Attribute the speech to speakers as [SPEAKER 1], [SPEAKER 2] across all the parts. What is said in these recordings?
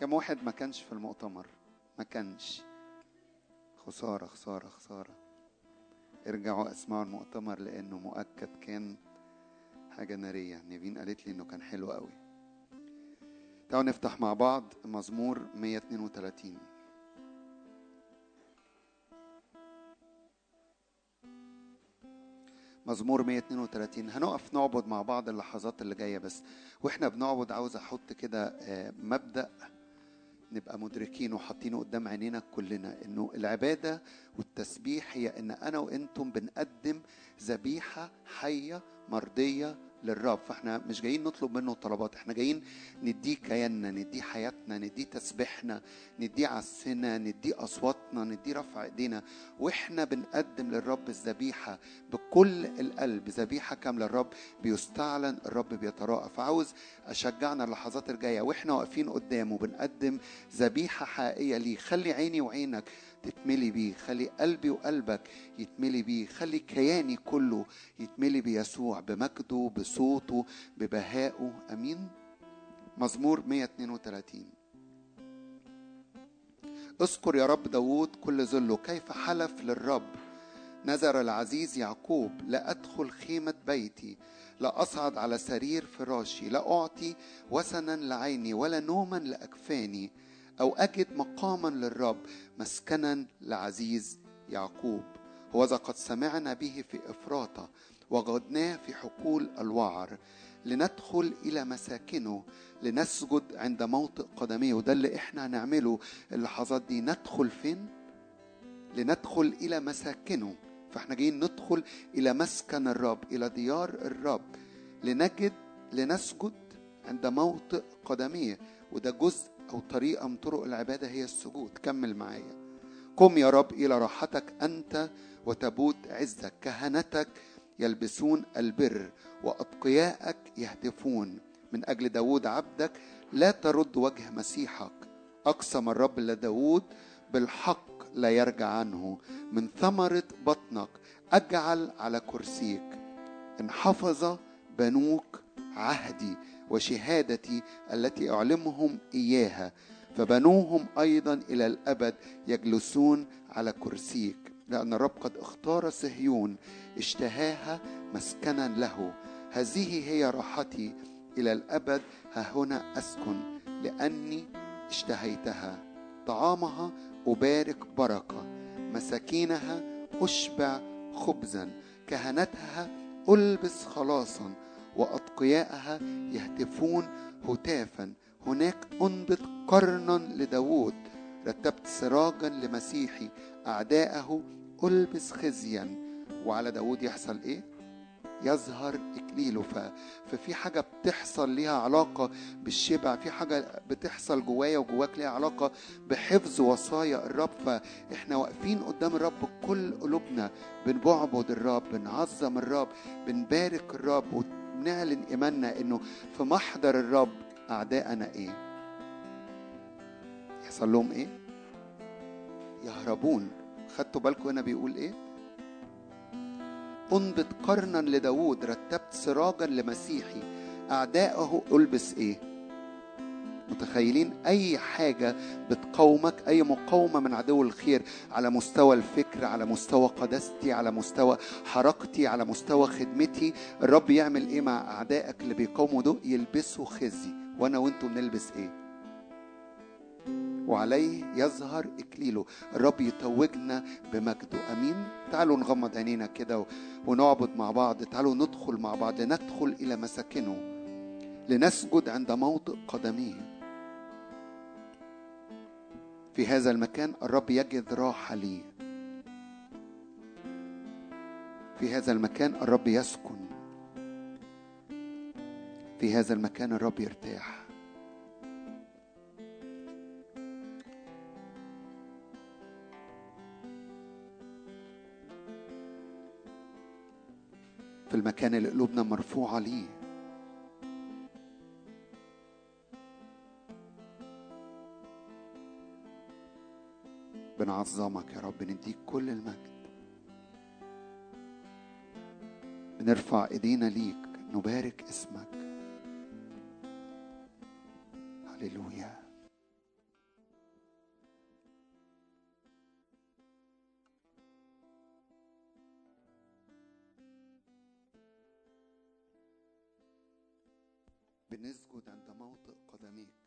[SPEAKER 1] كم واحد ما كانش في المؤتمر؟ ما كانش. خسارة خسارة خسارة. ارجعوا اسمعوا المؤتمر لأنه مؤكد كان حاجة نارية. نيفين قالت لي انه كان حلو قوي. تعالوا نفتح مع بعض مزمور 132 مزمور 132 هنقف نعبد مع بعض اللحظات اللي جاية بس. وإحنا بنعبد عاوز أحط كده آه، مبدأ نبقى مدركين وحاطينه قدام عينينا كلنا إنه العبادة والتسبيح هي إن أنا وأنتم بنقدم ذبيحة حية مرضية للرب. فاحنا مش جايين نطلب منه طلبات إحنا جايين نديه كياننا نديه حياتنا نديه تسبيحنا نديه عسنا نديه أصواتنا نديه رفع إيدينا. وإحنا بنقدم للرب الذبيحة بكل القلب ذبيحة كاملة. الرب بيستعلن الرب بيتراءى. فعاوز أشجعنا اللحظات الجاية وإحنا واقفين قدامه بنقدم ذبيحة حقيقية ليه. خلي عيني وعينك تتملي بيه خلي قلبي وقلبك يتملي بيه خلي كياني كله يتملي بيسوع بمجده بصوته ببهائه. آمين؟ مزمور 132 اذكر يا رب داوود كل ذله. كيف حلف للرب؟ نذر العزيز يعقوب لا أدخل خيمة بيتي لا أصعد على سرير فراشي لا أعطي وسنا لعيني ولا نوما لأكفاني أو أجد مقاما للرب مسكنا لعزيز يعقوب. هوذا قد سمعنا به في إفراطة وغدناه في حقول الوعر لندخل إلى مساكنه لنسجد عند موطئ قدميه. وده اللي إحنا هنعمله اللحظات دي ندخل فين؟ لندخل إلى مساكنه. فإحنا جايين ندخل إلى مسكن الرب إلى ديار الرب. لنجد لنسجد عند موطئ قدميه. وده جزء أو طريقة من طرق العبادة هي السجود. كمل معايا. قم يا رب إلى راحتك أنت وتبوت عزك. كهنتك يلبسون البر وأتقياءك يهتفون من أجل داود عبدك لا ترد وجه مسيحك. أقسم الرب لداود بالحق لا يرجع عنه. من ثمرة بطنك أجعل على كرسيك. إن حفظ بنوك عهدي وشهادتي التي أعلمهم إياها فبنوهم أيضا إلى الأبد يجلسون على كرسيك لأن الرب قد اختار صهيون اشتهاها مسكنا له. هذه هي راحتي إلى الأبد ها هنا أسكن لأني اشتهيتها. طعامها أبارك بركة مساكينها أشبع خبزا كهنتها ألبس خلاصا. وأتقياءها يهتفون هتافا. هناك أنبت قرنا لداود رتبت سراجا لمسيحي. أعداءه ألبس خزيا. وعلى داود يحصل إيه؟ يظهر إكليله. ف... ففي حاجة بتحصل ليها علاقة بالشبع في حاجة بتحصل جوايا وجواك ليها علاقة بحفظ وصايا الرب. فإحنا واقفين قدام الرب بكل قلوبنا بنعبد الرب بنعظم الرب بنبارك الرب وبنعلن إيماننا إنه في محضر الرب أعداءنا إيه؟ يحصل لهم إيه؟ يهربون. خدتوا بالكم هنا بيقول إيه؟ أنبت قرنا لداود رتبت سراجا لمسيحي. أعداءه ألبس إيه؟ متخيلين أي حاجة بتقاومك أي مقاومة من عدو الخير على مستوى الفكر على مستوى قداستي على مستوى حركتي على مستوى خدمتي. الرب يعمل إيه مع أعدائك اللي بيقاوموا دول؟ يلبسوا خزي. وأنا وأنتوا بنلبس إيه؟ وعليه يظهر إكليله. الرب يتوجنا بمجده. أمين. تعالوا نغمض عينينا كده ونعبد مع بعض. تعالوا ندخل مع بعض. ندخل إلى مساكنه. لنسجد عند موطئ قدميه. في هذا المكان الرب يجد راحة لي. في هذا المكان الرب يسكن. في هذا المكان الرب يرتاح. في المكان اللي قلوبنا مرفوعة ليه. بنعظمك يا رب نديك كل المجد. بنرفع إيدينا ليك نبارك اسمك. هللويا. بنسجد عند موطئ قدميك.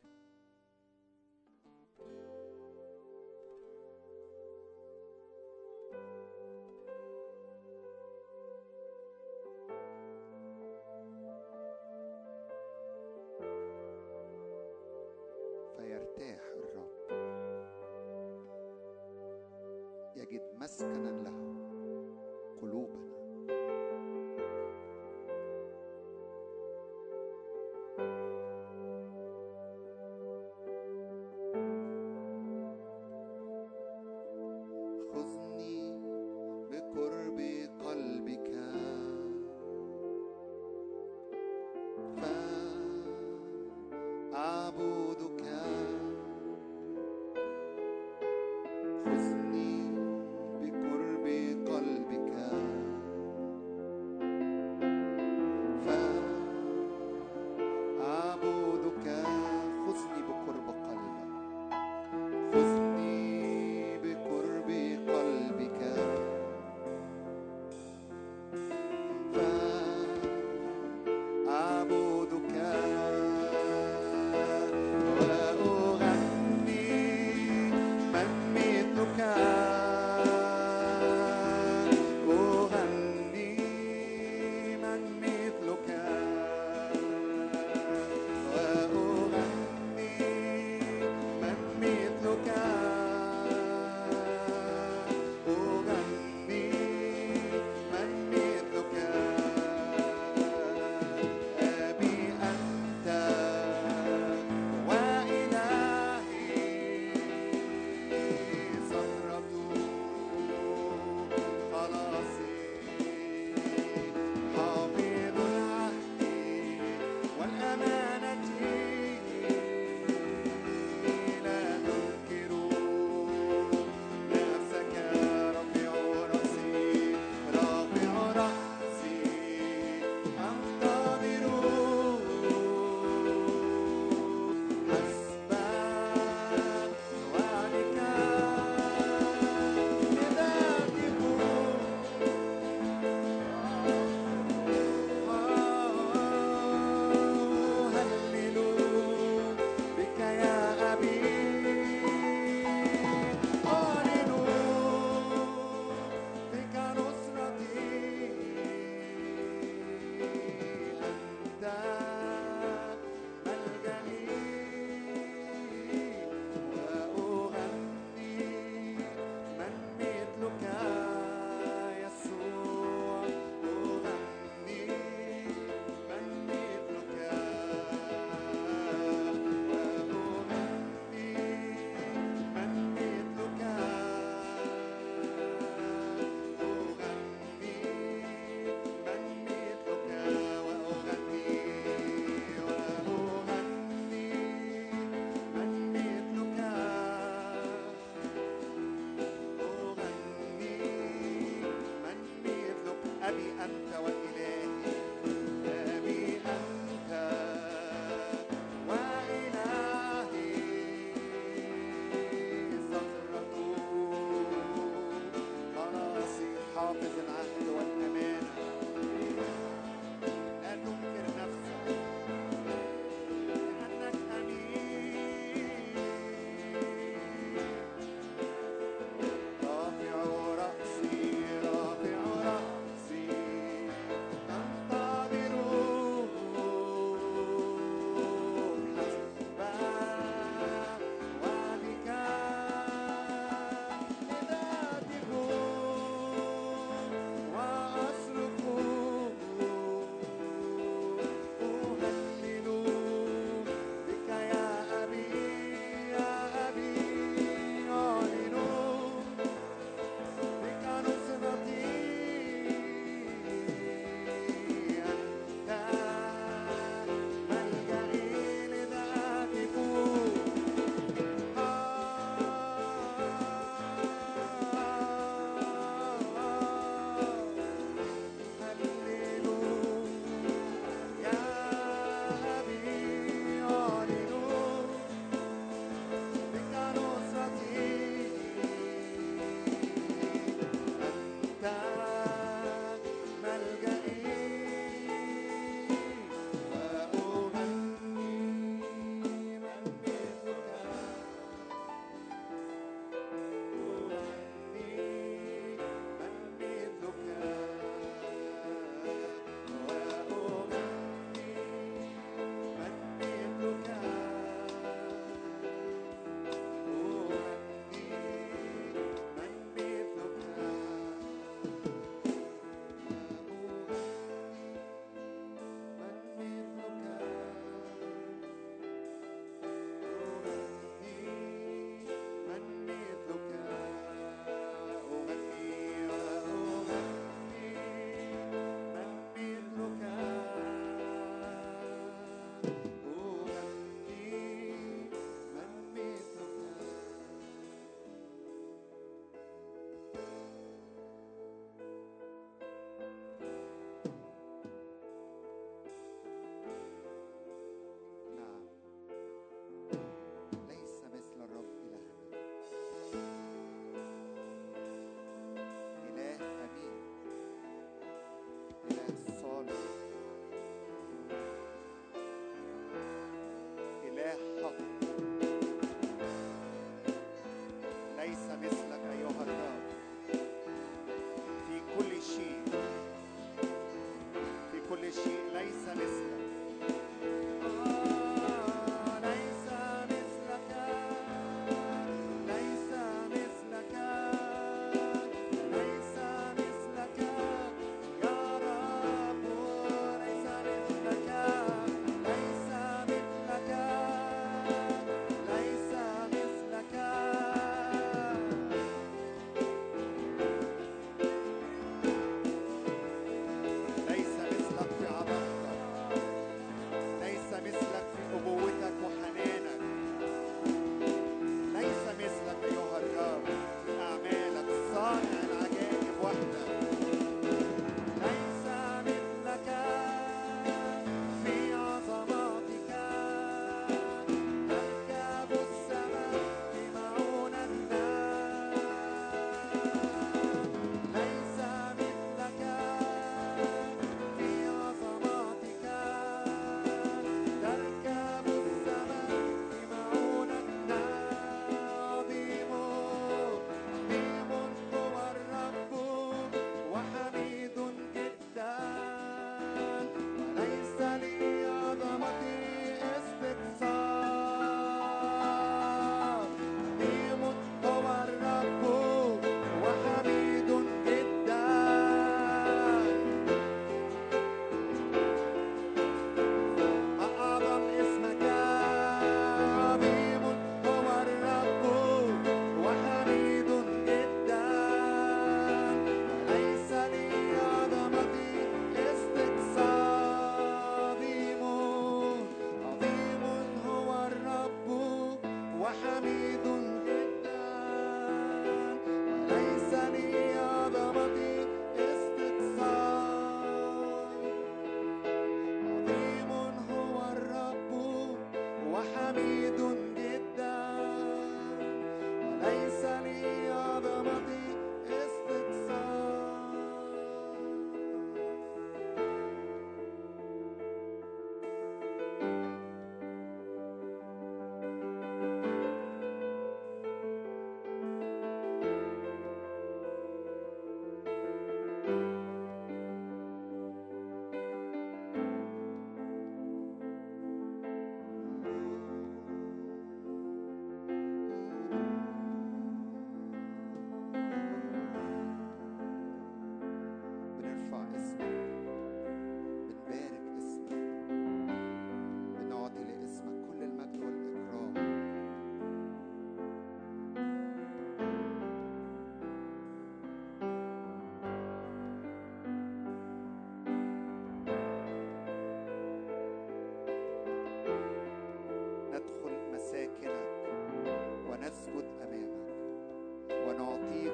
[SPEAKER 1] contigo.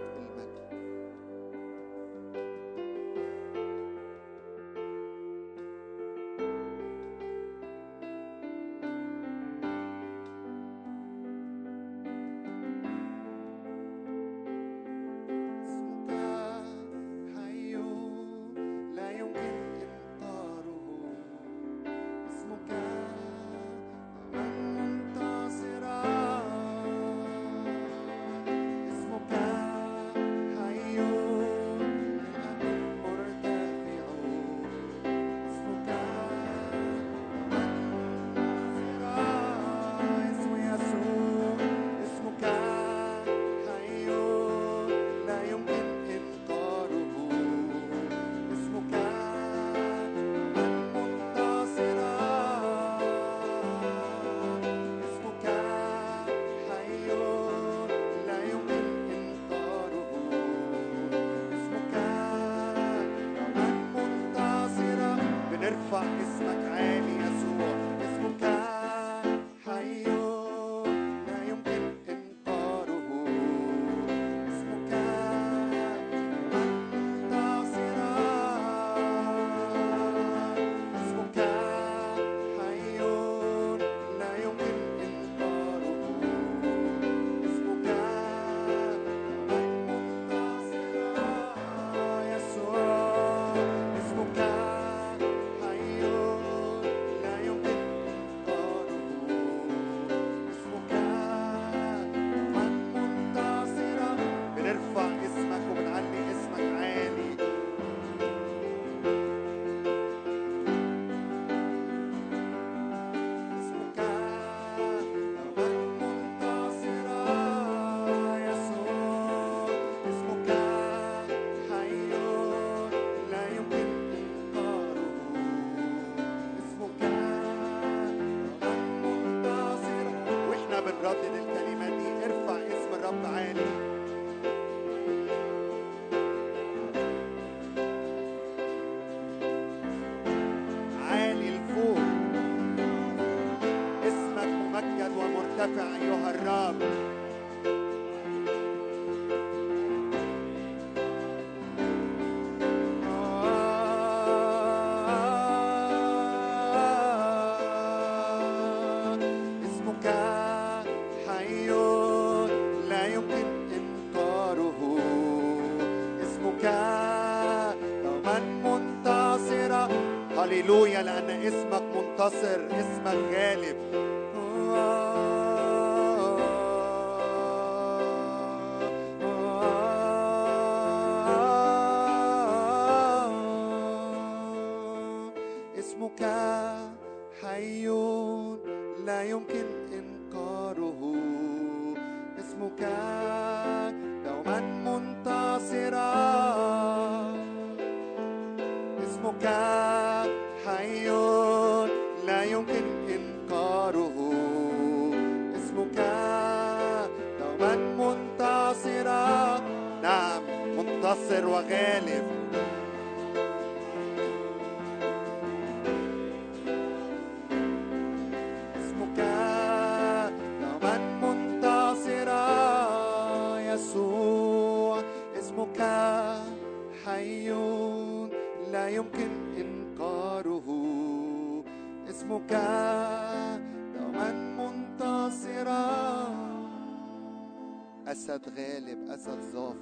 [SPEAKER 1] منتصر اسمك غالب. اسد غالب أسد ظافر.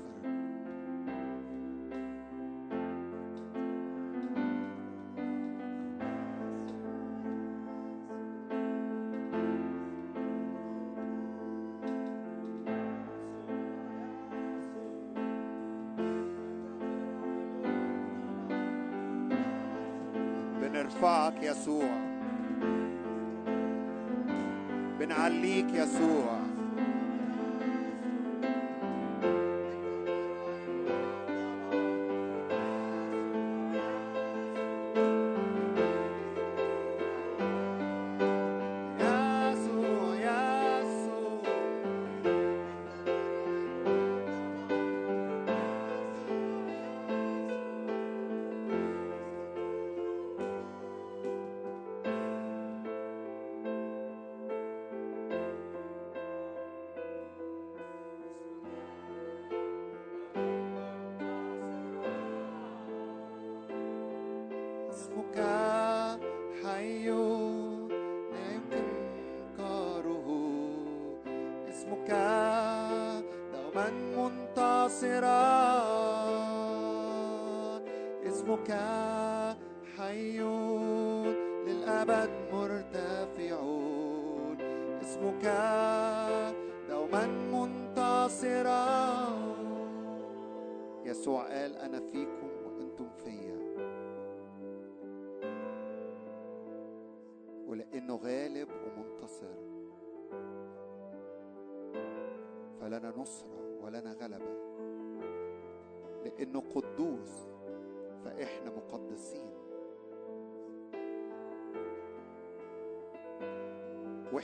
[SPEAKER 1] بنرفعك يسوع. بنعليك يسوع.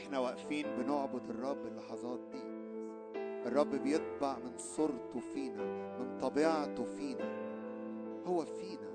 [SPEAKER 1] وإحنا واقفين بنعبد الرب اللحظات دي. الرب بيطبع من صورته فينا من طبيعته فينا. هو فينا.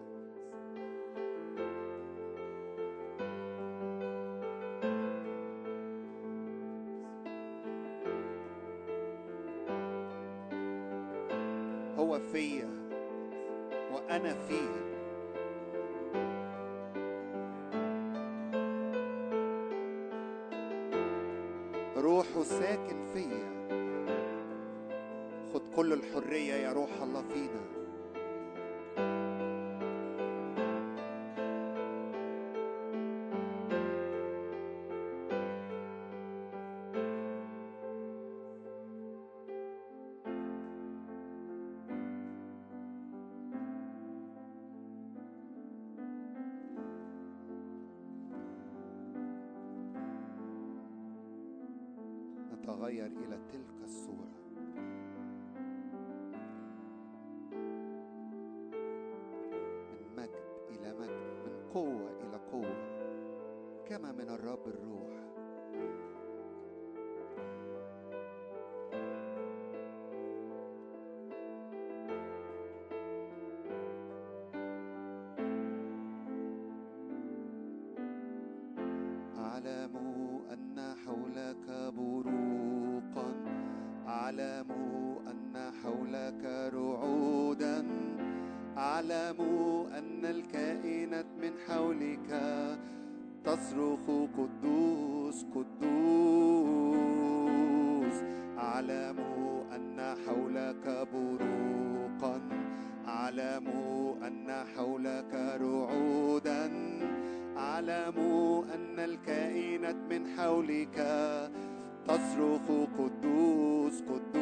[SPEAKER 1] أعلم أن حولك بروقا أعلم أن حولك رعودا. أعلم أن الكائنات من حولك تصرخ تصرخ قدوس قدوس.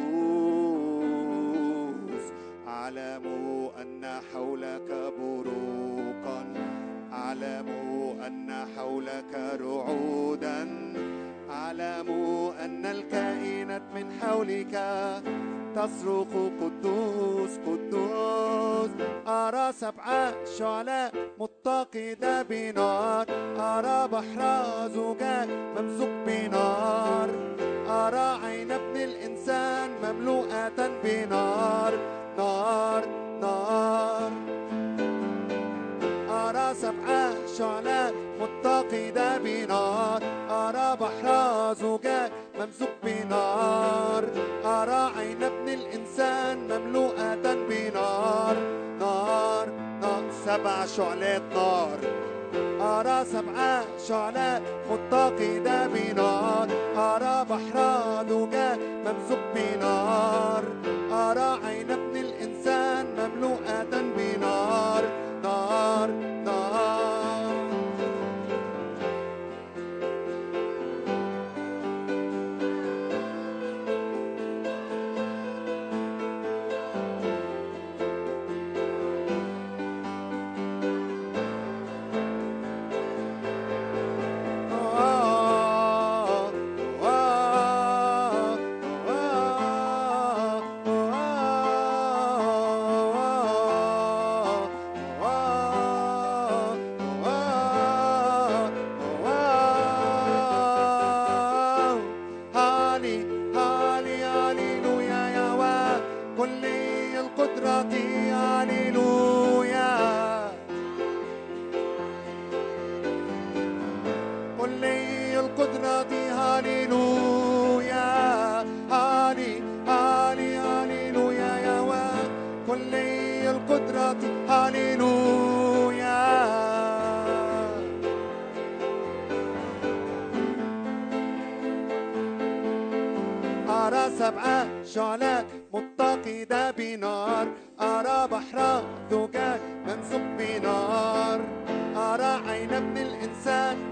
[SPEAKER 1] أعلم أن حولك بروقا. أعلم أن حولك رعودا. أعلم أن الكائنات من حولك تصرخ قدوس قدوس. أرى سبع شعلاء متقدة بنار. أرى بحر زجاج ممزوج مملوءة بنار نار نار أرى سبع شعلاء متقدة بنار أرى بحر زجاج ممزوج بنار أرى عين ابن الإنسان مملوءة بنار نار. نار سبع شعلات نار. أرى سبع شعلات متقدة بنار. أرى بحر زجاج ممزوج بنار. أرى عين ابن الإنسان مملوءة بنار. نار نار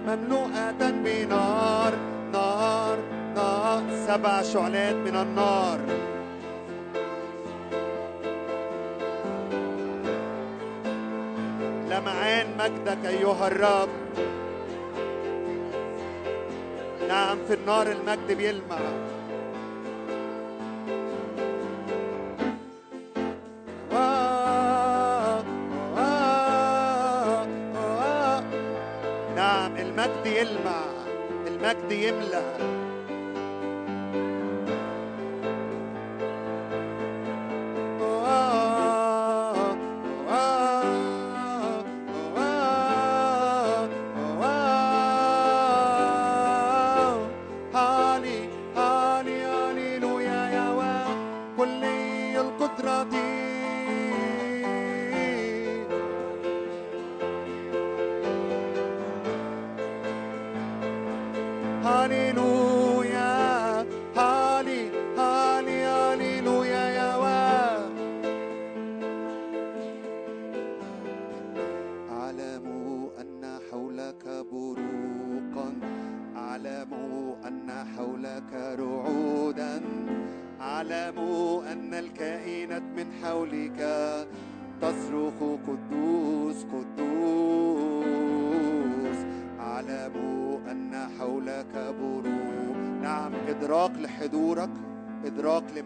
[SPEAKER 1] مملوءة بنار نار نار. سبع شعلات من النار. لمعان مجدك أيها الرب. نعم في النار المجد بيلمع. المجد يلمع المجد يملأ.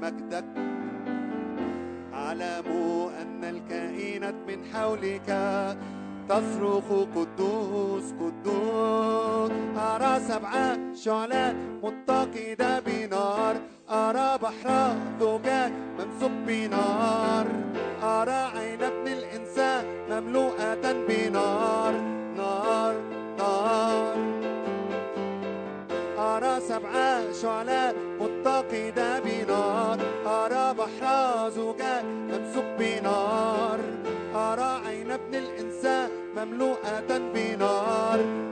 [SPEAKER 1] إدراك لمجدك اعلموا أن الكائنات من حولك تصرخ قدوس قدوس. أرى سبع شعلات متقدة بنار. أرى بحر زجاج ممسوك بنار. مملوءة بنار.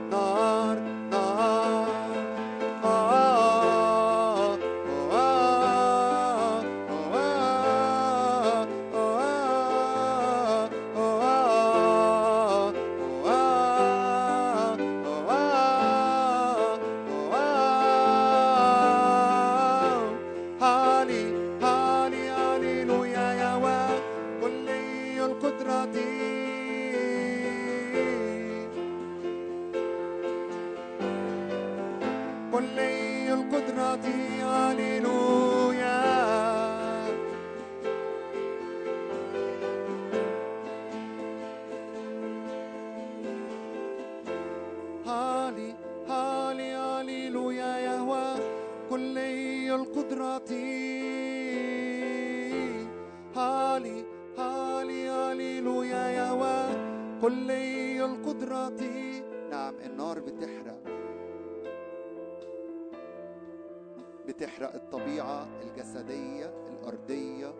[SPEAKER 1] بتحرق الطبيعة الجسدية الأرضية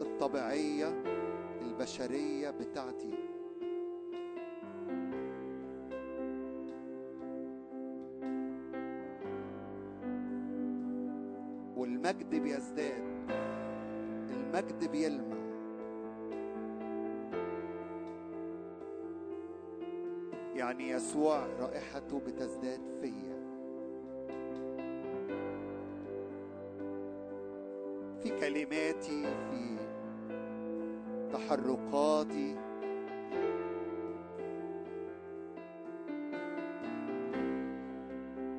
[SPEAKER 1] الطبيعية البشرية بتاعتي. والمجد بيزداد المجد بيلمع. يعني يسوع رائحته بتزداد فيا. في كلماتي في تحركاتي.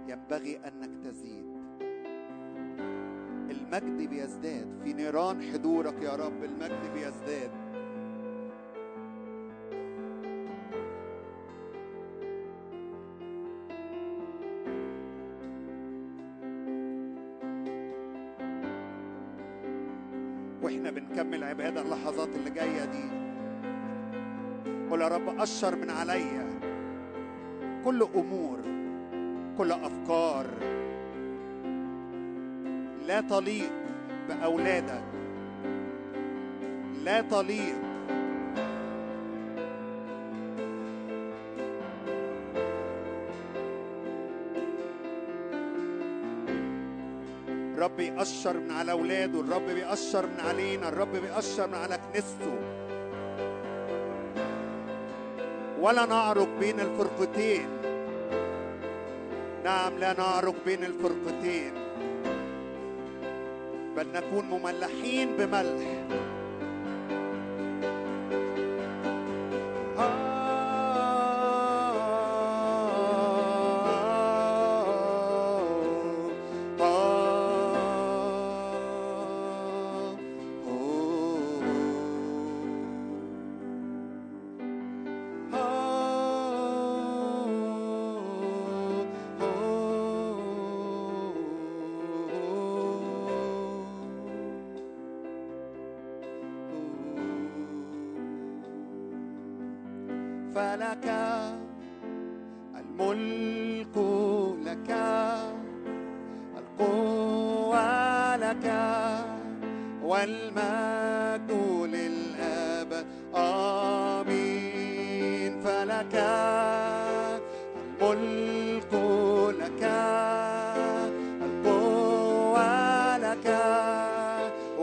[SPEAKER 1] ينبغي أنك تزيد. المجد بيزداد. في نيران حضورك يا رب المجد بيزداد. أشر من عليا. كل أمور كل أفكار. لا تليق بأولادك. لا تليق. الرب يقشر من على أولاده الرب بيقشر من علينا الرب بيقشر من على كنيسته. ولا نعرج بين الفرقتين. نعم لا نعرج بين الفرقتين. بل نكون مملحين بملح.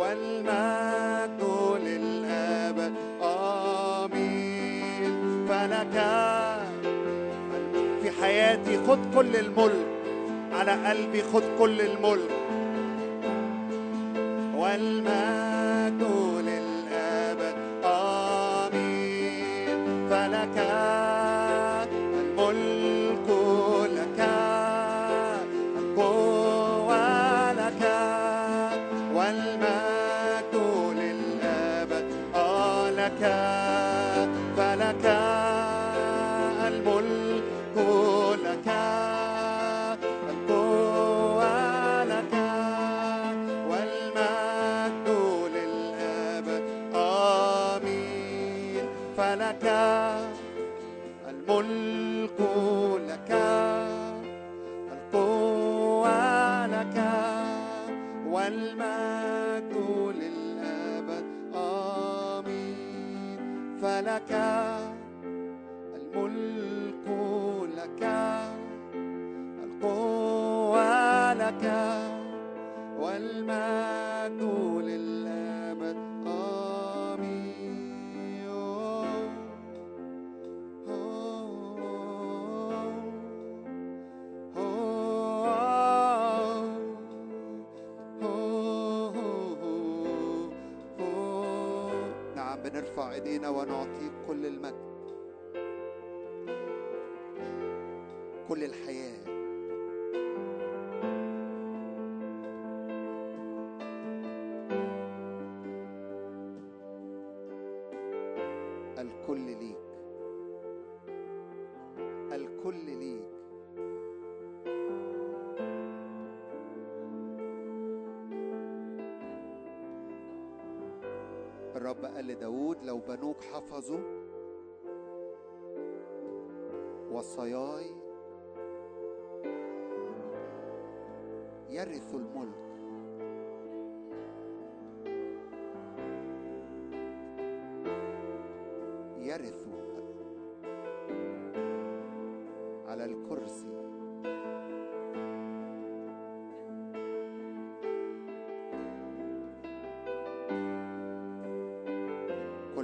[SPEAKER 1] والمجد للأبد آمين. فلك في حياتي خد كل الملك. على قلبي خد كل الملك. والمجد بنوك حفظوا وصاياي يرثوا الملك.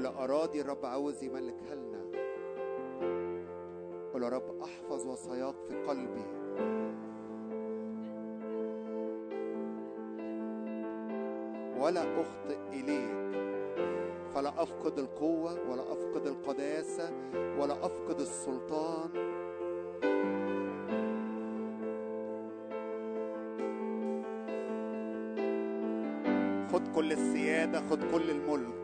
[SPEAKER 1] كل أراضي الرب عاوز يملكها لنا قل يا رب أحفظ وصاياك في قلبي. ولا أخطئ إليك. فلا أفقد القوة ولا أفقد القداسة ولا أفقد السلطان. خد كل السيادة خد كل الملك.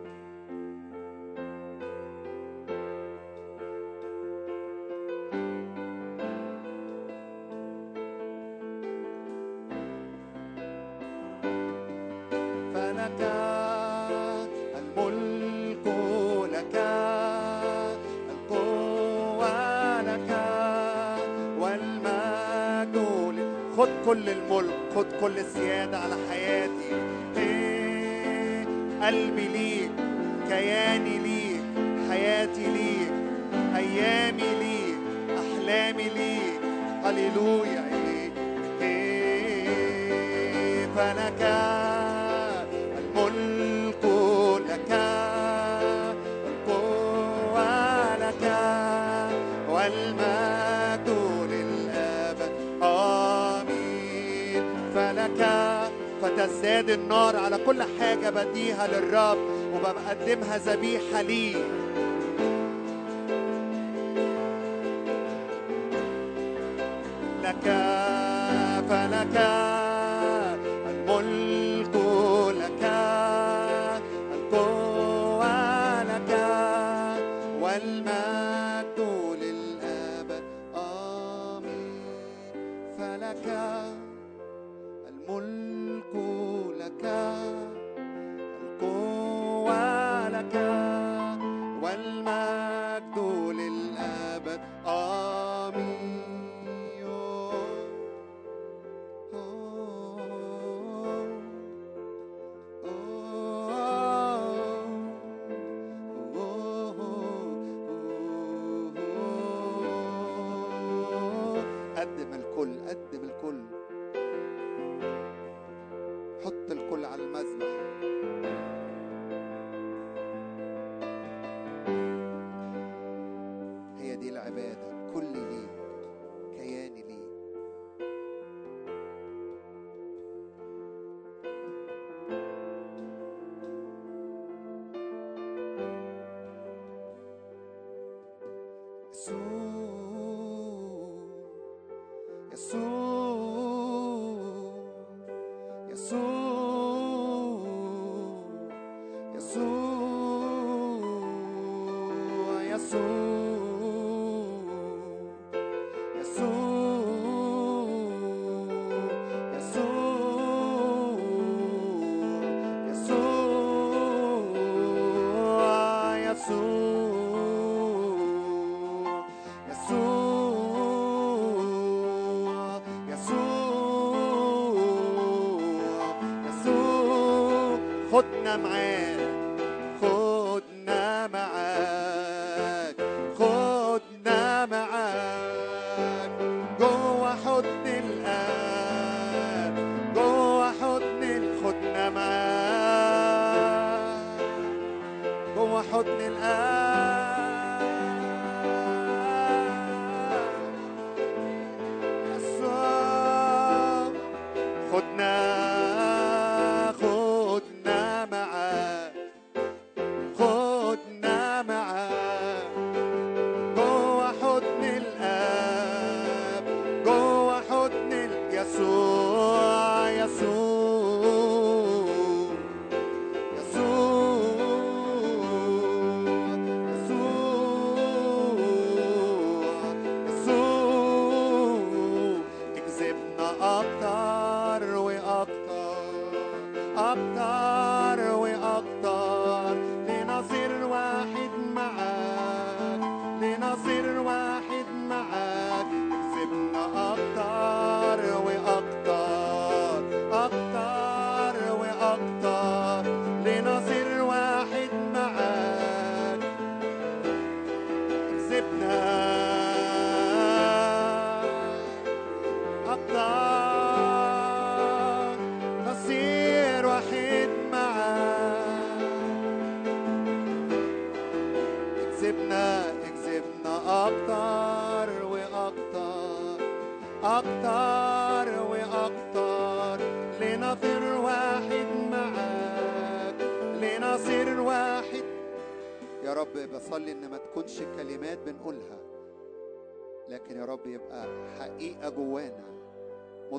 [SPEAKER 1] كل السيادة على حياتي. إيه، قلبي ليك كياني ليك حياتي ليك أيامي ليك أحلامي ليك. هللويا إيه، إيه، فلك حاجة بديها للرب وبقدمها ذبيحة ليه.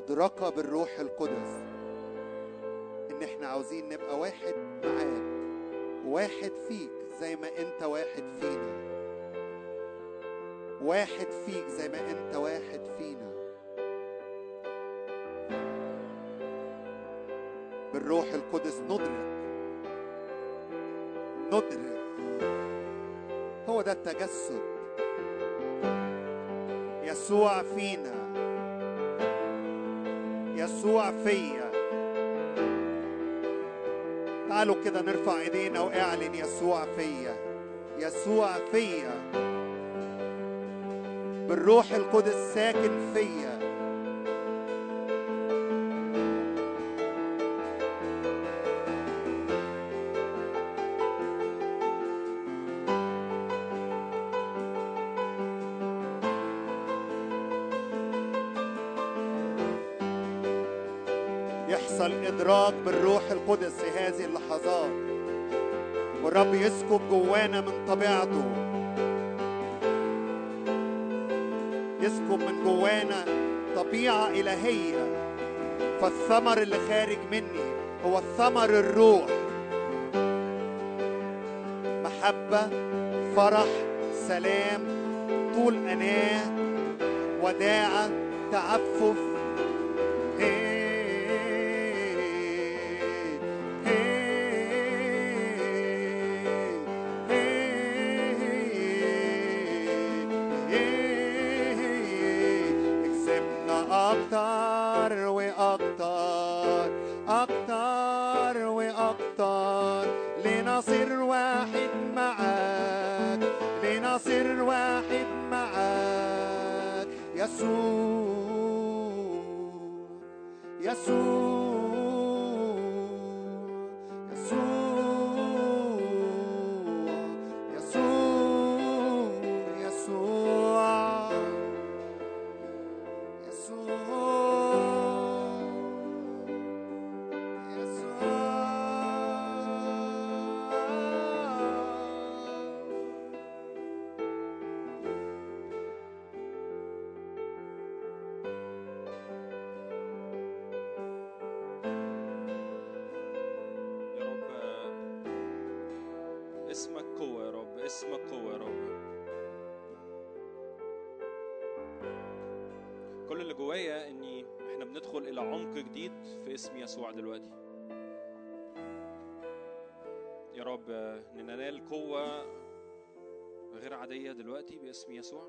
[SPEAKER 1] مدركة بالروح القدس. إن إحنا عاوزين نبقى واحد معاك واحد فيك زي ما أنت واحد فينا. واحد فيك زي ما أنت واحد فينا. بالروح القدس ندرك. ندرك. هو ده التجسد. يسوع فينا. يسوع فيا تعالوا كده نرفع ايدينا واعلن يسوع فيا يسوع فيا بالروح القدس ساكن فيا إدراك بالروح القدس في هذه اللحظات. والرب يسكب جوانا من طبيعته. يسكب من جوانا طبيعة إلهية. فالثمر اللي خارج مني هو الثمر الروح. محبة فرح سلام طول أناة وداعة تعفف
[SPEAKER 2] اسمك قوة يا رب كل اللي جوايا إني إحنا بندخل إلى عمق جديد في اسم يسوع دلوقتي. يا رب ننال قوة غير عادية دلوقتي باسم يسوع.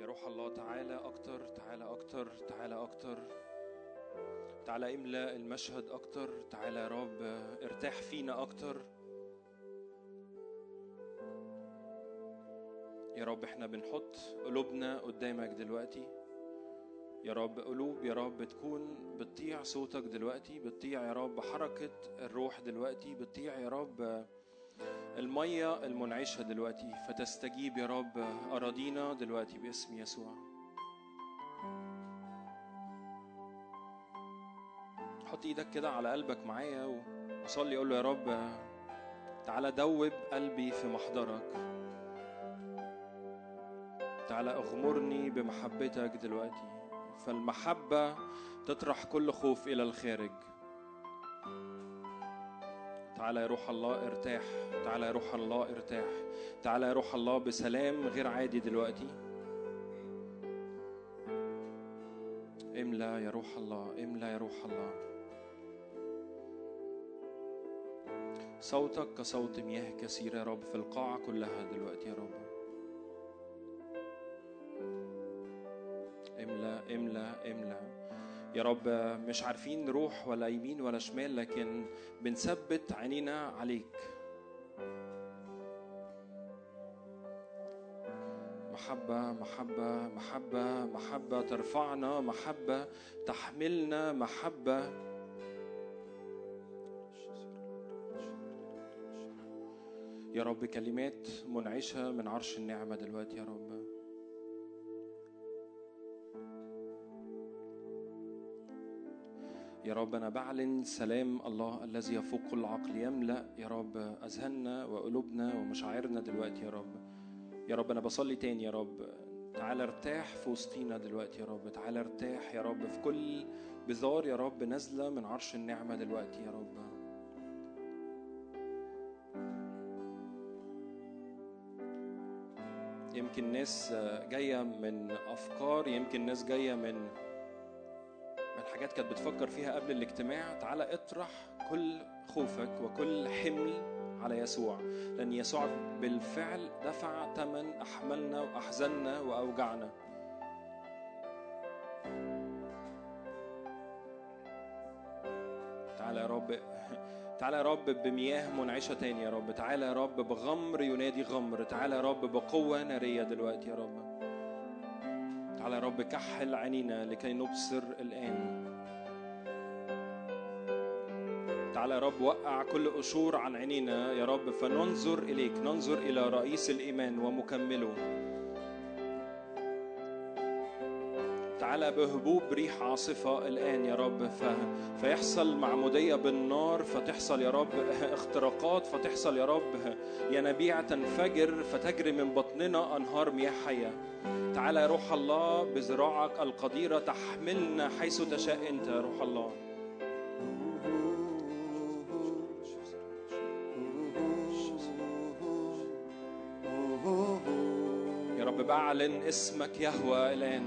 [SPEAKER 2] يا روح الله تعالى أكتر تعالى أكتر تعالى أكتر. تعالى املأ المشهد أكتر تعالى يا رب ارتاح فينا أكتر. يا رب إحنا بنحط قلوبنا قدامك دلوقتي. يا رب قلوب يا رب تكون بتطيع صوتك دلوقتي بتطيع يا رب حركة الروح دلوقتي بتطيع يا رب المية المنعشة دلوقتي. فتستجيب يا رب أراضينا دلوقتي باسم يسوع. حط إيدك كده على قلبك معايا وصلي قول له يا رب تعالى دوب قلبي في محضرك. تعالى أغمرني بمحبتك دلوقتي. فالمحبة تطرح كل خوف إلى الخارج. تعالى يا روح الله ارتاح. تعالى يا روح الله ارتاح. تعالى يا روح الله بسلام غير عادي دلوقتي. املأ يا روح الله املأ يا روح الله. صوتك كصوت مياه كثيرة يا رب في القاعة كلها دلوقتي يا رب. املأ املأ املأ. يا رب مش عارفين نروح ولا يمين ولا شمال لكن بنثبت عينينا عليك. محبة محبة محبة محبة ترفعنا محبة تحملنا محبة يا رب كلمات منعشة من عرش النعمة دلوقتي يا رب. يا رب أنا بعلن سلام الله الذي يفوق كل عقل يملأ. يا رب أذهاننا وقلوبنا ومشاعرنا دلوقتي يا رب. يا رب أنا بصلي تاني يا رب. تعالى ارتاح في وسطينا دلوقتي يا رب. تعالى ارتاح يا رب في كل بذار يا رب نازلة من عرش النعمة دلوقتي يا رب. يمكن ناس جاية من أفكار يمكن ناس جاية من من حاجات كانت بتفكر فيها قبل الاجتماع. تعالى اطرح كل خوفك وكل حمل على يسوع لأن يسوع بالفعل دفع ثمن أحملنا وأحزننا وأوجعنا. تعالى يا رب. تعالى يا رب بمياه منعشة تاني يا رب. تعالى يا رب بغمر ينادي غمر. تعالى يا رب بقوة نارية دلوقتي يا رب. تعالى يا رب كحل عينينا لكي نبصر الآن. تعالى يا رب وقع كل قشور عن عينينا يا رب. فننظر إليك. ننظر إلى رئيس الإيمان ومكمله. تعالى بهبوب ريح عاصفة الآن يا رب. ف... فيحصل معمودية بالنار فتحصل يا رب اختراقات فتحصل يا رب ينابيع تنفجر فتجري من بطننا أنهار مياه حية تعالى يا روح الله بذراعك القديرة تحملنا حيث تشاء أنت يا روح الله. يا رب بعلن اسمك يهوى الآن.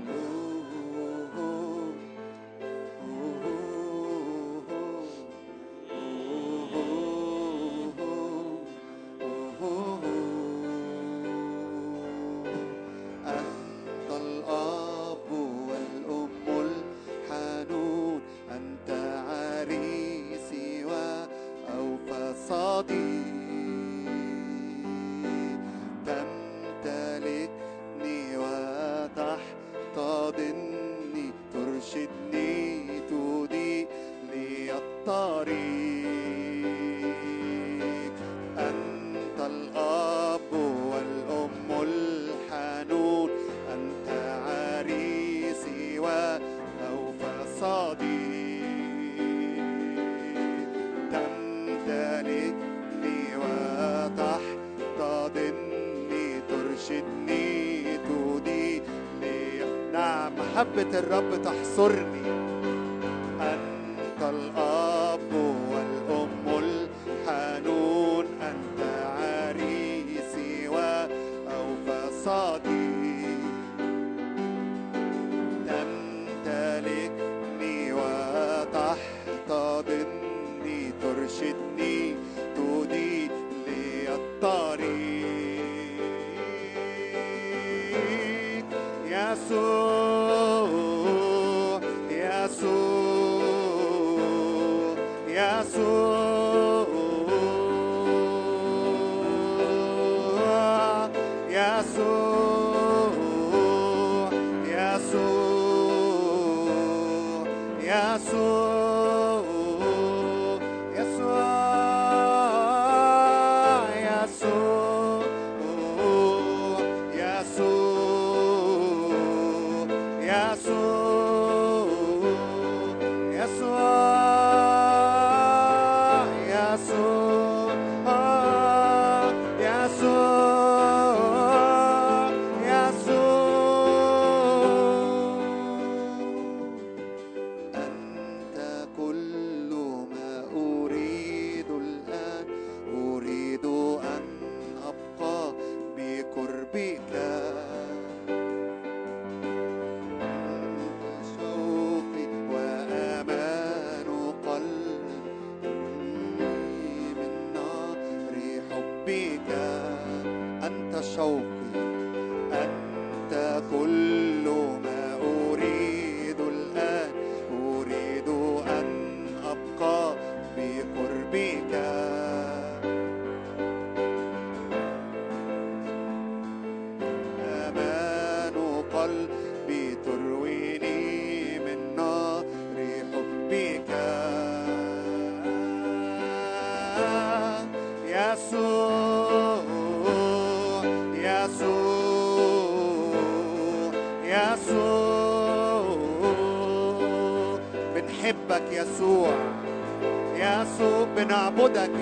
[SPEAKER 1] الرب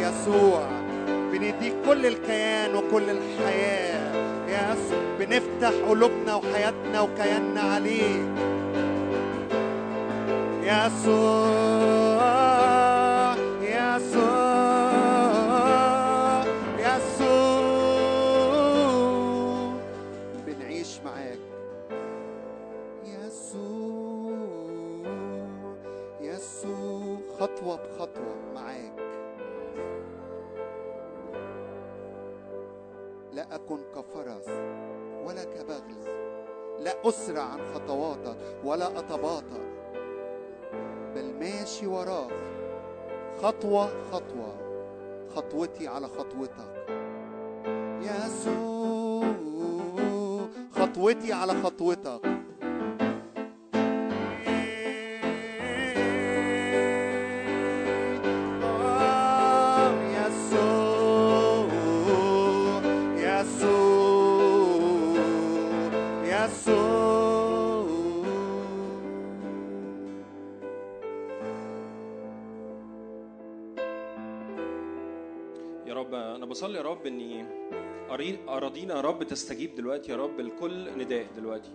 [SPEAKER 1] a sua. خطوة خطوة. خطوتي على خطوتك. يسوع خطوتي على خطوتك. أراضينا
[SPEAKER 2] يا رب تستجيب دلوقتي يا رب لكل نداء دلوقتي.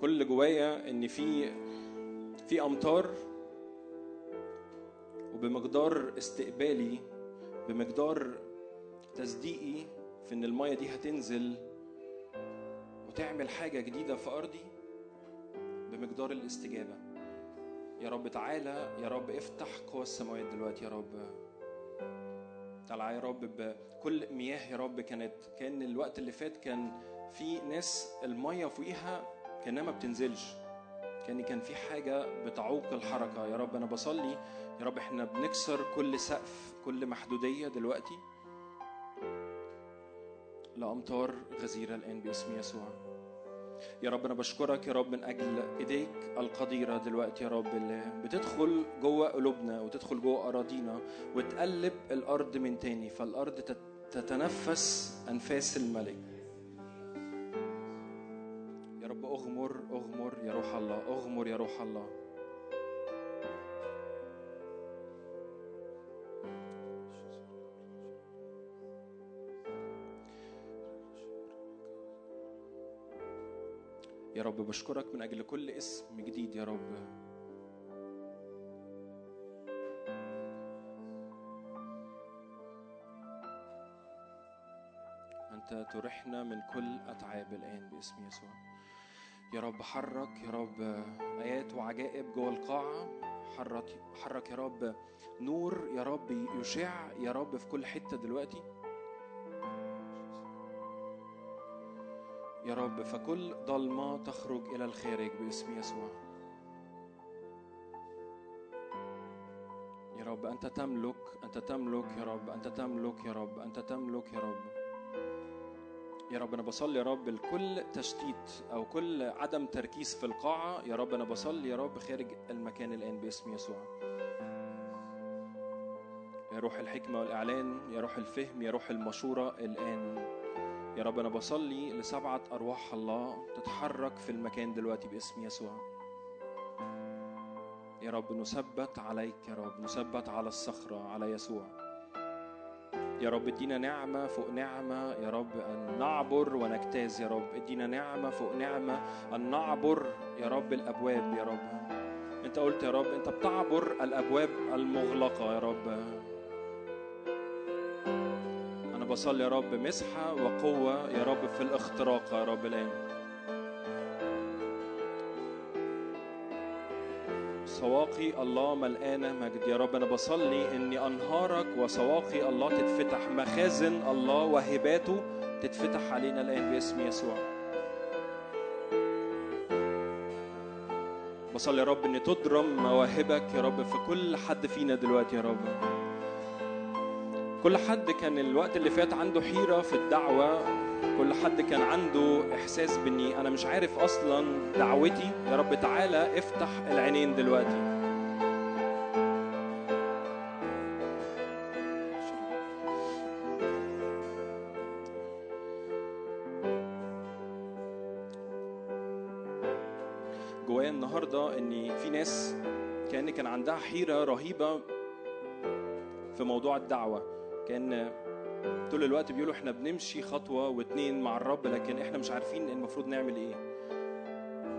[SPEAKER 2] كل اللي جوايا إن في في امطار وبمقدار استقبالي بمقدار تصديقي في إن المية دي هتنزل وتعمل حاجة جديدة في أرضي بمقدار الاستجابة. يا رب تعالى يا رب افتح قوى السماوات دلوقتي يا رب. تعالى يا رب بكل مياه يا رب كانت كان الوقت اللي فات كان في ناس الميه فوقيها كانها ما بتنزلش. كان كان في حاجة بتعوق الحركة. يا رب أنا بصلي. يا رب إحنا بنكسر كل سقف كل محدودية دلوقتي. لامطار غزيرة الآن باسم يسوع. يا رب أنا بشكرك يا رب من أجل إيديك القديرة دلوقتي يا رب اللي بتدخل جوه قلوبنا وتدخل جوه أراضينا وتقلب الأرض من تاني فالأرض تت- تتنفس أنفاس الملك. يا رب أغمر أغمر يا روح الله أغمر يا روح الله. رب بشكرك من أجل كل اسم جديد يا رب. أنت ترحنا من كل أتعاب الآن باسم يسوع. يا رب حرك يا رب آيات وعجائب جوه القاعة. حرك حرك يا رب نور يا رب يشع يا رب في كل حتة دلوقتي. يا رب فكل ضلمة تخرج إلى الخارج باسم يسوع. يا رب أنت تملك أنت تملك يا رب أنت تملك يا رب أنت تملك يا رب. يا رب أنا بصلي يا رب لكل تشتيت أو كل عدم تركيز في القاعة. يا رب أنا بصلي يا رب خارج المكان الآن باسم يسوع. يا روح الحكمة والإعلان يا روح الفهم يا روح المشورة الآن. يا رب أنا بصلي لسبعة أرواح الله تتحرك في المكان دلوقتي باسم يسوع. يا رب نثبت عليك يا رب نثبت على الصخرة على يسوع. يا رب ادينا نعمة فوق نعمة يا رب أن نعبر ونجتاز يا رب. ادينا نعمة فوق نعمة أن نعبر يا رب الأبواب يا رب. أنت قلت يا رب أنت بتعبر الأبواب المغلقة يا رب. بصلي يا رب مسحة وقوة يا رب في الاختراق يا رب الآن سواقي الله ملقانة مجد. يا رب أنا بصلي إني أنهارك وسواقي الله تتفتح. مخازن الله وهباته تتفتح علينا الآن باسم يسوع. بصلي يا رب إن تضرم مواهبك يا رب في كل حد فينا دلوقتي يا رب. كل حد كان الوقت اللي فات عنده حيرة في الدعوة. كل حد كان عنده إحساس بإني أنا مش عارف أصلا دعوتي. يا رب تعالى افتح العينين دلوقتي. جوايا النهارده ان في ناس كان كان عندها حيرة رهيبة في موضوع الدعوة. كان طول الوقت بيقولوا إحنا بنمشي خطوة واتنين مع الرب لكن إحنا مش عارفين المفروض نعمل إيه.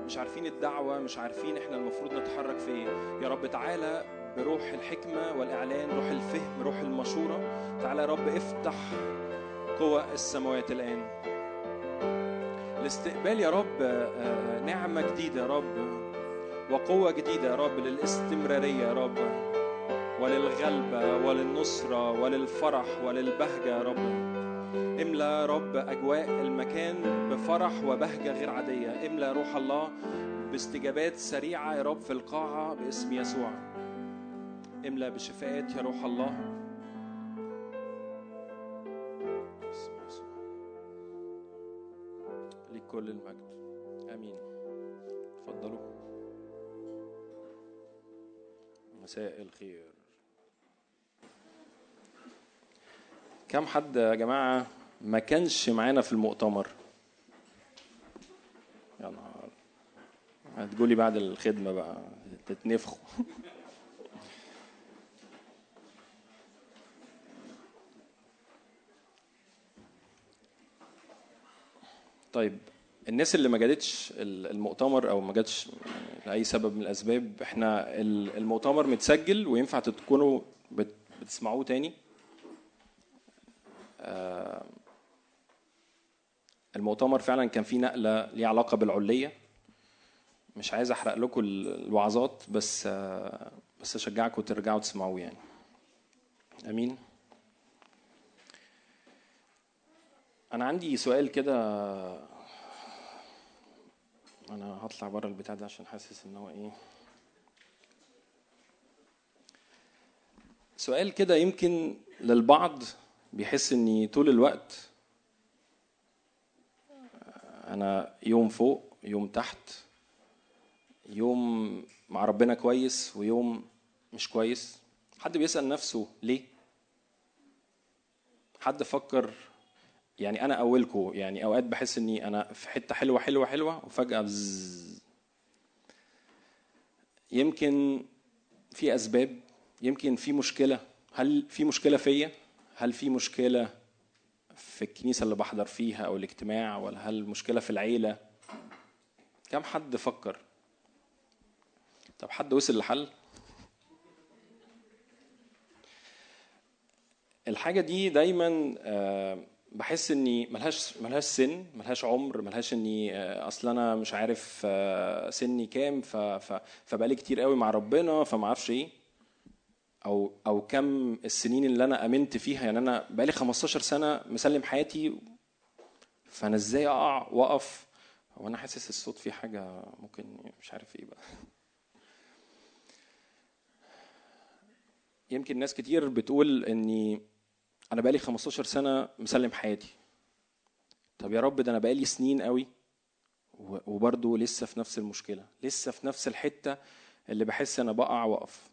[SPEAKER 2] مش عارفين الدعوة مش عارفين إحنا المفروض نتحرك في إيه. يا رب تعالى بروح الحكمة والإعلان روح الفهم روح المشورة. تعالى يا رب افتح قوى السماوات الآن. الاستقبال يا رب آه، نعمة جديدة يا رب وقوة جديدة يا رب للاستمرارية يا رب. وللغلبة وللنصرة وللفرح وللبهجة يا رب. املى رب أجواء المكان بفرح وبهجة غير عادية. املى روح الله باستجابات سريعة يا رب في القاعة باسم يسوع. املى بشفاءات يا روح الله. كل المجد. آمين. اتفضلوا مساء الخير. كم حد يا جماعة ما كانش معانا في المؤتمر؟ يا نهار. هتقولي بعد الخدمة بقى تتنفخوا. طيب الناس اللي ما جاتش المؤتمر أو ما جاتش لأي سبب من الأسباب إحنا المؤتمر متسجل وينفع تكونوا بت- بتسمعوه تاني؟ المؤتمر فعلا كان فيه نقلة ليها علاقة بالعلية. مش عايز أحرق لكم ال- الوعظات بس آه، بس أشجعكم ترجعوا تسمعوه يعني. أمين؟ أنا عندي سؤال كده. أنا هطلع بره البتاع ده عشان حاسس إن هو إيه. سؤال كده يمكن للبعض بيحس إني طول الوقت أنا يوم فوق يوم تحت يوم مع ربنا كويس ويوم مش كويس. حد بيسأل نفسه ليه؟ حد فكر يعني أنا اولكم يعني أوقات بحس إني أنا في حتة حلوة حلوة حلوة وفجأة بزز. يمكن في أسباب يمكن في مشكلة. هل في مشكلة فيا؟ هل في مشكلة في الكنيسة اللي بحضر فيها أو الاجتماع؟ ولا هل مشكلة في العيلة؟ كم حد فكر؟ طب حد وصل لحل؟ الحاجة دي دايما آه، بحس إني ملهاش ملهاش سن ملهاش عمر ملهاش إني آه، أصل أنا مش عارف آه، سني كام فبقالي كتير قوي مع ربنا فما أعرفش إيه. أو أو كم السنين اللي أنا آمنت فيها. يعني أنا بقالي 15 سنة مسلم حياتي فأنا إزاي أقع وأقف؟ هو أنا حاسس الصوت فيه حاجة ممكن مش عارف إيه بقى. يمكن ناس كتير بتقول إني أنا بقالي 15 سنة مسلم حياتي. طب يا رب ده أنا بقالي سنين قوي وبرضه لسه في نفس المشكلة لسه في نفس الحتة اللي بحس أنا بقع وأقف.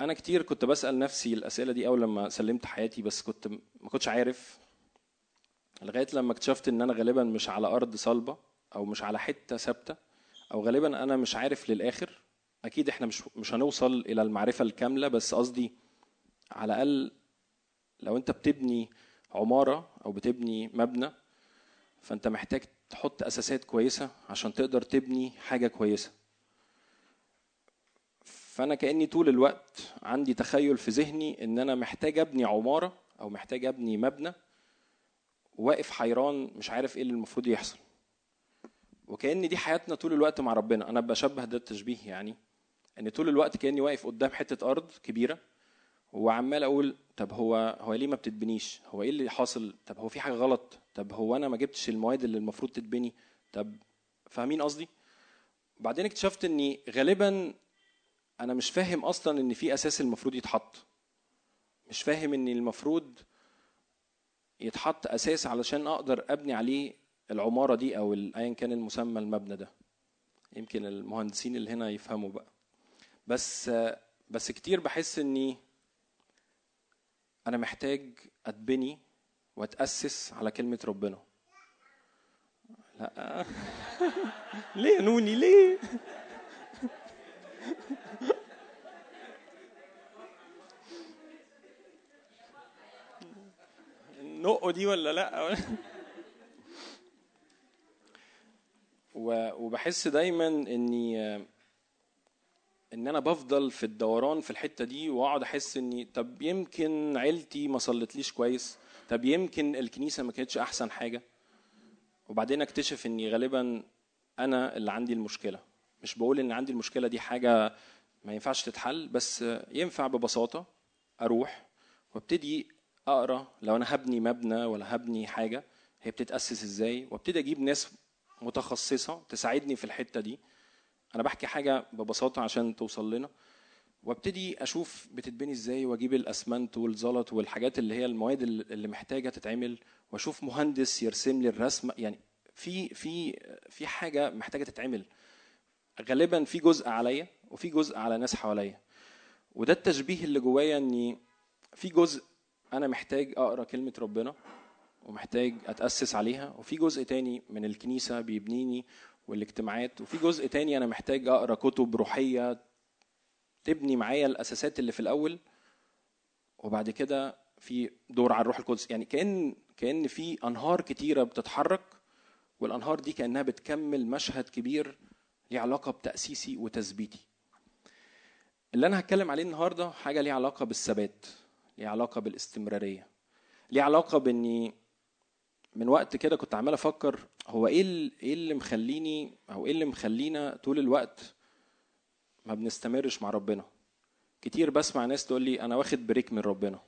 [SPEAKER 2] أنا كتير كنت بسأل نفسي الأسئلة دي أول لما سلمت حياتي بس كنت ما كنتش عارف. لغاية لما اكتشفت إن أنا غالبا مش على أرض صلبة أو مش على حتة ثابتة أو غالبا أنا مش عارف للآخر أكيد إحنا مش مش هنوصل إلى المعرفة الكاملة بس قصدي على الأقل لو أنت بتبني عمارة أو بتبني مبنى فأنت محتاج تحط أساسات كويسة عشان تقدر تبني حاجة كويسة. فأنا كأني طول الوقت عندي تخيل في ذهني إن أنا محتاج أبني عمارة أو محتاج أبني مبنى واقف حيران مش عارف إيه اللي المفروض يحصل. وكأن دي حياتنا طول الوقت مع ربنا. أنا بشبه ده التشبيه يعني. إن طول الوقت كأني واقف قدام حتة أرض كبيرة وعمال أقول طب هو هو ليه ما بتتبنيش؟ هو إيه اللي حاصل؟ طب هو في حاجة غلط؟ طب هو أنا ما جبتش المواد اللي المفروض تتبني؟ طب فاهمين قصدي؟ بعدين اكتشفت إني غالبا أنا مش فاهم أصلا إن في أساس المفروض يتحط. مش فاهم إن المفروض يتحط أساس علشان أقدر أبني عليه العمارة دي أو ايا كان المسمى المبنى ده. يمكن المهندسين اللي هنا يفهموا بقى. بس بس كتير بحس إني أنا محتاج أتبني وأتأسس على كلمة ربنا. لا. ليه يا نوني؟ ليه؟ نقه دي ولا لأ؟ وبحس دايما إني إن أنا بفضل في الدوران في الحتة دي وأقعد أحس إني طب يمكن عيلتي ما صلتليش كويس طب يمكن الكنيسة ما كانتش أحسن حاجة وبعدين أكتشف إني غالبا أنا اللي عندي المشكلة. مش بقول إن عندي المشكلة دي حاجة ما ينفعش تتحل بس ينفع ببساطة أروح وأبتدي أقرأ لو أنا هبني مبنى ولا هبني حاجة هي بتتأسس إزاي وأبتدي أجيب ناس متخصصة تساعدني في الحتة دي. أنا بحكي حاجة ببساطة عشان توصل لنا. وأبتدي أشوف بتتبني إزاي وأجيب الأسمنت والزلط والحاجات اللي هي المواد اللي محتاجة تتعمل وأشوف مهندس يرسم لي الرسم يعني في في في حاجة محتاجة تتعمل. غالبا في جزء عليا وفي جزء على ناس حواليا. وده التشبيه اللي جوايا إني في جزء أنا محتاج أقرأ كلمة ربنا ومحتاج أتأسس عليها وفي جزء تاني من الكنيسة بيبنيني والاجتماعات وفي جزء تاني أنا محتاج أقرأ كتب روحية تبني معايا الأساسات اللي في الأول وبعد كده في دور على الروح القدس. يعني كأن كأن في أنهار كتيرة بتتحرك والأنهار دي كأنها بتكمل مشهد كبير ليه علاقة بتأسيسي وتثبيتي. اللي أنا هتكلم عليه النهارده حاجة ليها علاقة بالثبات ليها علاقة بالاستمرارية ليها علاقة بإني من وقت كده كنت عمال أفكر هو إيه إيه اللي مخليني أو إيه اللي مخلينا طول الوقت ما بنستمرش مع ربنا؟ كتير بسمع ناس تقول لي أنا واخد بريك من ربنا.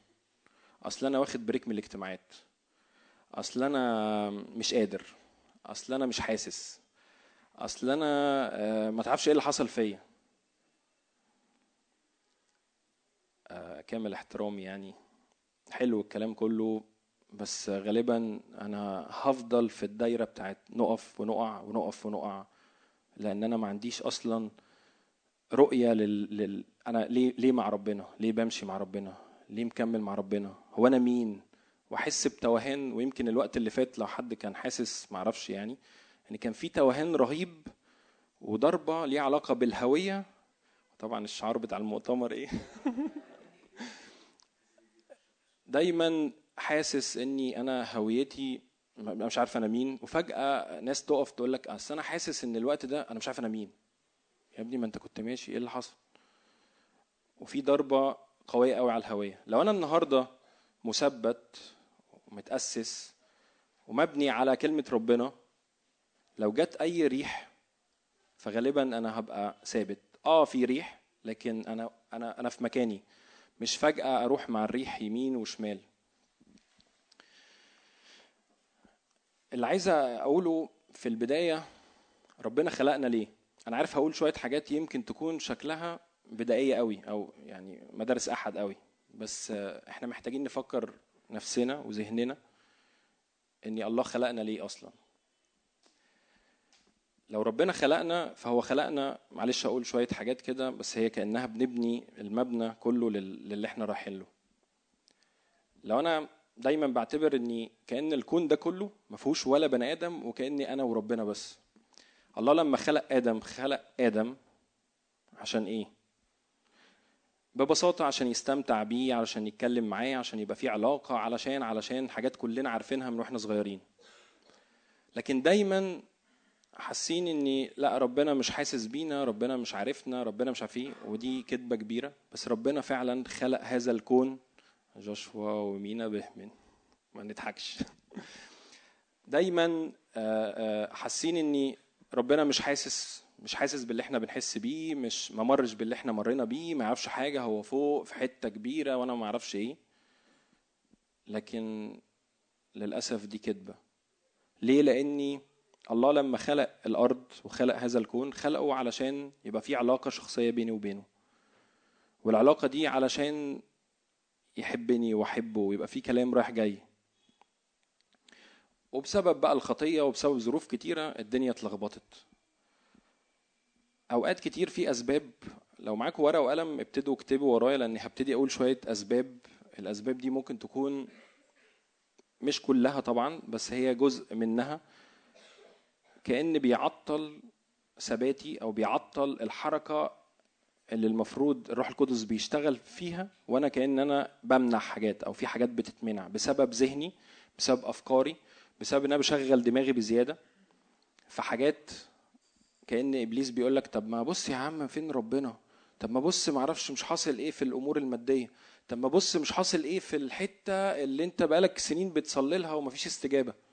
[SPEAKER 2] أصل أنا واخد بريك من الاجتماعات. أصل أنا مش قادر. أصل أنا مش حاسس. أصل أنا آه، ما تعرفش إيه اللي حصل فيا. آه، كامل احترامي يعني. حلو الكلام كله بس غالبا أنا هفضل في الدايرة بتاعت نقف ونقع ونقف ونقع لأن أنا ما عنديش أصلا رؤية لل... لل... أنا ليه ليه مع ربنا؟ ليه بمشي مع ربنا؟ ليه مكمل مع ربنا؟ هو أنا مين؟ وأحس بتوهان ويمكن الوقت اللي فات لو حد كان حاسس ما أعرفش يعني ان كان في توهان رهيب وضربة ليها علاقة بالهوية. طبعا الشعار بتاع المؤتمر إيه؟ دايما حاسس إني أنا هويتي مش عارف أنا مين. وفجأة ناس تقف تقول لك أصل أنا حاسس إن الوقت ده أنا مش عارف أنا مين. يا ابني ما أنت كنت ماشي إيه اللي حصل؟ وفي ضربة قوية قوي على الهوية. لو أنا النهارده مثبت ومتأسس ومبني على كلمة ربنا لو جت أي ريح فغالبا أنا هبقى ثابت. آه في ريح لكن أنا أنا أنا في مكاني. مش فجأة أروح مع الريح يمين وشمال. اللي عايز أقوله في البداية ربنا خلقنا ليه؟ أنا عارف هقول شوية حاجات يمكن تكون شكلها بدائية قوي أو يعني مدارس أحد قوي. بس آه، إحنا محتاجين نفكر نفسنا وذهننا ان الله خلقنا ليه أصلا. لو ربنا خلقنا فهو خلقنا معلش أقول شوية حاجات كده بس هي كأنها بنبني المبنى كله لل- للي إحنا رايحين له. لو أنا دايما بعتبر إني كأن الكون ده كله ما فيهوش ولا بني آدم وكأني أنا وربنا بس. الله لما خلق آدم خلق آدم عشان إيه؟ ببساطة عشان يستمتع بيه علشان يتكلم معاه عشان يبقى في علاقة علشان علشان حاجات كلنا عارفينها من وإحنا صغيرين. لكن دايما حاسين ان لا ربنا مش حاسس بينا ربنا مش عارفنا ربنا مش عارف إيه. ودي كذبة كبيرة. بس ربنا فعلا خلق هذا الكون. جوشوا ومينا بهمن. ما نضحكش. دايما آه، آه، حاسين ان ربنا مش حاسس مش حاسس باللي إحنا بنحس بيه مش ما مرش باللي إحنا مرينا بيه ما يعرفش حاجة هو فوق في حتة كبيرة وأنا ما أعرفش إيه. لكن للأسف دي كذبه ليه؟ لأني الله لما خلق الأرض وخلق هذا الكون خلقه علشان يبقى في علاقة شخصية بيني وبينه. والعلاقة دي علشان يحبني وأحبه ويبقى في كلام رايح جاي. وبسبب بقى الخطية وبسبب ظروف كتيرة الدنيا اتلخبطت. أوقات كتير في أسباب لو معاكم ورقة وقلم ابتدوا اكتبوا ورايا لأني هبتدي أقول شوية أسباب. الأسباب دي ممكن تكون مش كلها طبعا بس هي جزء منها. كأن بيعطل ثباتي أو بيعطل الحركة اللي المفروض الروح القدس بيشتغل فيها وأنا كأن أنا بمنع حاجات أو في حاجات بتتمنع بسبب ذهني بسبب أفكاري بسبب إن أنا بشغل دماغي بزيادة. في حاجات كأن إبليس بيقول لك طب ما بص يا عم فين ربنا؟ طب ما بص ما أعرفش مش حاصل إيه في الأمور المادية. طب ما بص مش حاصل إيه في الحتة اللي أنت بقالك سنين بتصلي لها ومفيش استجابة.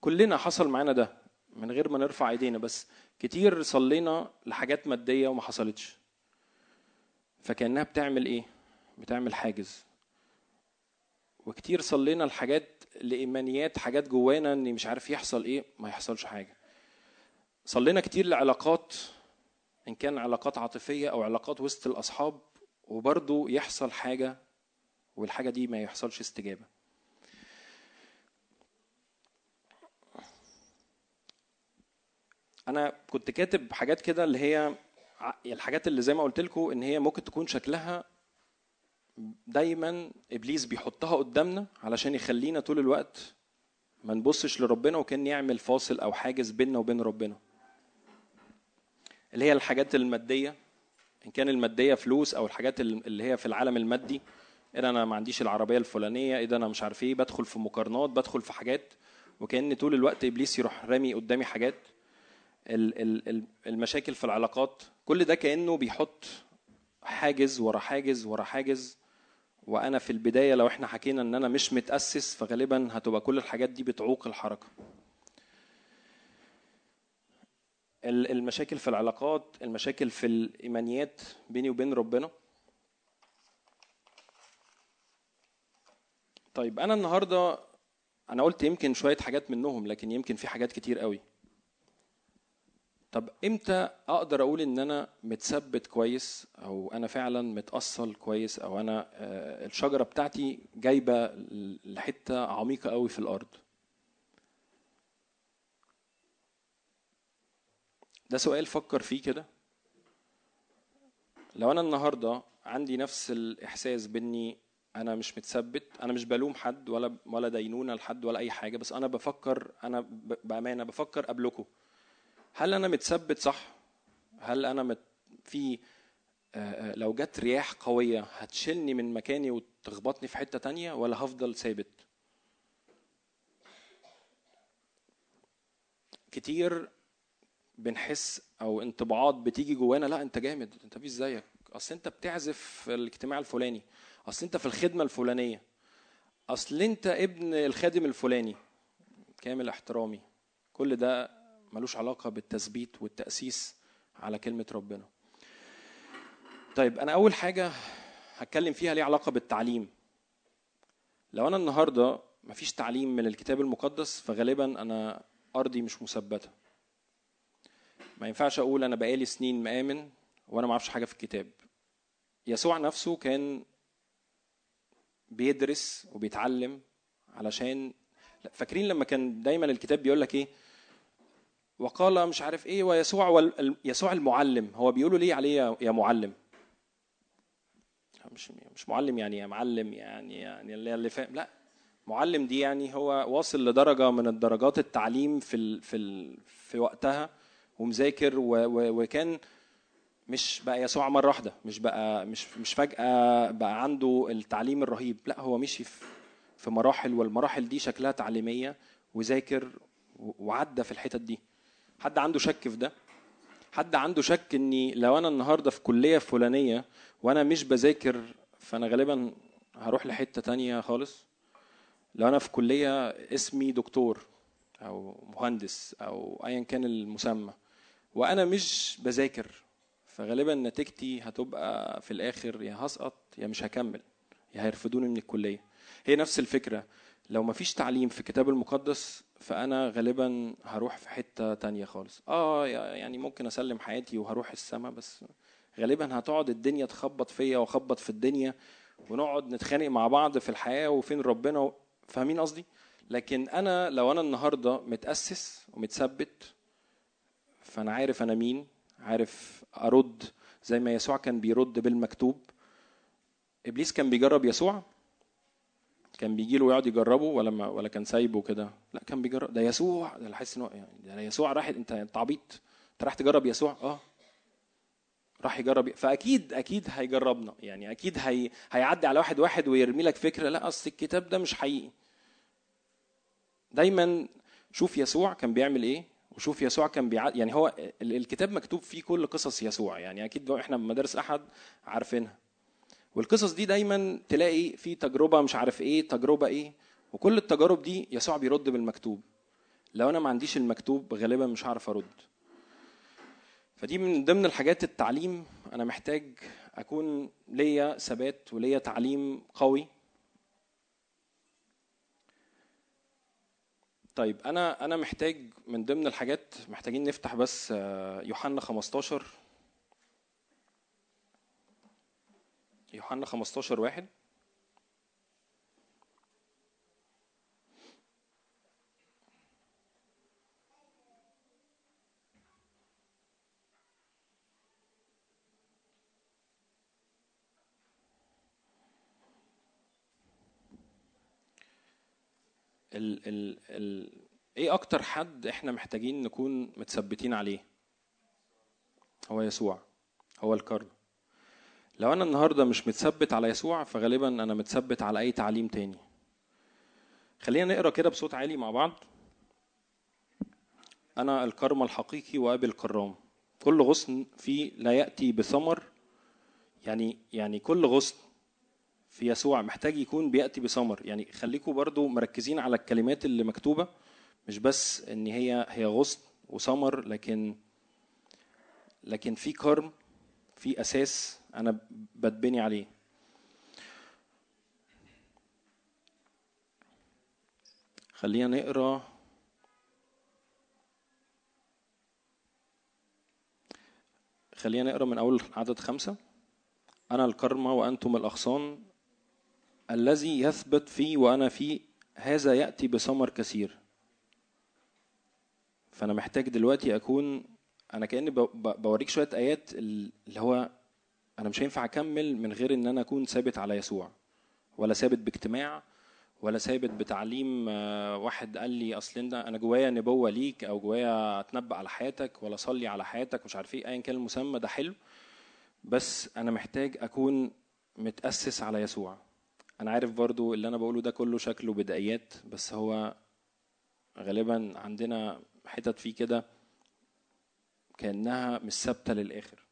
[SPEAKER 2] كلنا حصل معانا ده من غير ما نرفع ايدينا بس كتير صلينا لحاجات مادية وما حصلتش. فكأنها بتعمل إيه؟ بتعمل حاجز. وكتير صلينا لحاجات لإيمانيات حاجات جوانا إن مش عارف يحصل إيه ما يحصلش حاجة. صلينا كتير لعلاقات إن كان علاقات عاطفية أو علاقات وسط الأصحاب وبرضه يحصل حاجة والحاجة دي ما يحصلش استجابة. أنا كنت كاتب حاجات كده اللي هي الحاجات اللي زي ما قلت لكم إن هي ممكن تكون شكلها دايما إبليس بيحطها قدامنا علشان يخلينا طول الوقت ما نبصش لربنا وكأن يعمل فاصل أو حاجز بيننا وبين ربنا. اللي هي الحاجات المادية إن كان المادية فلوس أو الحاجات اللي هي في العالم المادي إيه أنا ما عنديش العربية الفلانية إيه أنا مش عارف إيه بدخل في مقارنات بدخل في حاجات وكأن طول الوقت إبليس يروح رامي قدامي حاجات. المشاكل في العلاقات كل ده كأنه بيحط حاجز ورا حاجز ورا حاجز. وأنا في البداية لو إحنا حكينا إن أنا مش متأسس فغالبا هتبقى كل الحاجات دي بتعوق الحركة. ال- المشاكل في العلاقات المشاكل في الإيمانيات بيني وبين ربنا. طيب أنا النهارده أنا قلت يمكن شوية حاجات منهم لكن يمكن في حاجات كتير قوي. طب إمتى أقدر أقول إن أنا متثبت كويس أو أنا فعلا متاصل كويس أو أنا آه، الشجرة بتاعتي جايبة لحتة عميقة قوي في الأرض؟ ده سؤال فكر فيه كده. لو أنا النهارده عندي نفس الإحساس بإني أنا مش متثبت أنا مش بلوم حد ولا ولا دينونة لحد ولا أي حاجة بس أنا بفكر أنا بأمانة بفكر قبلكم. هل أنا متثبت صح؟ هل أنا مت في آه، آه، لو جت رياح قوية هتشيلني من مكاني وتخبطني في حتة تانية ولا هفضل ثابت؟ كتير بنحس أو انطباعات بتيجي جوانا لا أنت جامد أنت مفيش زيك. أصل أنت بتعزف في الاجتماع الفلاني أصل أنت في الخدمة الفلانية أصل أنت ابن الخادم الفلاني. كامل احترامي. كل ده ملوش علاقة بالتثبيت والتأسيس على كلمة ربنا. طيب أنا أول حاجة هتكلم فيها ليها علاقة بالتعليم. لو أنا النهارده مفيش تعليم من الكتاب المقدس فغالبا أنا أرضي مش مثبتة. ما ينفعش أقول أنا بقالي سنين مآمن وأنا ما أعرفش حاجة في الكتاب. يسوع نفسه كان بيدرس وبيتعلم علشان فاكرين لما كان دايما الكتاب بيقول لك إيه؟ وقال مش عارف إيه ويسوع. يسوع المعلم هو بيقولوا ليه عليه يا- معلم مش مش معلم يعني يا معلم يعني يعني اللي فاهم لا معلم دي يعني هو واصل لدرجة من الدرجات التعليم في ال... في ال... في وقتها ومذاكر. وكان مش بقى يسوع مرة واحدة مش بقى مش مش فجأة بقى عنده التعليم الرهيب لا هو مشي في في مراحل والمراحل دي شكلها تعليمية وذاكر وعدى في الحتت دي حد عنده شك في ده؟ حد عنده شك إني لو أنا النهارده في كلية فلانية وأنا مش بذاكر فأنا غالبا هروح لحتة تانية خالص؟ لو أنا في كلية اسمي دكتور أو مهندس أو ايا كان المسمى وأنا مش بذاكر فغالبا نتيجتي هتبقى في الآخر يا هسقط يا مش هكمل يا هيرفضوني من الكلية. هي نفس الفكرة. لو مفيش تعليم في الكتاب المقدس فأنا غالبا هروح في حتة تانية خالص آه يعني ممكن أسلم حياتي وهروح السما بس غالبا هتقعد الدنيا تخبط فيا واخبط في الدنيا ونقعد نتخانق مع بعض في الحياة وفين ربنا. فاهمين قصدي لكن أنا لو أنا النهارده متأسس ومتثبت فأنا عارف أنا مين عارف أرد زي ما يسوع كان بيرد بالمكتوب إبليس كان بيجرب يسوع كان بيجي له ويقعد يجربه ولا ما ولا كان سايبه كده؟ لا كان بيجرب. ده يسوع. ده حاسس إن هو يعني ده يسوع راح أنت أنت عبيط. أنت راح تجرب يسوع؟ آه. راح يجرب. فأكيد أكيد هيجربنا. يعني أكيد هي هيعدي على واحد واحد ويرمي لك فكرة. لا أصل الكتاب ده مش حقيقي. دايما شوف يسوع كان بيعمل إيه وشوف يسوع كان بيع... يعني هو ال- الكتاب مكتوب فيه كل قصص يسوع. يعني أكيد إحنا مدارس أحد عارفينها. والقصص دي دايما تلاقي في تجربة مش عارف إيه تجربة إيه. وكل التجارب دي يسوع بيرد بالمكتوب. لو أنا ما عنديش المكتوب غالبا مش هعرف أرد. فدي من ضمن الحاجات التعليم. أنا محتاج أكون ليا ثبات وليا تعليم قوي. طيب أنا أنا محتاج من ضمن الحاجات محتاجين نفتح بس آه، يوحنا 15 يوحنا 15 واحد. ال ال ال إيه أكتر حد إحنا محتاجين نكون متثبتين عليه؟ هو يسوع. هو الكرم لو أنا النهارده مش متثبت على يسوع فغالبا أنا متثبت على أي تعليم تاني. خلينا نقرأ كده بصوت عالي مع بعض. أنا الكرم الحقيقي وأبي الكرام. كل غصن فيه لا يأتي بثمر يعني يعني كل غصن في يسوع محتاج يكون بيأتي بثمر. يعني خليكم برضو مركزين على الكلمات اللي مكتوبة مش بس إن هي هي غصن وثمر لكن لكن في كرم في أساس أنا بتبني عليه. خلينا نقرأ خلينا نقرأ من أول عدد خمسة. أنا الكرمة وأنتم الأغصان الذي يثبت في وأنا فيه هذا يأتي بثمر كثير. فأنا محتاج دلوقتي أكون أنا كأني بوريك شوية آيات اللي هو أنا مش هينفع اكمل من غير إن أنا أكون ثابت على يسوع ولا ثابت باجتماع ولا ثابت بتعليم آه، واحد قال لي أصل أنا جوايا نبوة ليك أو جوايا أتنبأ على حياتك ولا أصلي على حياتك مش عارف إيه ايا كان المسمى ده حلو. بس أنا محتاج أكون متأسس على يسوع. أنا عارف برضو اللي أنا بقوله ده كله شكله بدايات بس هو غالبا عندنا حتت فيه كده كأنها مش ثابتة للآخر.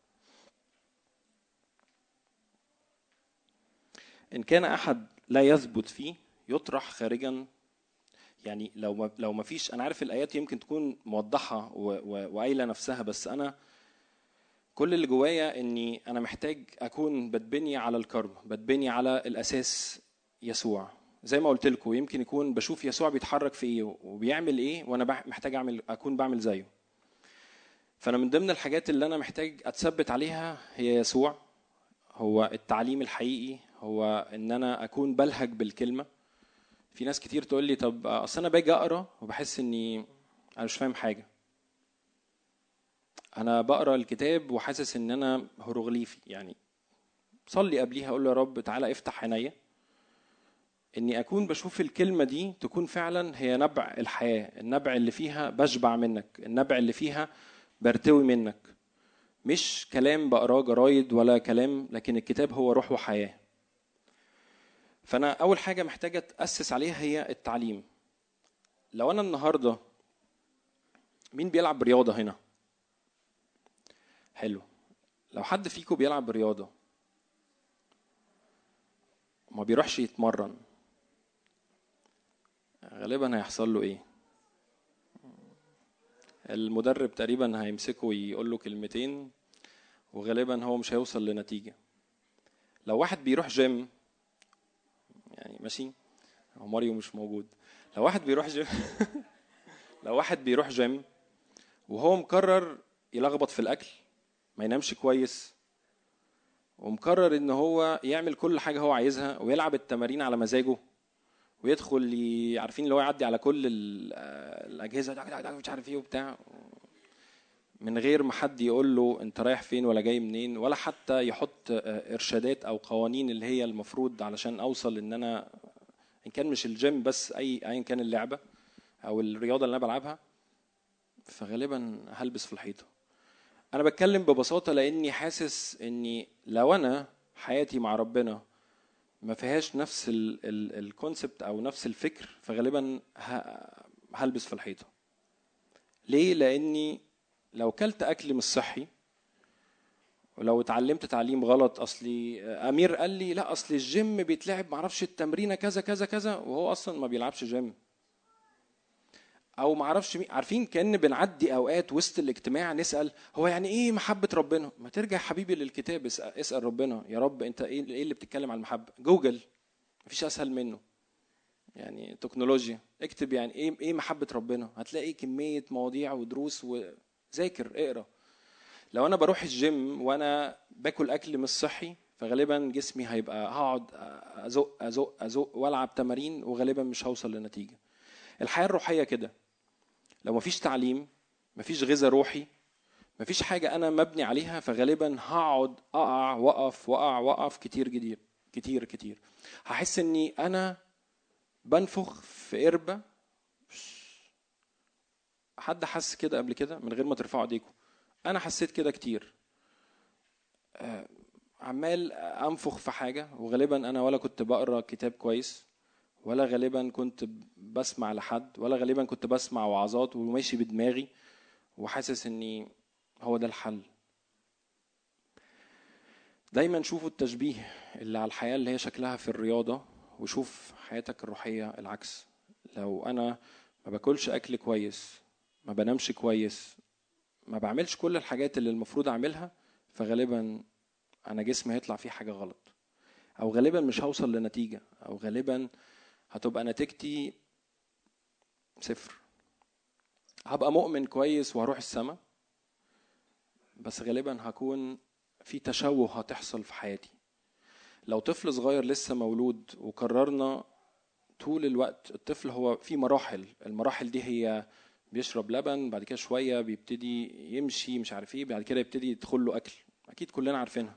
[SPEAKER 2] إن كان أحد لا يثبت فيه يطرح خارجا. يعني لو لو ما فيش أنا عارف الآيات يمكن تكون موضحة وقايلة نفسها بس أنا كل اللي جوايا إني أنا محتاج أكون بتبني على الكرم بتبني على الأساس يسوع. زي ما قلت لكم يمكن يكون بشوف يسوع بيتحرك في إيه وبيعمل إيه وأنا محتاج أعمل أكون بعمل زيه. فأنا من ضمن الحاجات اللي أنا محتاج أتثبت عليها هي يسوع هو التعليم الحقيقي هو إن أنا أكون بلهج بالكلمة. في ناس كتير تقول لي طب أصل أنا باجي أقرأ وبحس إني أنا مش فاهم حاجة. أنا بقرأ الكتاب وحاسس إن أنا هيروغليفي يعني صلي قبليها أقول له يا رب تعالى افتح عينيا. إني أكون بشوف الكلمة دي تكون فعلا هي نبع الحياة النبع اللي فيها بشبع منك النبع اللي فيها برتوي منك. مش كلام بقراه جرايد ولا كلام لكن الكتاب هو روح وحياة. فأنا أول حاجة محتاجة تأسس عليها هي التعليم. لو أنا النهارده مين بيلعب رياضة هنا؟ حلو. لو حد فيكم بيلعب رياضة ما بيروحش يتمرن غالبا هيحصل له إيه؟ المدرب تقريبا هيمسكه ويقول له كلمتين وغالبا هو مش هيوصل لنتيجة. لو واحد بيروح جيم يعني ماشي؟ هو ماريو مش موجود. لو واحد بيروح جيم لو واحد بيروح جيم وهو مقرر يلخبط في الأكل ما ينامش كويس ومقرر إن هو يعمل كل حاجة هو عايزها ويلعب التمارين على مزاجه ويدخل عارفين اللي هو يعدي على كل آه، الأجهزة مش عارف إيه وبتاع. من غير ما حد يقول له أنت رايح فين ولا جاي منين ولا حتى يحط آه، إرشادات أو قوانين اللي هي المفروض علشان أوصل إن أنا إن كان مش الجيم بس أي ايا كان اللعبة أو الرياضة اللي أنا بلعبها فغالبا هلبس في الحيطة. أنا بتكلم ببساطة لأني حاسس إني لو أنا حياتي مع ربنا ما فيهاش نفس ال concept أو نفس الفكر فغالبا هلبس في الحيطة. ليه؟ لأني لو كلت أكل مش صحي ولو اتعلمت تعليم غلط أصل أمير قال لي لا اصل الجيم بيتلعب معرفش التمرينة كذا كذا كذا وهو أصلا ما بيلعبش جيم أو معرفش مين عارفين كأن بنعدي أوقات وسط الاجتماع نسأل هو يعني إيه محبة ربنا؟ ما ترجع حبيبي للكتاب اسال, اسأل ربنا يا رب أنت إيه إيه اللي بتتكلم عن المحبة؟ جوجل مفيش أسهل منه. يعني تكنولوجيا اكتب يعني إيه إيه محبة ربنا؟ هتلاقي كمية مواضيع ودروس وذاكر اقرأ. لو أنا بروح الجيم وأنا باكل أكل مش صحي فغالبا جسمي هيبقى هقعد أزق أزق أزق وألعب تمارين وغالبا مش هوصل لنتيجة. الحياة الروحية كده. لو مفيش تعليم مفيش غذاء روحي مفيش حاجة أنا مبني عليها فغالبا هقعد أقع وأقف وأقع وأقف كتير كتير كتير كتير. هحس إني أنا بنفخ في قربة. حد حس كده قبل كده من غير ما ترفعوا ايديكم أنا حسيت كده كتير. آه، عمال أنفخ في حاجة وغالبا أنا ولا كنت بقرأ كتاب كويس. ولا غالبا كنت بسمع لحد ولا غالبا كنت بسمع وعظات وماشي بدماغي وحاسس إني هو ده الحل. دايما شوفوا التشبيه اللي على الحياة اللي هي شكلها في الرياضة وشوف حياتك الروحية العكس. لو أنا ما باكلش أكل كويس ما بنامش كويس ما بعملش كل الحاجات اللي المفروض أعملها فغالبا أنا جسمي هيطلع فيه حاجة غلط. أو غالبا مش هوصل لنتيجة أو غالبا هتبقى نتيجتي صفر. هبقى مؤمن كويس وهروح السما بس غالبا هكون في تشوه هتحصل في حياتي. لو طفل صغير لسه مولود وقررنا طول الوقت الطفل هو في مراحل المراحل دي هي بيشرب لبن بعد كده شوية بيبتدي يمشي مش عارف إيه بعد كده يبتدي يدخل له أكل. أكيد كلنا عارفينها.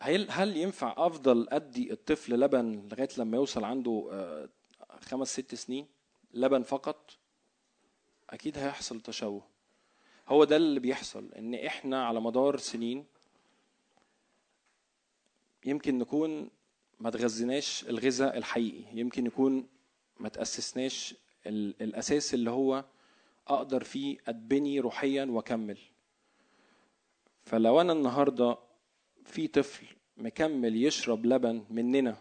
[SPEAKER 2] هل هل ينفع أفضل أدي الطفل لبن لغاية لما يوصل عنده آه، خمس ست سنين؟ لبن فقط؟ أكيد هيحصل تشوه. هو ده اللي بيحصل إن إحنا على مدار سنين يمكن نكون ما تغذيناش الغذاء الحقيقي يمكن يكون ما تأسسناش ال- الأساس اللي هو أقدر فيه أتبني روحيا وأكمل. فلو أنا النهارده في طفل مكمل يشرب لبن مننا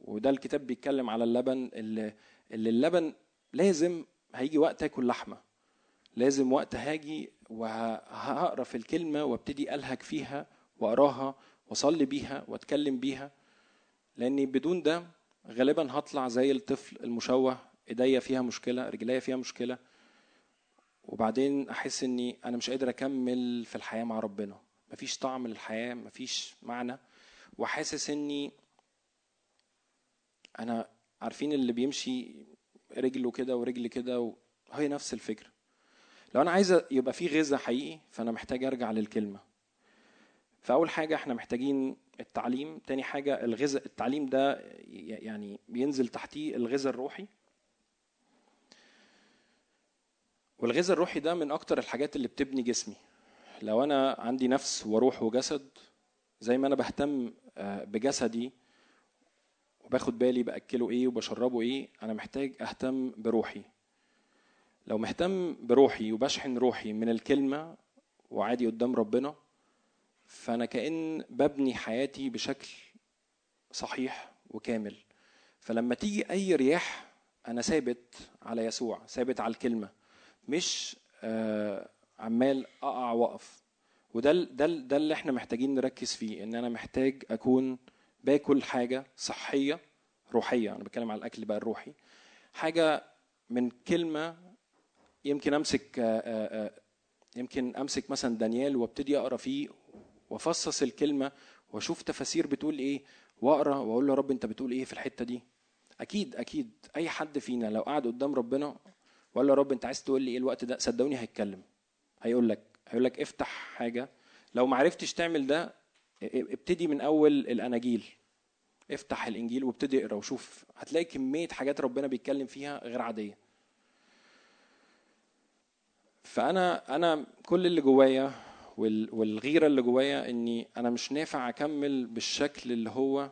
[SPEAKER 2] وده الكتاب بيتكلم على اللبن اللي, اللي اللبن لازم هيجي وقت آكل لحمة. لازم وقت هاجي وهقرأ في الكلمة وابتدي ألهج فيها وأقراها وأصلي بيها وأتكلم بيها لأني بدون ده غالبا هطلع زي الطفل المشوه إيديا فيها مشكلة رجليا فيها مشكلة وبعدين أحس إني أنا مش قادر أكمل في الحياة مع ربنا. مفيش طعم للحياة مفيش معنى. وحاسس إني أنا عارفين اللي بيمشي رجله كده ورجل كده هي نفس الفكرة لو أنا عايز يبقى في غذاء حقيقي فأنا محتاج أرجع للكلمة. فأول حاجة إحنا محتاجين التعليم تاني حاجة الغذاء التعليم ده يعني بينزل تحتيه الغذاء الروحي. والغذاء الروحي ده من أكتر الحاجات اللي بتبني جسمي. لو أنا عندي نفس وروح وجسد زي ما أنا بهتم آه، بجسدي وباخد بالي بأكله إيه وبشربه إيه أنا محتاج أهتم بروحي. لو مهتم بروحي وبشحن روحي من الكلمة وعادي قدام ربنا فأنا كأن ببني حياتي بشكل صحيح وكامل. فلما تيجي أي رياح أنا ثابت على يسوع ثابت على الكلمة مش آه عمال أقع وأقف. وده ده ده اللي إحنا محتاجين نركز فيه إن أنا محتاج أكون باكل حاجة صحية روحية. أنا بتكلم على الأكل بقى الروحي. حاجة من كلمة يمكن أمسك آه، آه، آه، يمكن أمسك مثلا دانيال وأبتدي أقرأ فيه وأفصص الكلمة وأشوف تفاسير بتقول إيه وأقرأ وأقول له رب أنت بتقول إيه في الحتة دي. أكيد أكيد أي حد فينا لو قعد قدام ربنا وقال له يا رب أنت عايز تقول لي إيه الوقت ده صدقوني هيتكلم. هيقول لك هيقول لك افتح حاجة. لو ما عرفتش تعمل ده ابتدي من أول الأناجيل. افتح الإنجيل وابتدي اقرأ وشوف. هتلاقي كمية حاجات ربنا بيتكلم فيها غير عادية. فأنا أنا كل اللي جوايا والغيرة اللي جوايا إني أنا مش نافع أكمل بالشكل اللي هو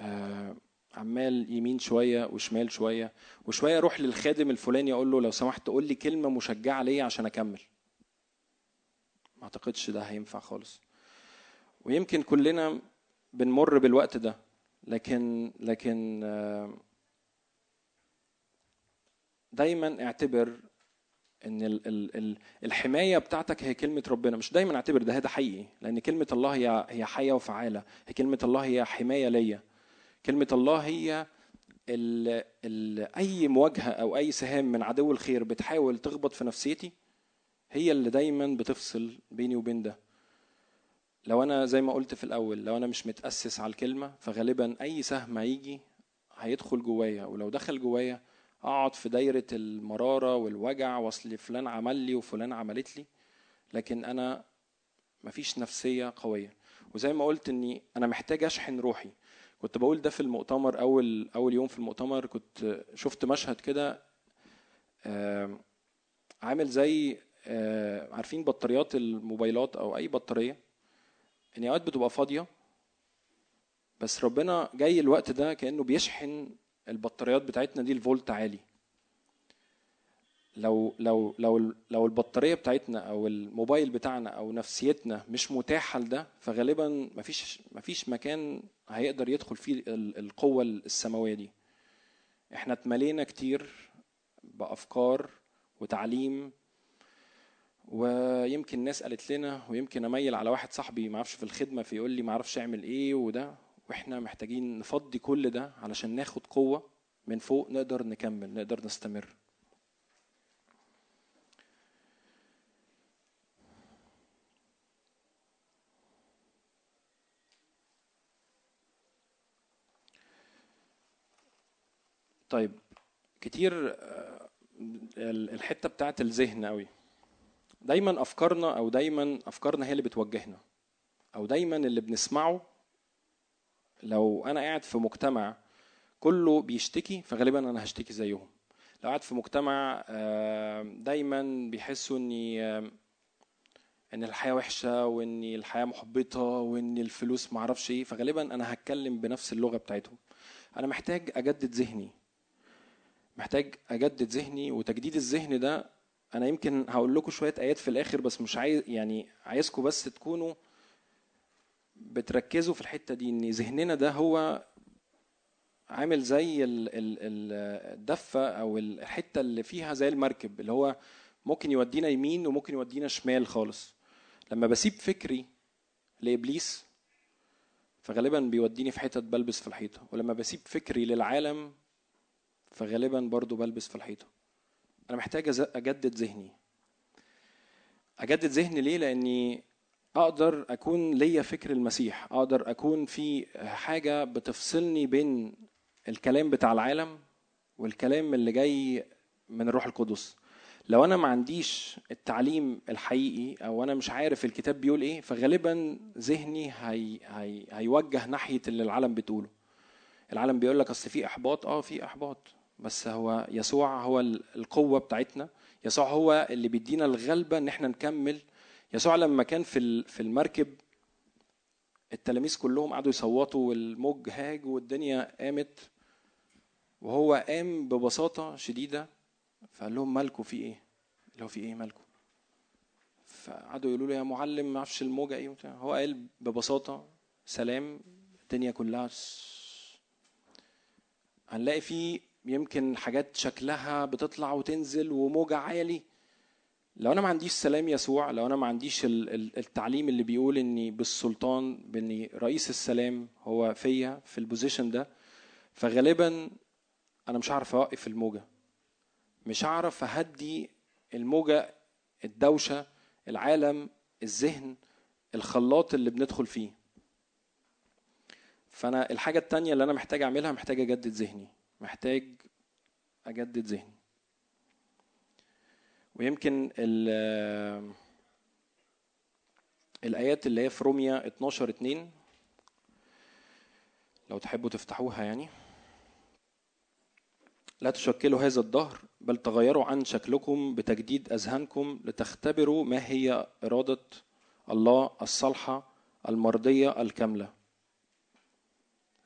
[SPEAKER 2] آه عمال يمين شوية وشمال شوية وشوية أروح للخادم الفلاني أقول له لو سمحت قول لي كلمة مشجعة ليا عشان أكمل. ما أعتقدش ده هينفع خالص. ويمكن كلنا بنمر بالوقت ده لكن لكن آه، دايما اعتبر إن ال ال ال الحماية بتاعتك هي كلمة ربنا. مش دايما اعتبر ده هذا حقيقي لأن كلمة الله هي هي حيه وفعالة. هي كلمة الله هي حماية ليا. كلمة الله هي ال ال أي مواجهة أو أي سهام من عدو الخير بتحاول تخبط في نفسيتي هي اللي دايما بتفصل بيني وبين ده. لو أنا زي ما قلت في الأول لو أنا مش متأسس على الكلمة فغالبا أي سهم هيجي هيدخل جوايا ولو دخل جوايا أقعد في دايرة المرارة والوجع وصل فلان عمل لي وفلان عملت لي لكن أنا مفيش نفسية قوية. وزي ما قلت إني أنا محتاج أشحن روحي. كنت بقول ده في المؤتمر أول أول يوم في المؤتمر كنت شفت مشهد كده عامل زي عارفين بطاريات الموبايلات أو أي بطارية؟ ان اوقات بتبقى فاضية بس ربنا جاي الوقت ده كأنه بيشحن البطاريات بتاعتنا دي الفولت عالي. لو لو لو لو البطارية بتاعتنا أو الموبايل بتاعنا أو نفسيتنا مش متاحة لده فغالبا مفيش مفيش مكان هيقدر يدخل فيه القوة السماوية دي. إحنا اتملينا كتير بأفكار وتعليم ويمكن ناس قالت لنا ويمكن أميل على واحد صاحبي ما أعرفش في الخدمة فيقول لي ما أعرفش أعمل إيه وده وإحنا محتاجين نفضي كل ده علشان ناخد قوة من فوق نقدر نكمل نقدر نستمر. طيب كتير آه، الحتة بتاعت الذهن قوي دايما أفكارنا أو دايما أفكارنا هي اللي بتوجهنا. أو دايما اللي بنسمعه لو أنا قاعد في مجتمع كله بيشتكي فغالبا أنا هشتكي زيهم. لو قاعد في مجتمع آه، دايما بيحسوا إني آه، إن الحياة وحشة وان الحياة محبطة وان الفلوس معرفش إيه فغالبا أنا هتكلم بنفس اللغة بتاعتهم. أنا محتاج أجدد ذهني. محتاج أجدد ذهني وتجديد الذهن ده أنا يمكن هقول لكم شوية آيات في الآخر بس مش عايز يعني عايزكم بس تكونوا بتركزوا في الحتة دي إن ذهننا ده هو عامل زي الدفة أو الحتة اللي فيها زي المركب اللي هو ممكن يودينا يمين وممكن يودينا شمال خالص. لما بسيب فكري لإبليس فغالبا بيوديني في حتت بلبس في الحيطة ولما بسيب فكري للعالم فغالبا برضو بلبس في الحيطة. أنا محتاج أجدد ذهني. أجدد ذهني ليه؟ لأني أقدر أكون ليا فكر المسيح. أقدر أكون في حاجة بتفصلني بين الكلام بتاع العالم والكلام اللي جاي من الروح القدس. لو أنا ما عنديش التعليم الحقيقي أو أنا مش عارف الكتاب بيقول إيه فغالبا ذهني هي هي هيوجه ناحية اللي العالم بتقوله. العالم بيقول لك أصل في إحباط. آه في إحباط. بس هو يسوع هو ال- القوة بتاعتنا. يسوع هو اللي بيدينا الغلبة إن إحنا نكمل. يسوع لما كان في في المركب التلاميذ كلهم قعدوا يصوتوا والموج هاج والدنيا قامت. وهو قام ببساطة شديدة فقال لهم مالكوا في إيه؟ اللي هو في إيه مالكوا؟ فقعدوا يقولوا له يا معلم ما أعرفش الموجة إيه وبتاع. هو قال ببساطة سلام الدنيا كلها. هنلاقي في يمكن حاجات شكلها بتطلع وتنزل وموجة عالي. لو أنا ما عنديش سلام يسوع لو أنا ما عنديش ال- ال- التعليم اللي بيقول إني بالسلطان بإني رئيس السلام هو فيا في البوزيشن ده فغالبا أنا مش هعرف أوقف الموجة. مش هعرف أهدي الموجة الدوشة العالم الذهن الخلاط اللي بندخل فيه. فأنا الحاجة التانية اللي أنا محتاج أعملها محتاج أجدد ذهني. محتاج أجدد ذهني. ويمكن ال- الآيات اللي هي في روميا 12 2 لو تحبوا تفتحوها يعني. لا تشكلوا هذا الدهر بل تغيروا عن شكلكم بتجديد أذهانكم لتختبروا ما هي إرادة الله الصالحة المرضية الكاملة.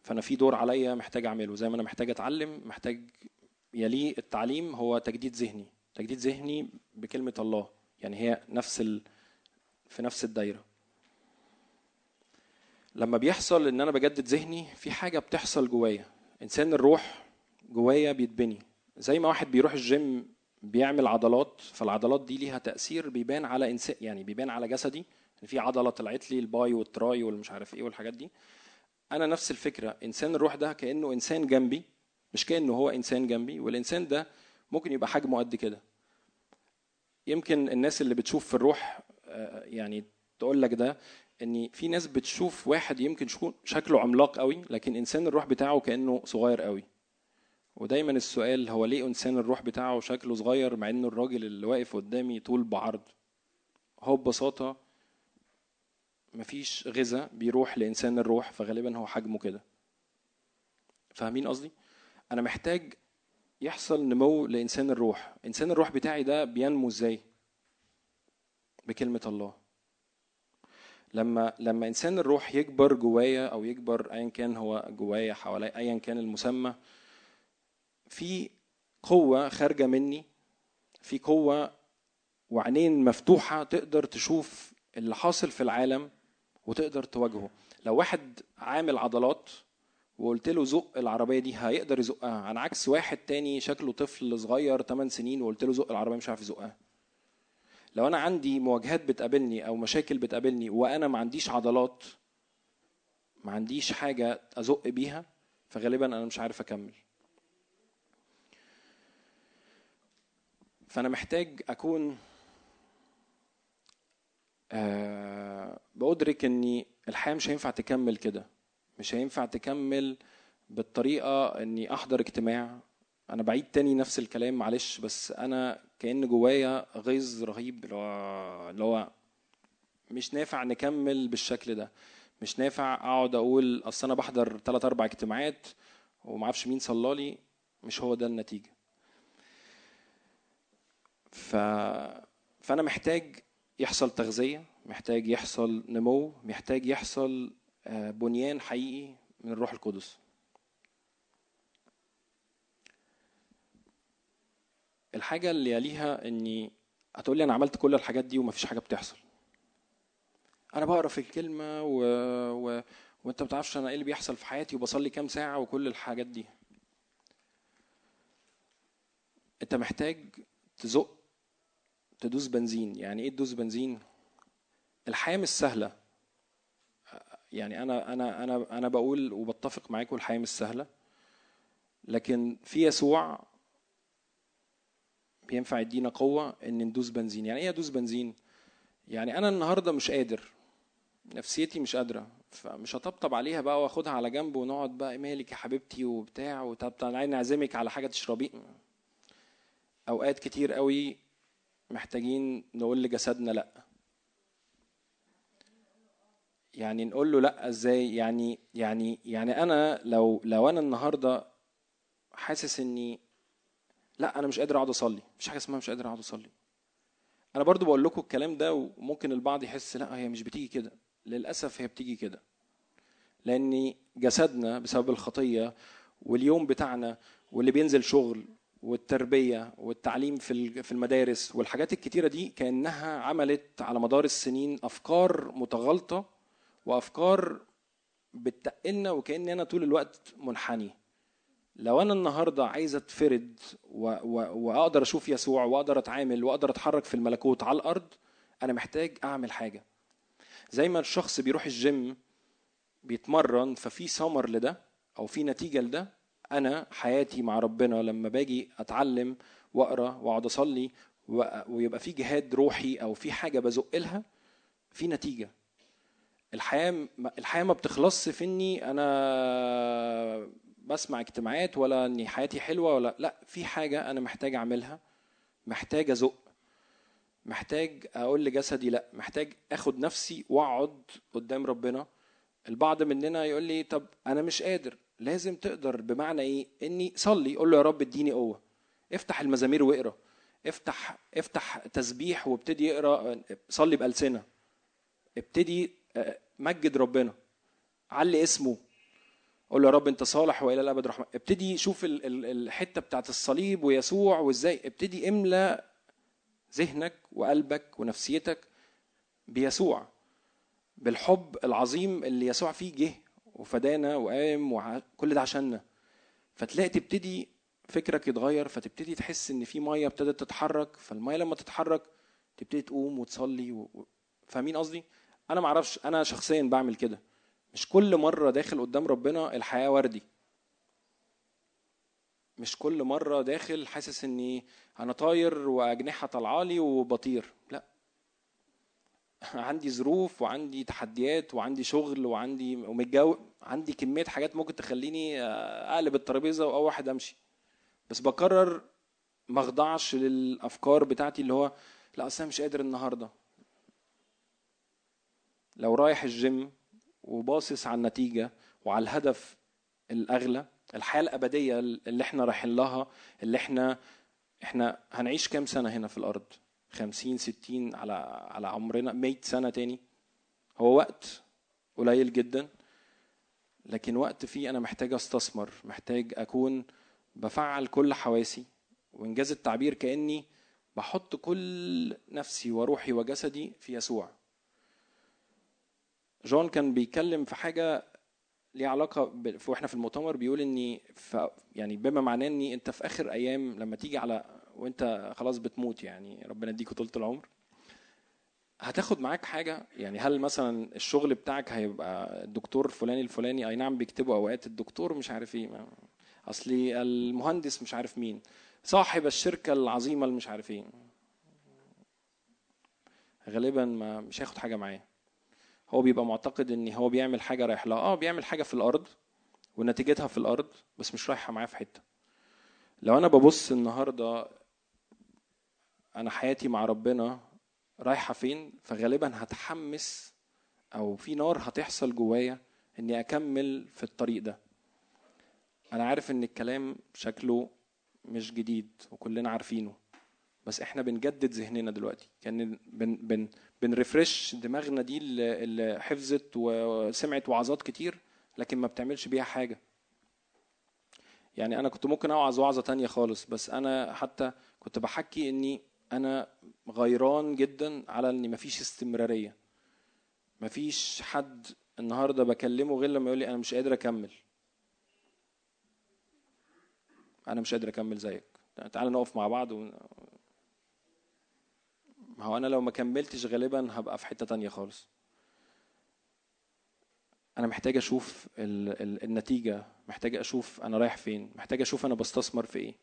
[SPEAKER 2] فأنا في دور عليا محتاج أعمله. زي ما أنا محتاج أتعلم محتاج يليه التعليم هو تجديد ذهني. تجديد ذهني بكلمة الله. يعني هي نفس ال... في نفس الدايرة. لما بيحصل إن أنا بجدد ذهني في حاجة بتحصل جوايا. إنسان الروح جوايا بيتبني. زي ما واحد بيروح الجيم بيعمل عضلات فالعضلات دي ليها تأثير بيبان على انسان يعني بيبان على جسدي. في عضلة طلعت لي ال bi وال tri والمش عارف إيه والحاجات دي. أنا نفس الفكرة. إنسان الروح ده كأنه إنسان جنبي مش كأنه هو إنسان جنبي والإنسان ده ممكن يبقى حجمه قد كده. يمكن الناس اللي بتشوف في الروح آه، يعني تقول لك ده إن في ناس بتشوف واحد يمكن شكله عملاق قوي لكن إنسان الروح بتاعه كأنه صغير قوي. ودايما السؤال هو ليه إنسان الروح بتاعه شكله صغير مع إنه الراجل اللي واقف قدامي طول بعرض؟ هو ببساطة مفيش غذاء بيروح لإنسان الروح فغالبا هو حجمه كده. فاهمين قصدي؟ أنا محتاج يحصل نمو لإنسان الروح. إنسان الروح بتاعي ده بينمو إزاي؟ بكلمة الله. لما لما إنسان الروح يكبر جوايا أو يكبر ايا كان هو جوايا حواليا ايا كان المسمى في قوة خارجة مني في قوة وعينين مفتوحة تقدر تشوف اللي حاصل في العالم وتقدر تواجهه. لو واحد عامل عضلات وقلت له زق العربية دي هيقدر يزقها. عن عكس واحد تاني شكله طفل صغير 8 سنين وقلت له زق العربية مش عارف يزقها. لو أنا عندي مواجهات بتقابلني أو مشاكل بتقابلني وأنا ما عنديش عضلات ما عنديش حاجة أزق بيها فغالبا أنا مش عارف أكمل. فأنا محتاج أكون آه بأدرك إني الحياة مش هينفع تكمل كده. مش هينفع تكمل بالطريقة إني أحضر اجتماع. أنا بعيد تاني نفس الكلام معلش بس أنا كأن جوايا غيظ رهيب اللي هو مش نافع نكمل بالشكل ده. مش نافع أقعد أقول أصل أنا بحضر ثلاث أربع اجتماعات وما أعرفش مين صلى لي مش هو ده النتيجة. ف فأنا محتاج يحصل تغذية محتاج يحصل نمو محتاج يحصل آه، بنيان حقيقي من الروح القدس. الحاجة اللي يليها إني هتقول لي أنا عملت كل الحاجات دي ومفيش حاجة بتحصل. أنا بقرأ في الكلمة و... و... وأنت ما بتعرفش أنا إيه اللي بيحصل في حياتي وبصلي كام ساعة وكل الحاجات دي. أنت محتاج تزق تدوس بنزين. يعني إيه تدوس بنزين؟ الحياة مش سهلة. يعني أنا أنا أنا أنا بقول وبتفق معاكم الحياة مش سهلة. لكن في يسوع بينفع يدينا قوة إن ندوس بنزين. يعني إيه أدوس بنزين؟ يعني أنا النهارده مش قادر. نفسيتي مش قادرة. فمش هطبطب عليها بقى وآخدها على جنب ونقعد بقى مالك يا حبيبتي وبتاع وطب تعالي نعزمك على حاجة تشربي. أوقات كتير قوي محتاجين نقول لجسدنا لأ. يعني نقول له لأ إزاي؟ يعني يعني يعني أنا لو لو أنا النهارده حاسس إني لأ أنا مش قادر أقعد أصلي. مفيش حاجة اسمها مش قادر أقعد أصلي. أنا برضو بقول لكم الكلام ده وممكن البعض يحس لأ هي مش بتيجي كده. للأسف هي بتيجي كده. لأن جسدنا بسبب الخطية واليوم بتاعنا واللي بينزل شغل والتربية والتعليم في في المدارس والحاجات الكتيرة دي كأنها عملت على مدار السنين أفكار متغالطه وأفكار بتقلنا وكأني أنا طول الوقت منحني. لو أنا النهارده عايز أتفرد و... و... وأقدر أشوف يسوع وأقدر أتعامل وأقدر أتحرك في الملكوت على الأرض أنا محتاج أعمل حاجة. زي ما الشخص بيروح الجيم بيتمرن ففي ثمر لده أو في نتيجة لده أنا حياتي مع ربنا لما باجي أتعلم وأقرأ وأقعد أصلي ويبقى في جهاد روحي أو في حاجة بزق لها في نتيجة. الحياة الحياة ما بتخلصش في إني أنا بسمع اجتماعات ولا إني حياتي حلوة ولا لأ في حاجة أنا محتاج أعملها محتاج أزق محتاج أقول لجسدي لأ محتاج آخد نفسي وأقعد قدام ربنا. البعض مننا يقول لي طب أنا مش قادر. لازم تقدر بمعنى إيه؟ إني صلي قول له يا رب اديني قوة. افتح المزامير واقرأ. افتح افتح تسبيح وابتدي اقرا صلي بألسنة. ابتدي مجد ربنا. علي اسمه. قول له يا رب انت صالح وإلى الأبد رحمة. ابتدي شوف الحتة بتاعت الصليب ويسوع وإزاي. ابتدي املى ذهنك وقلبك ونفسيتك بيسوع. بالحب العظيم اللي يسوع فيه جه. وفدانا وقام وكل ده عشاننا. فتلاقي تبتدي فكرك يتغير فتبتدي تحس إن في مية ابتدت تتحرك. فالمية لما تتحرك تبتدي تقوم وتصلي و... فاهمين قصدي؟ أنا معرفش أنا شخصيا بعمل كده. مش كل مرة داخل قدام ربنا الحياة وردي. مش كل مرة داخل حاسس إني أنا طاير واجنحه طالعالي وبطير. لا. عندي ظروف وعندي تحديات وعندي شغل وعندي ومتجوز عندي كمية حاجات ممكن تخليني أقلب الترابيزة واول واحد أمشي. بس بقرر ما أخضعش للأفكار بتاعتي اللي هو لا أصل مش قادر النهارده. لو رايح الجيم وباصص على النتيجة وعلى الهدف الأغلى الحياة الأبدية اللي إحنا رايحين لها اللي إحنا إحنا هنعيش كام سنة هنا في الأرض؟ 50 60 على على عمرنا 100 سنة تاني. هو وقت قليل جدا لكن وقت فيه أنا محتاج أستثمر محتاج أكون بفعل كل حواسي. وإنجاز التعبير كأني بحط كل نفسي وروحي وجسدي في يسوع. جون كان بيتكلم في حاجة ليها علاقة ب... وإحنا في المؤتمر بيقول إني ف... يعني بما معناه إني أنت في آخر أيام لما تيجي على وانت خلاص بتموت يعني ربنا يديك طولة العمر. هتاخد معاك حاجة؟ يعني هل مثلا الشغل بتاعك هيبقى الدكتور الفلاني الفلاني؟ أي نعم بيكتبوا أوقات الدكتور مش عارف إيه. أصلي المهندس مش عارف مين. صاحب الشركة العظيمة اللي مش عارف إيه. غالبا ما مش هياخد حاجة معاه. هو بيبقى معتقد إن هو بيعمل حاجة رايح لها. آه بيعمل حاجة في الأرض ونتيجتها في الأرض بس مش رايحة معاه في حتة. لو أنا ببص النهارده أنا حياتي مع ربنا رايحة فين فغالبا هتحمس أو في نار هتحصل جوايا إني أكمل في الطريق ده. أنا عارف إن الكلام شكله مش جديد وكلنا عارفينه بس إحنا بنجدد ذهننا دلوقتي. كأن بن بن بنرفرش دماغنا دي اللي حفظت وسمعت وعظات كتير لكن ما بتعملش بيها حاجة. يعني أنا كنت ممكن أوعظ وعظة تانية خالص بس أنا حتى كنت بحكي إني أنا غيران جدا على ان مفيش استمرارية. مفيش حد النهارده بكلمه غير لما يقول لي أنا مش قادر أكمل. أنا مش قادر أكمل زيك. تعال نقف مع بعض و... ما هو أنا لو ما كملتش غالبا هبقى في حتة تانية خالص. أنا محتاج أشوف ال... ال... النتيجة. محتاج أشوف أنا رايح فين. محتاج أشوف أنا بستثمر في إيه.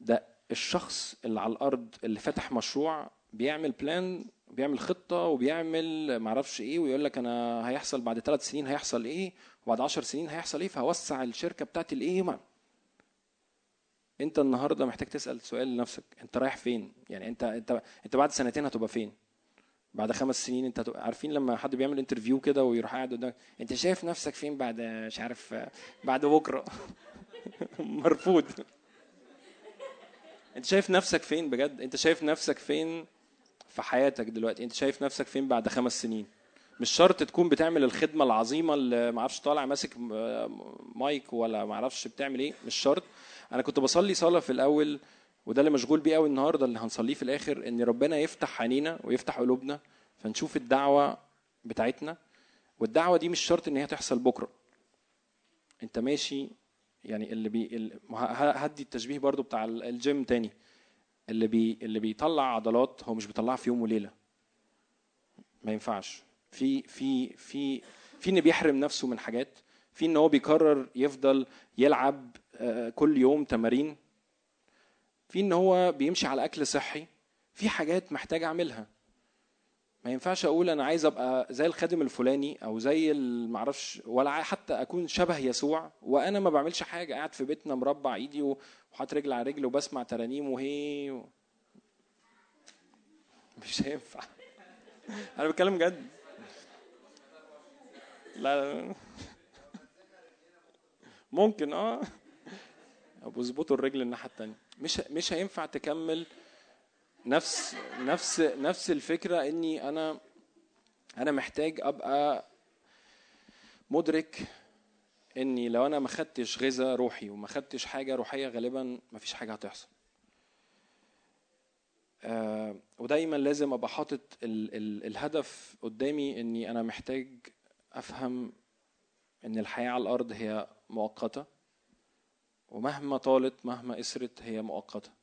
[SPEAKER 2] ده الشخص اللي على الأرض اللي فتح مشروع بيعمل بلان بيعمل خطة وبيعمل معرفش إيه ويقول لك أنا هيحصل بعد ثلاث سنين هيحصل إيه وبعد عشر سنين هيحصل إيه فهوسع الشركة بتاعتي لايه ما أنت النهارده محتاج تسأل سؤال لنفسك أنت رايح فين؟ يعني أنت أنت أنت بعد سنتين هتبقى فين؟ بعد خمس سنين أنت عارفين لما حد بيعمل interview كده ويروح قاعد قدامك أنت شايف نفسك فين بعد مش عارف بعد بكرة؟ مرفوض. انت شايف نفسك فين بجد؟ انت شايف نفسك فين في حياتك دلوقتي؟ انت شايف نفسك فين بعد خمس سنين؟ مش شرط تكون بتعمل الخدمة العظيمة اللي ما أعرفش طالع ماسك مايك ولا ما أعرفش بتعمل إيه مش شرط. أنا كنت بصلي صلاة في الأول وده اللي مشغول بيه قوي النهارده اللي هنصليه في الآخر إن ربنا يفتح عينينا ويفتح قلوبنا فنشوف الدعوة بتاعتنا. والدعوة دي مش شرط إن هي تحصل بكرة. أنت ماشي يعني اللي بي هدي التشبيه برضو بتاع الجيم تاني. اللي بي اللي بيطلع عضلات هو مش بيطلعها في يوم وليلة. ما ينفعش. في في في في إن بيحرم نفسه من حاجات. في إن هو بيقرر يفضل يلعب كل يوم تمارين. في إن هو بيمشي على أكل صحي. في حاجات محتاج أعملها. ما ينفعش أقول أنا عايز أبقى زي الخادم الفلاني أو زي معرفش ولا حتى أكون شبه يسوع وأنا ما بعملش حاجة قاعد في بيتنا مربع إيدي وحاطط رجل على رجل وبسمع ترانيم وهي و... مش هينفع. أنا بتكلم جد. لا. ممكن آه. أبو الرجل الناحية التانية. مش مش هينفع تكمل نفس نفس نفس الفكرة إني أنا أنا محتاج أبقى مدرك إني لو أنا ما خدتش غذاء روحي وما خدتش حاجة روحية غالبا ما فيش حاجة هتحصل. آه ودايما لازم أبقى حاطط ال ال الهدف قدامي إني أنا محتاج أفهم إن الحياة على الأرض هي مؤقتة ومهما طالت مهما قصرت هي مؤقتة.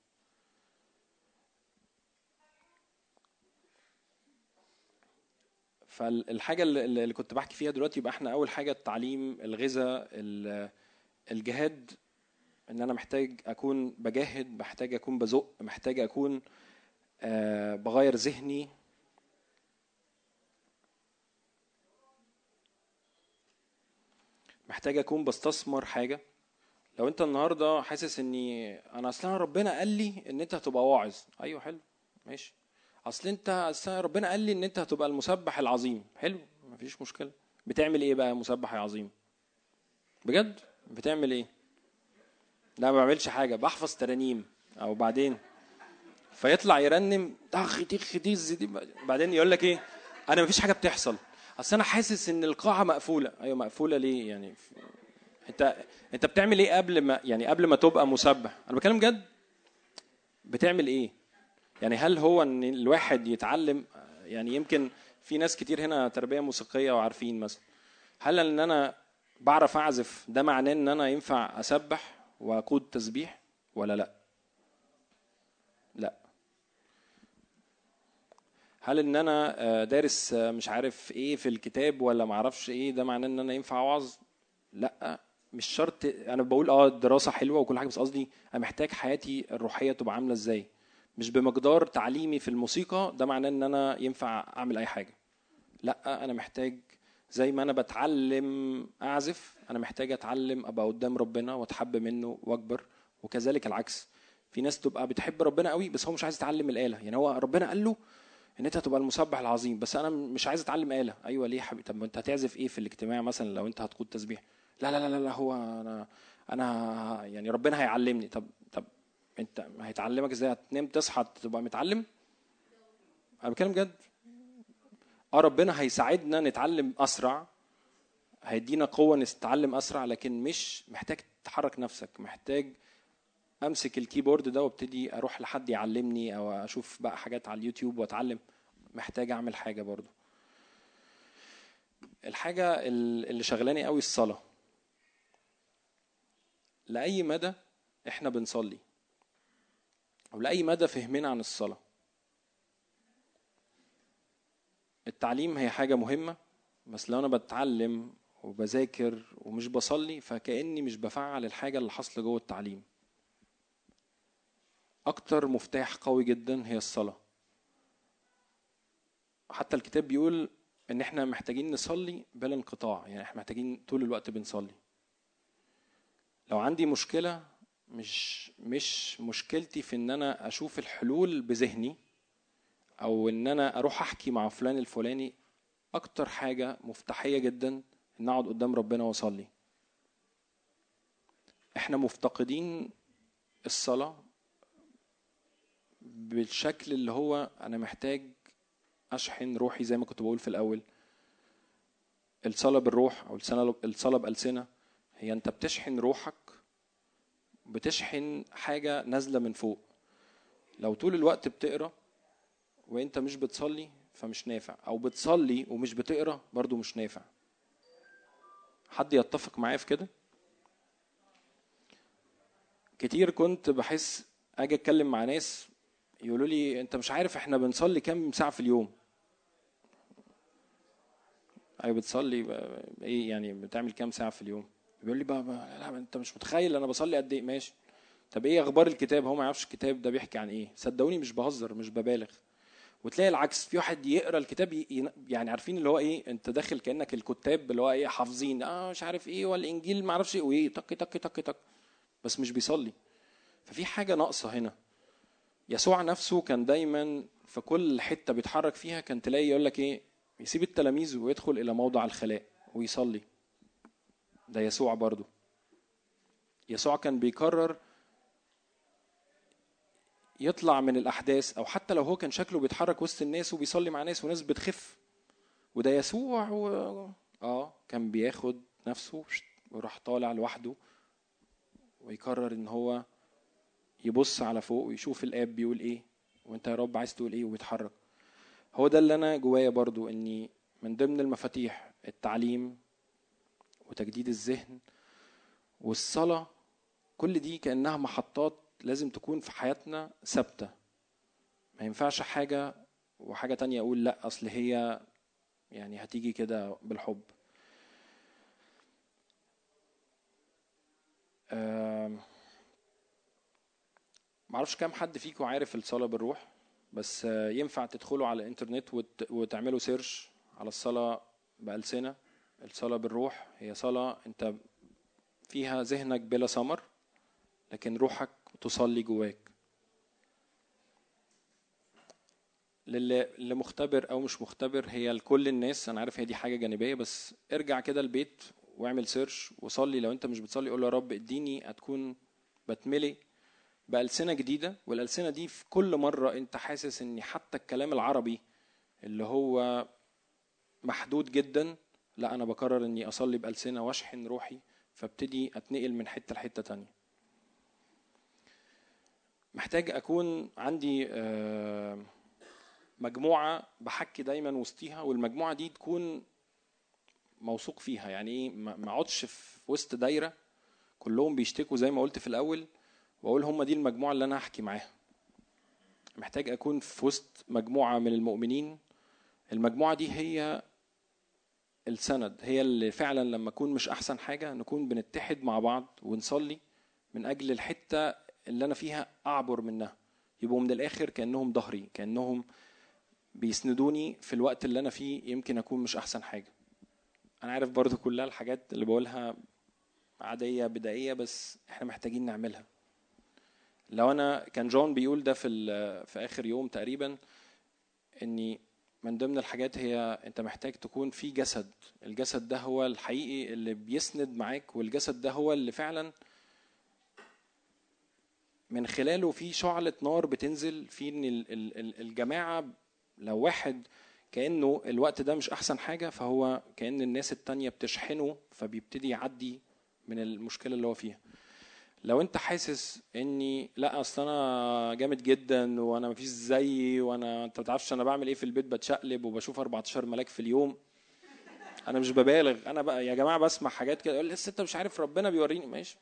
[SPEAKER 2] فالحاجة اللي كنت بحكي فيها دلوقتي يبقى إحنا أول حاجة التعليم الغذاء الجهاد إن أنا محتاج أكون بجاهد محتاج أكون بزق محتاج أكون بغير ذهني. محتاج أكون بستثمر حاجة. لو أنت النهاردة حاسس إني أنا أصلا ربنا قال لي إن أنت هتبقى واعظ. أيوه حلو ماشي. أصل أنت ربنا قال لي إن أنت هتبقى المسبح العظيم. حلو مفيش مشكلة. بتعمل إيه بقى مسبح عظيم بجد؟ بتعمل إيه؟ لا ما بعملش حاجة بحفظ ترانيم. أو بعدين؟ فيطلع يرنم تخ ديز دي بعدين يقول لك إيه؟ أنا مفيش حاجة بتحصل. أصل أنا حاسس إن القاعة مقفولة. أيوه مقفولة ليه يعني؟ أنت أنت بتعمل إيه قبل ما يعني قبل ما تبقى مسبح؟ أنا بتكلم جد. بتعمل إيه؟ يعني هل هو إن الواحد يتعلم؟ يعني يمكن في ناس كتير هنا تربية موسيقية وعارفين مثلا. هل إن أنا بعرف أعزف ده معناه إن أنا ينفع أسبح وأقود تسبيح ولا لأ؟ لأ. هل إن أنا دارس مش عارف إيه في الكتاب ولا معرفش إيه ده معناه إن أنا ينفع اوعظ لأ. مش شرط أنا بقول آه الدراسه حلوة وكل حاجة بس قصدي أنا محتاج حياتي الروحية تبقى عاملة إزاي؟ مش بمقدار تعليمي في الموسيقى ده معناه إن أنا ينفع أعمل أي حاجة. لأ أنا محتاج زي ما أنا بتعلم أعزف أنا محتاج أتعلم أبقى قدام ربنا وأتحب منه وأكبر وكذلك العكس. في ناس تبقى بتحب ربنا قوي بس هو مش عايز يتعلم الآلة. يعني هو ربنا قال له إن أنت هتبقى المسبح العظيم بس أنا مش عايز أتعلم آلة. أيوه ليه حبيبي؟ طب أنت هتعزف إيه في الاجتماع مثلا لو أنت هتقود تسبيح؟ لا لا لا لا هو أنا أنا يعني ربنا هيعلمني. طب طب انت هيتعلمك إزاي هتنام تصحى تبقى متعلم؟ أنا بتكلم جد. آه ربنا هيساعدنا نتعلم أسرع هيدينا قوة نتعلم أسرع لكن مش محتاج تحرك نفسك محتاج أمسك الكيبورد ده وابتدي أروح لحد يعلمني أو أشوف بقى حاجات على اليوتيوب وأتعلم. محتاج أعمل حاجة برضو. الحاجة اللي شغلاني قوي الصلاة. لأي مدى إحنا بنصلي؟ أو لأي مدى فهمنا عن الصلاة. التعليم هي حاجة مهمة بس لو أنا بتعلم وبذاكر ومش بصلي فكأني مش بفعل الحاجة اللي حاصلة جوه التعليم. أكتر مفتاح قوي جدا هي الصلاة. حتى الكتاب بيقول إن إحنا محتاجين نصلي بلا انقطاع يعني إحنا محتاجين طول الوقت بنصلي. لو عندي مشكلة مش مش مشكلتي في إن أنا أشوف الحلول بذهني أو إن أنا أروح أحكي مع فلان الفلاني أكتر حاجة مفتاحية جدا إن أقعد قدام ربنا وأصلي. إحنا مفتقدين الصلاة بالشكل اللي هو أنا محتاج أشحن روحي زي ما كنت بقول في الأول. الصلاة بالروح أو الصلاة الصلاة بألسنة هي أنت بتشحن روحك بتشحن حاجة نازلة من فوق. لو طول الوقت بتقرأ وانت مش بتصلي فمش نافع أو بتصلي ومش بتقرأ برضو مش نافع. حد يتفق معايا في كده؟ كتير كنت بحس أجي أتكلم مع ناس يقولوا لي أنت مش عارف إحنا بنصلي كام ساعة في اليوم؟ أيوه بتصلي؟ إيه يعني بتعمل كام ساعة في اليوم؟ بيقول لي بقى بقى لا انت مش متخيل أنا بصلي قد إيه. ماشي. طب إيه أخبار الكتاب؟ هو ما يعرفش الكتاب ده بيحكي عن إيه. صدقوني مش بهزر مش ببالغ. وتلاقي العكس في واحد يقرأ الكتاب ي- يعني عارفين اللي هو إيه أنت داخل كأنك الكتاب اللي هو إيه حافظين. آه مش عارف إيه والإنجيل ما أعرفش إيه. وإيه تك تك تك بس مش بيصلي. ففي حاجة ناقصة هنا. يسوع نفسه كان دايما في كل حتة بيتحرك فيها كان تلاقي يقول لك إيه يسيب التلاميذ ويدخل إلى موضع الخلاء ويصلي. ده يسوع برضو. يسوع كان بيكرر يطلع من الأحداث أو حتى لو هو كان شكله بيتحرك وسط الناس وبيصلي مع ناس وناس بتخف. وده يسوع و... آه كان بياخد نفسه وراح طالع لوحده ويقرر إن هو يبص على فوق ويشوف الآب بيقول إيه وأنت يا رب عايز تقول إيه ويتحرك هو ده اللي أنا جوايا برضو إني من ضمن المفاتيح التعليم وتجديد الذهن والصلاة كل دي كأنها محطات لازم تكون في حياتنا ثابتة. ما ينفعش حاجة وحاجة تانية أقول لأ أصل هي يعني هتيجي كده بالحب. معرفش كام حد فيكم عارف الصلاة بالروح بس ينفع تدخلوا على الإنترنت وت- وتعملوا search على الصلاة بألسنة. الصلاة بالروح هي صلاة أنت فيها ذهنك بلا ثمر لكن روحك تصلي جواك. للي مختبر أو مش مختبر هي لكل الناس. أنا عارف هي دي حاجة جانبية بس ارجع كده البيت واعمل search وصلي. لو أنت مش بتصلي قول يا رب اديني أتكلم بتملي بألسنة جديدة. والألسنة دي في كل مرة أنت حاسس إن حتى الكلام العربي اللي هو محدود جدا لا أنا بقرر إني أصلي بألسنة وأشحن روحي فابتدي أتنقل من حتة لحتة تانية. محتاج أكون عندي آه، مجموعة بحكي دايما وسطيها والمجموعة دي تكون موثوق فيها. يعني إيه؟ ما أقعدش في وسط دايرة كلهم بيشتكوا زي ما قلت في الأول وأقول هم دي المجموعة اللي أنا هحكي معاها. محتاج أكون في وسط مجموعة من المؤمنين. المجموعة دي هي السند. هي اللي فعلا لما أكون مش أحسن حاجة نكون بنتحد مع بعض ونصلي من أجل الحتة اللي أنا فيها أعبر منها. يبقوا من الآخر كأنهم ظهري كأنهم بيسندوني في الوقت اللي أنا فيه يمكن أكون مش أحسن حاجة. أنا عارف برضو كلها الحاجات اللي بقولها عادية بدائية بس إحنا محتاجين نعملها. لو أنا كان جون بيقول ده في في آخر يوم تقريبا إني من ضمن الحاجات هي انت محتاج تكون في جسد. الجسد ده هو الحقيقي اللي بيسند معاك والجسد ده هو اللي فعلا من خلاله في شعلة نار بتنزل في إن ال- ال- ال- الجماعة لو واحد كأنه الوقت ده مش أحسن حاجة فهو كأن الناس التانية بتشحنه فبيبتدي يعدي من المشكلة اللي هو فيها. لو انت حاسس اني لا اصل أنا جامد جدا وأنا مفيش زيي وأنا انت ما تعرفش أنا بعمل إيه في البيت بتشقلب وبشوف 14 ملاك في اليوم. أنا مش ببالغ. أنا بقى يا جماعة بسمع حاجات كده يقول لسه انت مش عارف ربنا بيوريني. ماشي.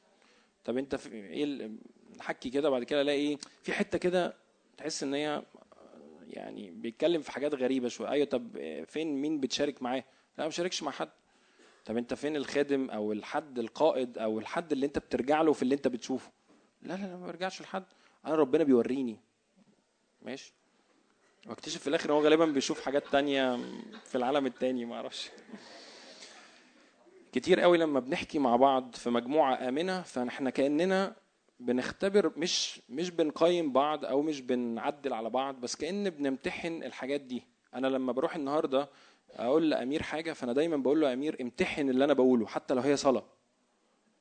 [SPEAKER 2] طب انت في إيه نحكي كده بعد كده الاقي إيه في حتة كده تحس ان هي يعني بيتكلم في حاجات غريبة شوية. أيوه طب فين مين بتشارك معاه؟ لا ما بشاركش مع حد. طب انت فين الخادم أو الحد القائد أو الحد اللي انت بترجع له في اللي انت بتشوفه؟ لا لا لا ما برجعش لحد. انا ربنا بيوريني. ماشي. واكتشف في الآخر هو غالبا بيشوف حاجات تانية في العالم التاني ما أعرفش. كتير قوي لما بنحكي مع بعض في مجموعة آمنة فاحنا كأننا بنختبر مش مش بنقيم بعض أو مش بنعدل على بعض بس كأن بنمتحن الحاجات دي. أنا لما بروح النهارده أقول لأمير حاجة فأنا دايما بقول له يا أمير امتحن اللي أنا بقوله حتى لو هي صلاة.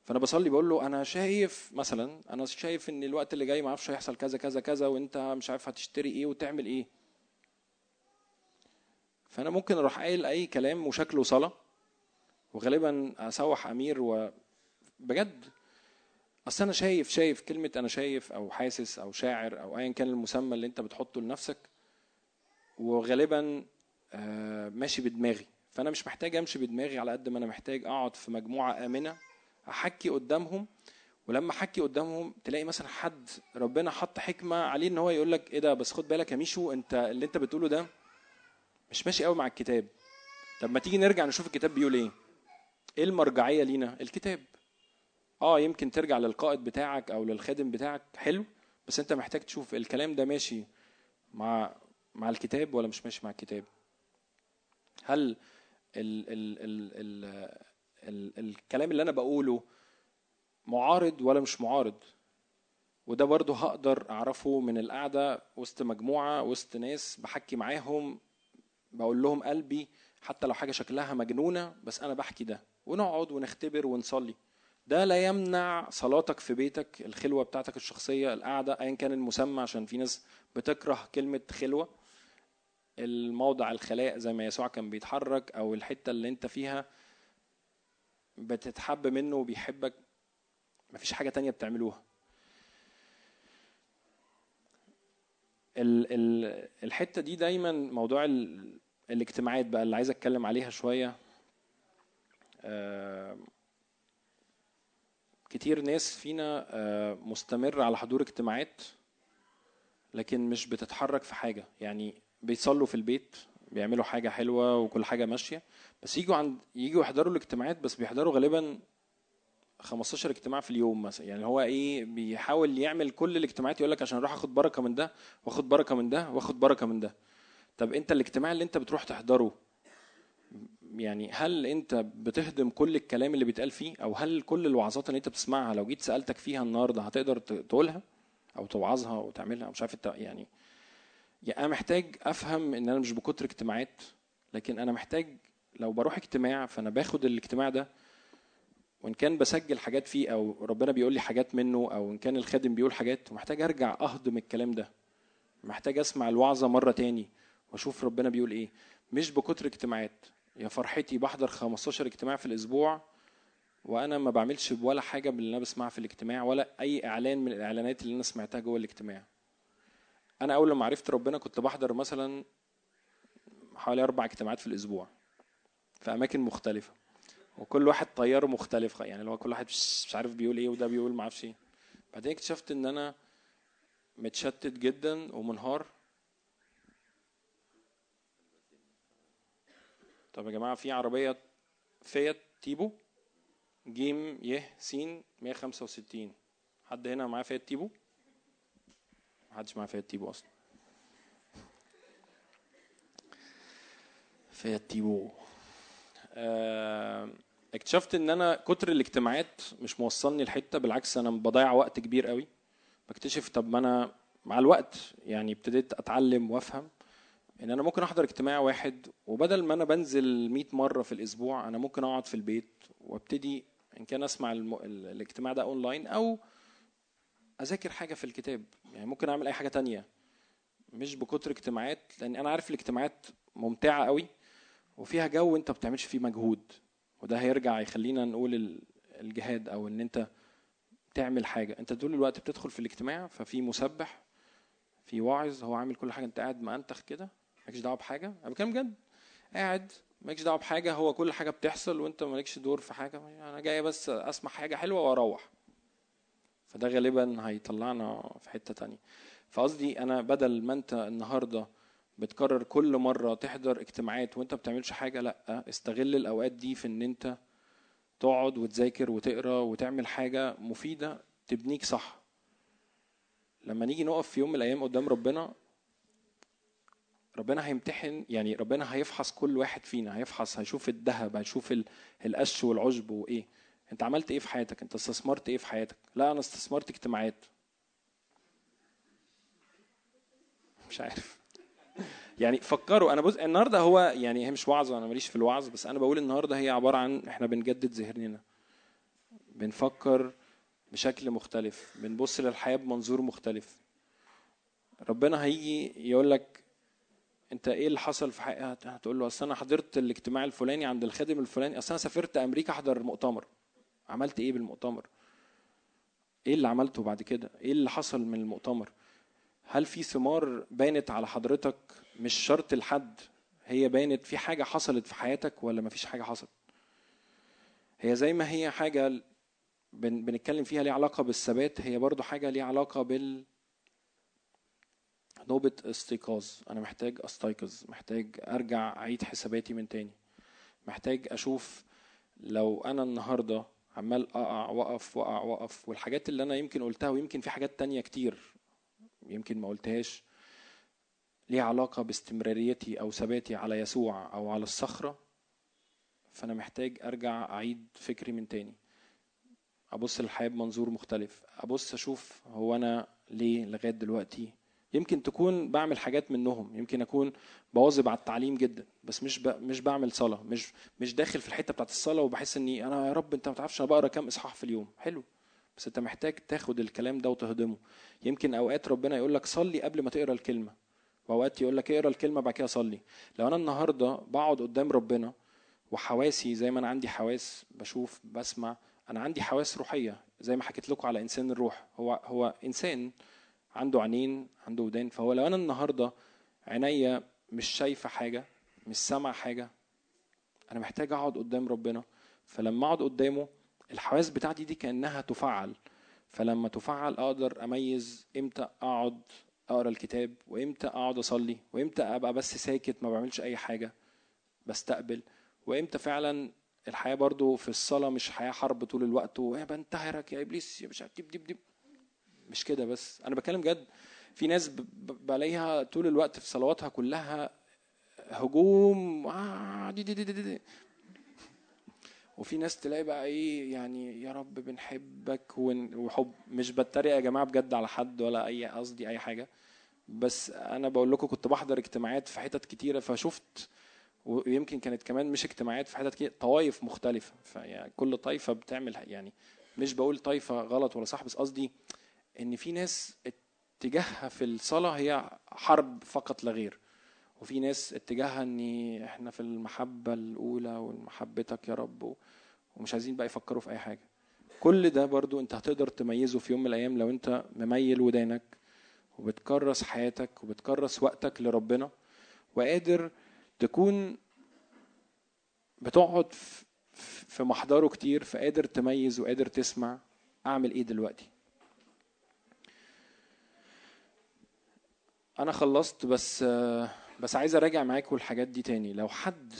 [SPEAKER 2] فأنا بصلي بقول له أنا شايف مثلا أنا شايف إن الوقت اللي جاي ما أعرفش هيحصل كذا كذا كذا وأنت مش عارف هتشتري إيه وتعمل إيه. فأنا ممكن أروح قايل أي كلام وشكله صلاة وغالبا أسوح أمير وبجد أصل أنا شايف شايف كلمة أنا شايف أو حاسس أو شاعر أو ايا كان المسمى اللي أنت بتحطه لنفسك وغالبا ماشي بدماغي. فأنا مش محتاج أمشي بدماغي على قد ما أنا محتاج أقعد في مجموعة آمنة أحكي قدامهم. ولما أحكي قدامهم تلاقي مثلا حد ربنا حط حكمة عليه إن هو يقول لك إيه ده بس خد بالك يا ميشو أنت اللي أنت بتقوله ده مش ماشي قوي مع الكتاب. طب ما تيجي نرجع نشوف الكتاب بيقول إيه؟ إيه المرجعية لينا؟ الكتاب. آه يمكن ترجع للقائد بتاعك أو للخادم بتاعك. حلو. بس أنت محتاج تشوف الكلام ده ماشي مع مع الكتاب ولا مش ماشي مع الكتاب؟ هل ال ال ال ال ال الكلام اللي أنا بقوله معارض ولا مش معارض؟ وده برضه هقدر أعرفه من القعدة وسط مجموعة وسط ناس بحكي معاهم بقول لهم قلبي حتى لو حاجة شكلها مجنونة بس أنا بحكي ده. ونقعد ونختبر ونصلي. ده لا يمنع صلاتك في بيتك الخلوة بتاعتك الشخصية القعدة ايا كان المسمى عشان في ناس بتكره كلمة خلوة. الموضع الخلاء زي ما يسوع كان بيتحرك أو الحتة اللي أنت فيها بتتحب منه وبيحبك مفيش حاجة تانية بتعملوها. ال ال الحتة دي دايما موضوع ال الاجتماعات بقى اللي عايز أتكلم عليها شوية. آه كتير ناس فينا آه مستمر على حضور اجتماعات لكن مش بتتحرك في حاجة. يعني بيصلوا في البيت بيعملوا حاجة حلوة وكل حاجة ماشية بس يجوا عند يجوا يحضروا الاجتماعات بس بيحضروا غالبا 15 اجتماع في اليوم مثلا. يعني هو إيه بيحاول يعمل كل الاجتماعات يقول لك عشان أروح آخد بركة من ده وآخد بركة من ده وآخد بركة من ده. طب أنت الاجتماع اللي أنت بتروح تحضره يعني هل أنت بتهضم كل الكلام اللي بيتقال فيه؟ أو هل كل الوعظات اللي أنت بتسمعها لو جيت سألتك فيها النهارده هتقدر تقولها؟ أو توعظها وتعملها؟ مش عارف يعني يعني أنا محتاج أفهم إن أنا مش بكتر اجتماعات لكن أنا محتاج لو بروح اجتماع فأنا باخد الاجتماع ده وإن كان بسجل حاجات فيه أو ربنا بيقول لي حاجات منه أو إن كان الخادم بيقول حاجات محتاج أرجع أهضم الكلام ده. محتاج أسمع الوعظة مرة تاني وأشوف ربنا بيقول إيه. مش بكتر اجتماعات. يا فرحتي بحضر 15 اجتماع في الأسبوع وأنا ما بعملش ولا حاجة من اللي أنا بسمعها في الاجتماع ولا أي إعلان من الإعلانات اللي أنا سمعتها جوه الاجتماع. أنا أول لما عرفت ربنا كنت بحضر مثلا حوالي أربع اجتماعات في الأسبوع في أماكن مختلفة وكل واحد طيارة مختلف يعني لو كل واحد مش عارف بيقول إيه وده بيقول ما أعرفش إيه. بعدين اكتشفت إن أنا متشتت جدا ومنهار. طب يا جماعة في عربية Fiat Tipo؟ جيم يه سين 165 حد هنا معاه Fiat Tipo؟ محدش معاه Fiat Tipo أصلا Fiat Tipo اكتشفت إن أنا كتر الاجتماعات مش موصلني لحتة بالعكس أنا بضيع وقت كبير قوي بكتشف طب ما أنا مع الوقت يعني ابتديت أتعلم وأفهم إن أنا ممكن أحضر اجتماع واحد وبدل ما أنا بنزل 100 مرة في الأسبوع أنا ممكن أقعد في البيت وأبتدي إن كان أسمع. الاجتماع ده أونلاين أو أذاكر حاجة في الكتاب. يعني ممكن أعمل أي حاجة تانية. مش بكتر اجتماعات لأن أنا عارف الاجتماعات ممتعة قوي وفيها جو أنت بتعملش فيه مجهود. وده هيرجع يخلينا نقول الجهاد أو إن أنت تعمل حاجة. أنت طول الوقت بتدخل في الاجتماع ففي مسبح في واعظ هو عامل كل حاجة. أنت قاعد مأنتخ كده مالكش دعوة بحاجة. أنا بتكلم بجد. قاعد مالكش دعوة بحاجة. هو كل حاجة بتحصل وأنت مالكش دور في حاجة. أنا جاي بس أسمع حاجة حلوة وأروح. فده غالبا هيطلعنا في حتة تانية. فقصدي أنا بدل ما أنت النهارده بتكرر كل مرة تحضر اجتماعات وأنت بتعملش حاجة لأ استغل الأوقات دي في إن أنت تقعد وتذاكر وتقرأ وتعمل حاجة مفيدة تبنيك صح. لما نيجي نقف في يوم من الأيام قدام ربنا ربنا هيمتحن يعني ربنا هيفحص كل واحد فينا هيفحص هيشوف الذهب هيشوف ال- القش والعشب وإيه. انت عملت إيه في حياتك؟ انت استثمرت إيه في حياتك؟ لا أنا استثمرت اجتماعات. مش عارف. يعني فكروا أنا بص النهارده هو يعني هي مش وعظ أنا ماليش في الوعظ بس أنا بقول النهارده هي عبارة عن إحنا بنجدد ذهننا. بنفكر بشكل مختلف. بنبص للحياة بمنظور مختلف. ربنا هيجي يقول لك انت إيه اللي حصل في حياتك؟ هتقول له اصل أنا حضرت الاجتماع الفلاني عند الخادم الفلاني. اصل أنا سافرت أمريكا احضر مؤتمر. عملت إيه بالمؤتمر؟ إيه اللي عملته بعد كده؟ إيه اللي حصل من المؤتمر؟ هل في ثمار بانت على حضرتك مش شرط لحد هي بانت في حاجة حصلت في حياتك ولا مفيش حاجة حصلت؟ هي زي ما هي حاجة بن بنتكلم فيها ليها علاقة بالثبات هي برضو حاجة ليها علاقة بال نوبة استيقاظ. أنا محتاج أستيقظ محتاج أرجع أعيد حساباتي من تاني. محتاج أشوف لو أنا النهاردة عمال أقع وأقف وأقع وأقف والحاجات اللي أنا يمكن قلتها ويمكن في حاجات تانية كتير يمكن ما قلتهاش ليها علاقة باستمراريتي أو ثباتي على يسوع أو على الصخرة. فأنا محتاج أرجع أعيد فكري من تاني. أبص للحياة بمنظور مختلف. أبص أشوف هو أنا ليه لغاية دلوقتي يمكن تكون بعمل حاجات منهم يمكن أكون بواظب على التعليم جدا بس مش ب... مش بعمل صلاة مش مش داخل في الحتة بتاعت الصلاة وبحس إني أنا يا رب أنت ما تعرفش أنا بقرأ كام إصحاح في اليوم. حلو. بس أنت محتاج تاخد الكلام ده وتهضمه. يمكن أوقات ربنا يقول لك صلي قبل ما تقرأ الكلمة وأوقات يقول لك اقرأ الكلمة بعد كده صلي. لو أنا النهارده بقعد قدام ربنا وحواسي زي ما أنا عندي حواس بشوف بسمع أنا عندي حواس روحية زي ما حكيت لكم على إنسان الروح. هو هو إنسان عنده عينين عنده ودان فهو لو أنا النهارده عينيا مش شايفة حاجة مش سامعة حاجة أنا محتاج أقعد قدام ربنا. فلما أقعد قدامه الحواس بتاعتي دي كأنها تفعل فلما تفعل أقدر أميز إمتى أقعد أقرأ الكتاب وإمتى أقعد أصلي وإمتى أبقى بس ساكت ما بعملش أي حاجة بستقبل. وإمتى فعلا الحياة برضو في الصلاة مش حياة حرب طول الوقت ويا بنتهرك يا إبليس يا مش عارف دب دب دب مش كده بس. أنا بتكلم جد في ناس بلاقيها طول الوقت في صلواتها كلها هجوم آه، دي دي دي دي دي. وفي ناس تلاقي بقى إيه يعني يا رب بنحبك وحب مش بتريق يا جماعة بجد على حد ولا أي قصدي أي حاجة. بس أنا بقول لكم كنت بحضر اجتماعات في حتت كتيرة فشفت ويمكن كانت كمان مش اجتماعات في حتت كتير طوائف مختلفة. فيعني كل طائفه بتعمل يعني مش بقول طائفه غلط ولا صح بس قصدي إن في ناس اتجاهها في الصلاة هي حرب فقط لا غير. وفي ناس اتجاهها إن إحنا في المحبة الأولى ومحبتك يا رب ومش عايزين بقى يفكروا في أي حاجة. كل ده برضو أنت هتقدر تميزه في يوم من الأيام لو أنت مميل ودانك وبتكرس حياتك وبتكرس وقتك لربنا وقادر تكون بتقعد في محضره كتير فقادر تميز وقادر تسمع أعمل إيه دلوقتي. أنا خلصت بس بس عايز أراجع معاكم الحاجات دي تاني. لو حد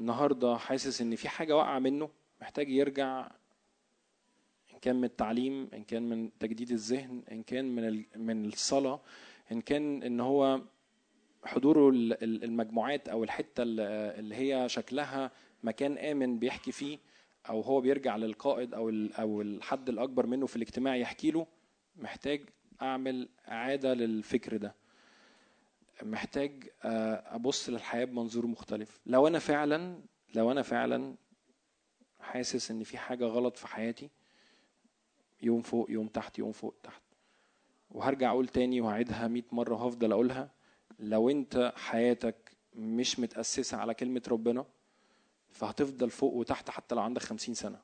[SPEAKER 2] النهارده حاسس إن في حاجة واقعة منه محتاج يرجع إن كان من التعليم إن كان من تجديد الذهن إن كان من من الصلاة إن كان إن هو حضوره ال- ال- المجموعات أو الحتة ال- اللي هي شكلها مكان آمن بيحكي فيه أو هو بيرجع للقائد أو أو الحد الأكبر منه في الاجتماع يحكي له محتاج أعمل إعادة للفكر ده. محتاج آه، أبص للحياة بمنظور مختلف. لو أنا فعلا لو أنا فعلا حاسس إن في حاجة غلط في حياتي يوم فوق يوم تحت يوم فوق تحت. وهرجع أقول تاني وهعيدها 100 مرة وهفضل أقولها. لو أنت حياتك مش متأسسة على كلمة ربنا فهتفضل فوق وتحت حتى لو عندك 50 سنة.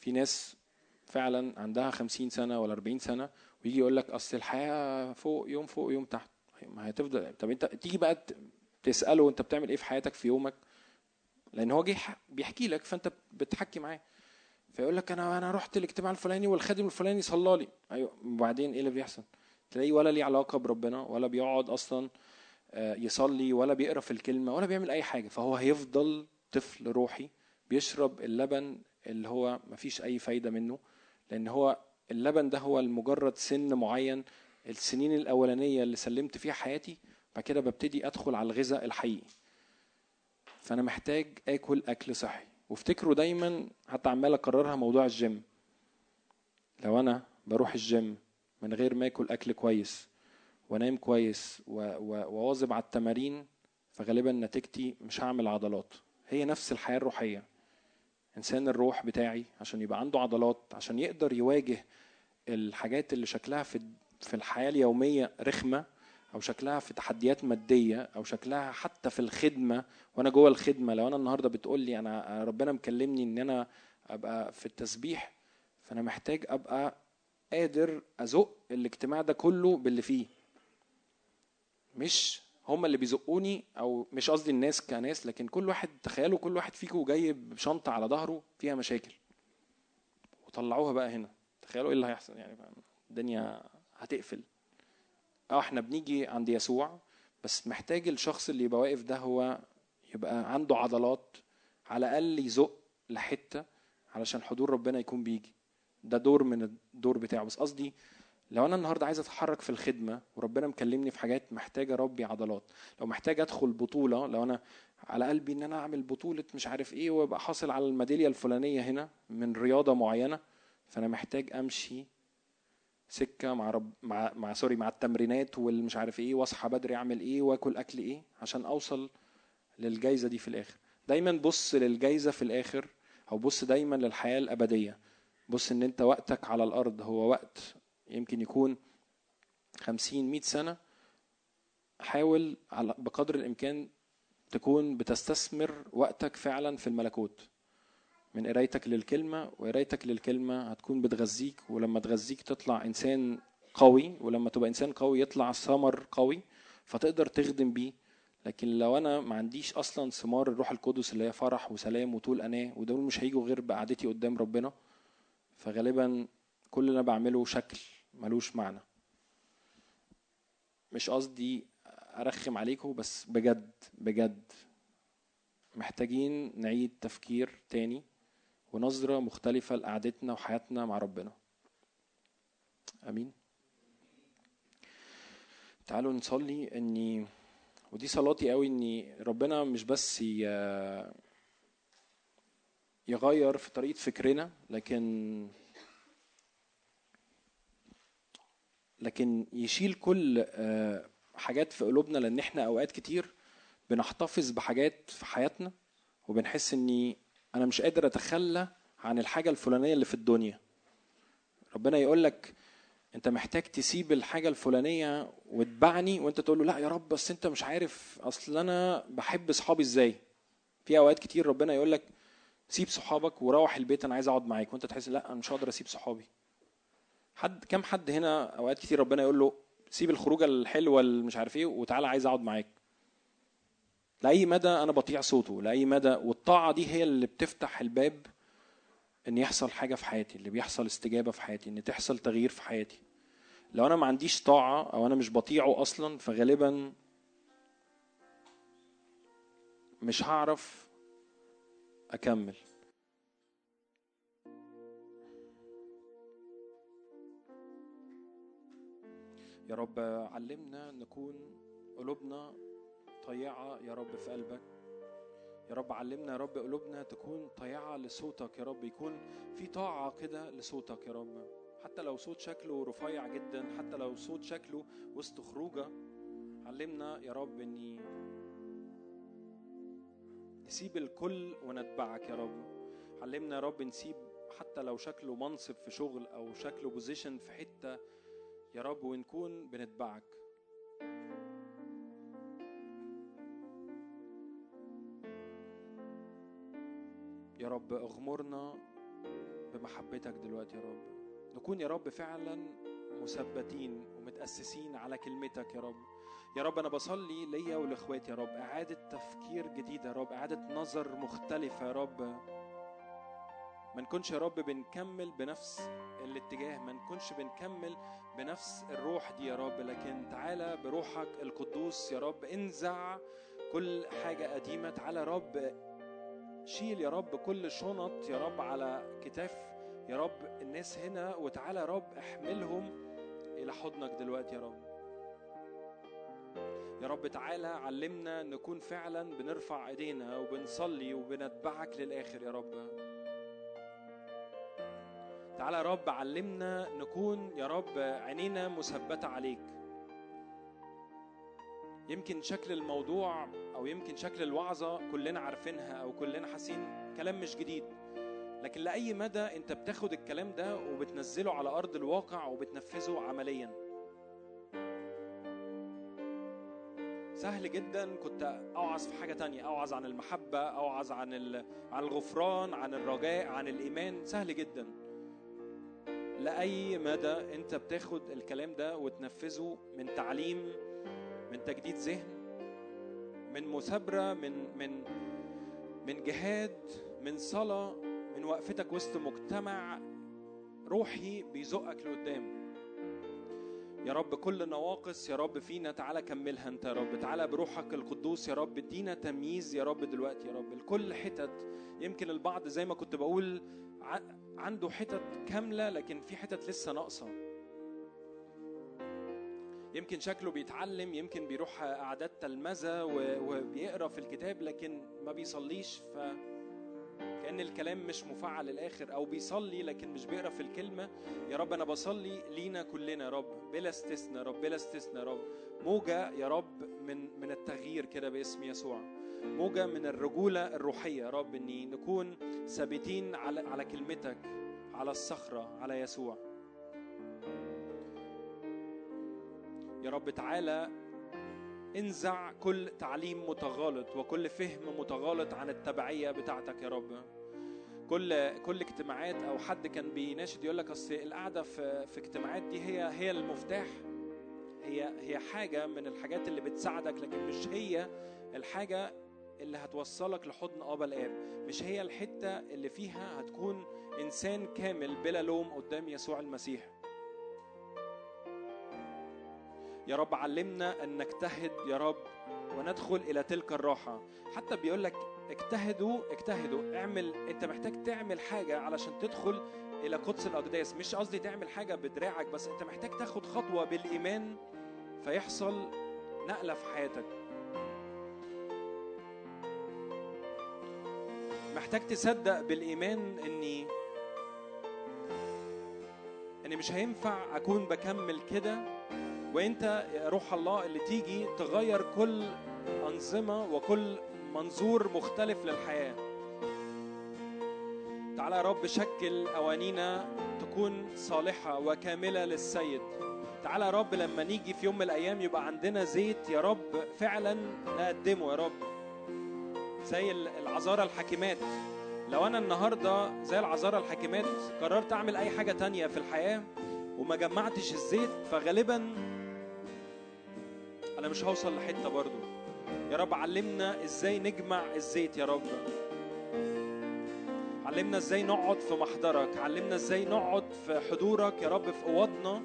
[SPEAKER 2] في ناس فعلا عندها 50 سنة ولا 40 سنة ويجي يقول لك أصل الحياة فوق يوم فوق يوم تحت. ما هتفضل طب أنت تيجي بقى تسأله أنت بتعمل إيه في حياتك في يومك؟ لأن هو جه يح- بيحكي لك فأنت بتحكي معاه. فيقول لك أنا أنا رحت الاجتماع الفلاني والخادم الفلاني صلى لي. أيوه. وبعدين إيه اللي بيحصل؟ تلاقيه ولا ليه علاقة بربنا ولا بيقعد أصلا آه، يصلي ولا بيقرأ في الكلمة ولا بيعمل أي حاجة. فهو هيفضل طفل روحي بيشرب اللبن اللي هو مفيش أي فايدة منه لأن هو اللبن ده هو مجرد سن معين السنين الأولانية اللي سلمت فيها حياتي بعد كده ببتدي أدخل على الغذاء الحقيقي. فأنا محتاج آكل أكل صحي. وافتكروا دايما حتى عمال أكررها موضوع الجيم. لو أنا بروح الجيم من غير ما آكل أكل كويس وانام كويس وواظب على التمارين فغالبا نتيجتي مش هعمل عضلات. هي نفس الحياة الروحية. إنسان الروح بتاعي عشان يبقى عنده عضلات عشان يقدر يواجه الحاجات اللي شكلها في في الحياة اليومية رخمة أو شكلها في تحديات مادية أو شكلها حتى في الخدمة. وأنا جوه الخدمة لو أنا النهارده بتقول لي أنا ربنا مكلمني إن أنا أبقى في التسبيح فأنا محتاج أبقى قادر أزق الاجتماع ده كله باللي فيه. مش هم اللي بيزقوني أو مش قصدي الناس كناس لكن كل واحد تخيلوا كل واحد فيكم جاي بشنطة على ظهره فيها مشاكل. وطلعوها بقى هنا. تخيلوا إيه اللي هيحصل؟ يعني؟ الدنيا هتقفل. آه إحنا بنيجي عند يسوع بس محتاج الشخص اللي يبقى واقف ده هو يبقى عنده عضلات على الأقل يزق لحتة علشان حضور ربنا يكون بيجي. ده دور من الدور بتاعه. بس قصدي لو أنا النهارده عايز أتحرك في الخدمة وربنا مكلمني في حاجات محتاجه أربي عضلات. لو محتاج أدخل بطولة لو أنا على قلبي إن أنا أعمل بطولة مش عارف إيه وأبقى حاصل على الميدالية الفلانية هنا من رياضة معينة فأنا محتاج أمشي سكة مع رب مع مع سوري مع التمرينات والمش عارف إيه واصحى بدري أعمل إيه وآكل أكل إيه عشان أوصل للجائزه دي في الآخر. دايما بص للجائزه في الآخر أو بص دايما للحياة الأبدية. بص إن أنت وقتك على الأرض هو وقت يمكن يكون خمسين مئة سنة. حاول بقدر الإمكان تكون بتستثمر وقتك فعلا في الملكوت. من قرايتك للكلمة وقرايتك للكلمة هتكون بتغذيك ولما تغذيك تطلع إنسان قوي ولما تبقى إنسان قوي يطلع ثمر قوي فتقدر تخدم بيه. لكن لو أنا ما عنديش أصلا ثمار الروح القدس اللي هي فرح وسلام وطول أناة ودول مش هيجوا غير بقعدتي قدام ربنا فغالبا كل اللي أنا بعمله شكل ملوش معنى. مش قصدي أرخم عليكم بس بجد بجد محتاجين نعيد تفكير تاني. ونظرة مختلفة لقعدتنا وحياتنا مع ربنا. آمين. تعالوا نصلي اني ودي صلاتي قوي إني ربنا مش بس يغير في طريقة فكرنا لكن لكن يشيل كل آه، حاجات في قلوبنا لأن إحنا أوقات كتير بنحتفظ بحاجات في حياتنا وبنحس إني أنا مش قادر أتخلى عن الحاجة الفلانية اللي في الدنيا. ربنا يقول لك أنت محتاج تسيب الحاجة الفلانية وتبعني وأنت تقول له لا يا رب بس أنت مش عارف أصل أنا بحب صحابي إزاي. في أوقات كتير ربنا يقول لك سيب صحابك وروح البيت أنا عايز أقعد معاك. وأنت تحس لا أنا مش هقدر أسيب صحابي. حد كم حد هنا أوقات كتير ربنا يقول له سيب الخروجة الحلوة اللي مش عارف إيه وتعالى عايز أقعد معاك. لأي مدى أنا بطيع صوته لأي مدى والطاعة دي هي اللي بتفتح الباب إن يحصل حاجة في حياتي اللي بيحصل استجابة في حياتي إن تحصل تغيير في حياتي. لو أنا ما عنديش طاعة أو أنا مش بطيعه أصلا فغالبا مش هعرف أكمل. يا رب علمنا نكون قلوبنا طيعة يا رب في قلبك. يا رب علمنا يا رب قلوبنا تكون طيعة لصوتك يا رب. يكون في طاعة كده لصوتك يا رب. حتى لو صوت شكله رفيع جدا حتى لو صوت شكله وسط خروجة علمنا يا رب إني نسيب الكل ونتبعك يا رب. علمنا يا رب نسيب حتى لو شكله منصب في شغل أو شكله بوزيشن في حتة يا رب ونكون بنتبعك. يا رب أغمرنا بمحبتك دلوقتي يا رب. نكون يا رب فعلا مثبتين ومتأسسين على كلمتك يا رب. يا رب أنا بصلي ليا ولإخواتي يا رب. إعادة تفكير جديده يا رب. إعادة نظر مختلفة يا رب. ما نكونش يا رب بنكمل بنفس الاتجاه. ما نكونش بنكمل بنفس الروح دي يا رب. لكن تعالى بروحك القدوس يا رب. انزع كل حاجة قديمة. تعالى يا رب شيل يا رب كل شنط يا رب على كتاف يا رب الناس هنا وتعالى يا رب احملهم إلى حضنك دلوقتي يا رب. يا رب تعالى علمنا نكون فعلا بنرفع إيدينا وبنصلي وبنتبعك للآخر يا رب. تعالى يا رب علمنا نكون يا رب عينينا مثبتة عليك. يمكن شكل الموضوع أو يمكن شكل الوعظة كلنا عارفينها أو كلنا حاسين كلام مش جديد. لكن لأي مدى أنت بتاخد الكلام ده وبتنزله على أرض الواقع وبتنفذه عمليا؟ سهل جدا. كنت أوعظ في حاجة تانية. أوعظ عن المحبة أوعظ عن عن الغفران عن الرجاء عن الإيمان. سهل جدا. لأي مدى أنت بتاخد الكلام ده وتنفذه من تعليم من تجديد ذهن من مثابرة من من من جهاد من صلاة من وقفتك وسط مجتمع روحي بيزقك لقدام. يا رب كل نواقص يا رب فينا تعالى كملها انت يا رب. تعالى بروحك القدوس يا رب ادينا تمييز يا رب دلوقتي يا رب. لكل حتت يمكن البعض زي ما كنت بقول عنده حتت كاملة لكن في حتت لسه ناقصة. يمكن شكله بيتعلم يمكن بيروح أعداد تلمذة و- وبيقرأ في الكتاب لكن ما بيصليش ف كأن الكلام مش مفعل للآخر أو بيصلي لكن مش بيقرأ في الكلمة. يا رب أنا بصلي لينا كلنا يا رب بلا استثناء يا رب بلا استثناء يا رب. موجة يا رب من من التغيير كده باسم يسوع. موجة من الرجولة الروحية يا رب إني نكون ثابتين على على كلمتك على الصخرة على يسوع. يا رب تعالى انزع كل تعليم متغالط وكل فهم متغالط عن التبعية بتاعتك يا رب. كل كل اجتماعات أو حد كان بيناشد يقول لك أصل القعدة في في اجتماعات دي هي هي المفتاح. هي هي حاجة من الحاجات اللي بتساعدك لكن مش هي الحاجة اللي هتوصلك لحضن آبا الآب. مش هي الحتة اللي فيها هتكون إنسان كامل بلا لوم قدام يسوع المسيح. يا رب علمنا أن نجتهد يا رب وندخل إلى تلك الراحة. حتى بيقول لك اجتهدوا اجتهدوا. اعمل أنت محتاج تعمل حاجة علشان تدخل إلى قدس الأقداس. مش قصدي تعمل حاجة بدراعك بس أنت محتاج تاخد خطوة بالإيمان فيحصل نقلة في حياتك. محتاج تصدق بالإيمان إني إني مش هينفع أكون بكمل كده وانت روح الله اللي تيجي تغير كل أنظمة وكل منظور مختلف للحياة. تعالى يا رب شكل قوانينا تكون صالحة وكاملة للسيد. تعالى يا رب لما نيجي في يوم من الأيام يبقى عندنا زيت يا رب فعلا نقدمه يا رب. زي العذارى الحاكمات. لو أنا النهارده زي العذارى الحاكمات قررت أعمل أي حاجة تانية في الحياة وما جمعتش الزيت فغالبا أنا مش هوصل لحتة برضو. يا رب علمنا إزاي نجمع الزيت يا رب. علمنا إزاي نقعد في محضرك. علمنا إزاي نقعد في حضورك يا رب في أوضنا.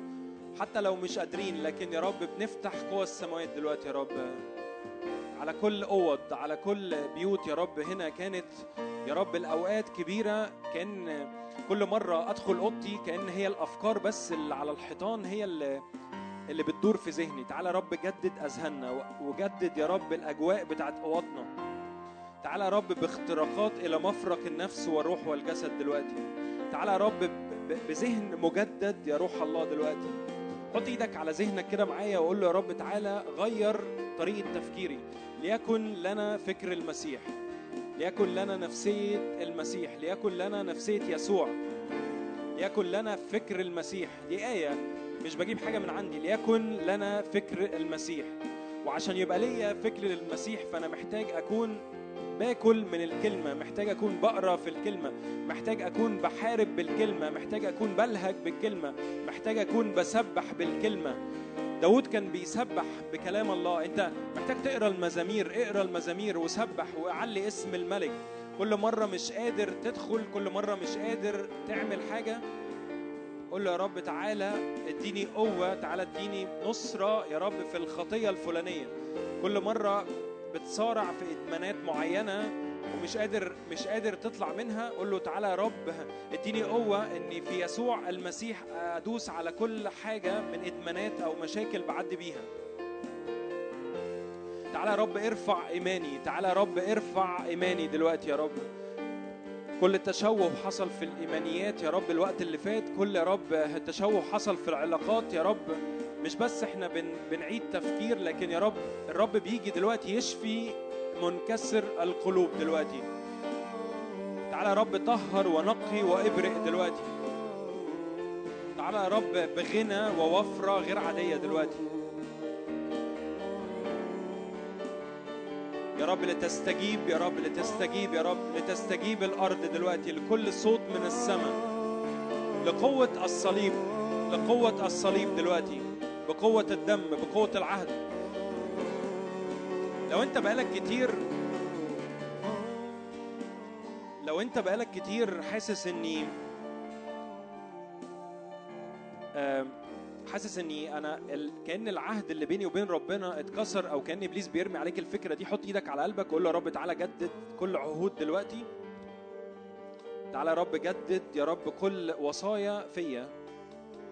[SPEAKER 2] حتى لو مش قادرين لكن يا رب بنفتح قوى السماوات دلوقتي يا رب. على كل أوض على كل بيوت يا رب هنا كانت يا رب الأوقات كبيرة. كأن كل مرة أدخل أوضتي كأن هي الأفكار بس اللي على الحيطان هي اللي اللي بتدور في ذهني. تعالى يا رب جدد أذهاننا وجدد يا رب الأجواء بتاعت أوضنا. تعالى يا رب باختراقات إلى مفرق النفس والروح والجسد دلوقتي. تعالى يا رب بذهن مجدد يا روح الله دلوقتي. حط إيدك على ذهنك كده معايا وقول له يا رب تعالى غير طريقة تفكيري. ليكن لنا فكر المسيح. ليكن لنا نفسية المسيح. ليكن لنا نفسية يسوع. ليكن لنا فكر المسيح. دي إيه مش بجيب حاجة من عندي ليكن لنا فكر المسيح. وعشان يبقى ليا فكر المسيح فأنا محتاج أكون باكل من الكلمة محتاج أكون بقرأ في الكلمة محتاج أكون بحارب بالكلمة محتاج أكون بلهج بالكلمة محتاج أكون بسبح بالكلمة. داود كان بيسبح بكلام الله. أنت محتاج تقرأ المزامير اقرأ المزامير وسبح وعلي اسم الملك. كل مرة مش قادر تدخل كل مرة مش قادر تعمل حاجة قول له يا رب تعالى اديني قوة تعالى اديني نصرة يا رب في الخطية الفلانية. كل مرة بتصارع في إدمانات معينة ومش قادر مش قادر تطلع منها قول له تعالى يا رب اديني قوة اني في يسوع المسيح أدوس على كل حاجة من إدمانات أو مشاكل بعدي بيها. تعالى يا رب ارفع إيماني تعالى يا رب ارفع إيماني دلوقتي يا رب. كل تشوه حصل في الإيمانيات يا رب الوقت اللي فات. كل يا رب تشوه حصل في العلاقات يا رب. مش بس إحنا بن بنعيد تفكير لكن يا رب الرب بيجي دلوقتي يشفي منكسر القلوب دلوقتي. تعالى يا رب طهر ونقي وابرق دلوقتي. تعالى يا رب بغنى ووفرة غير عادية دلوقتي. يا رب لتستجيب يا رب لتستجيب يا رب لتستجيب الأرض دلوقتي لكل صوت من السماء. لقوة الصليب لقوة الصليب دلوقتي بقوة الدم بقوة العهد. لو انت بقالك كتير لو انت بقالك كتير حاسس آم، حاسس اني أنا ال... كأن العهد اللي بيني وبين ربنا اتكسر أو كأن ابليس بيرمي عليك الفكرة دي حط إيدك على قلبك وقول له يا رب تعالى جدد كل عهود دلوقتي. تعالى يا رب جدد يا رب كل وصايا فيا.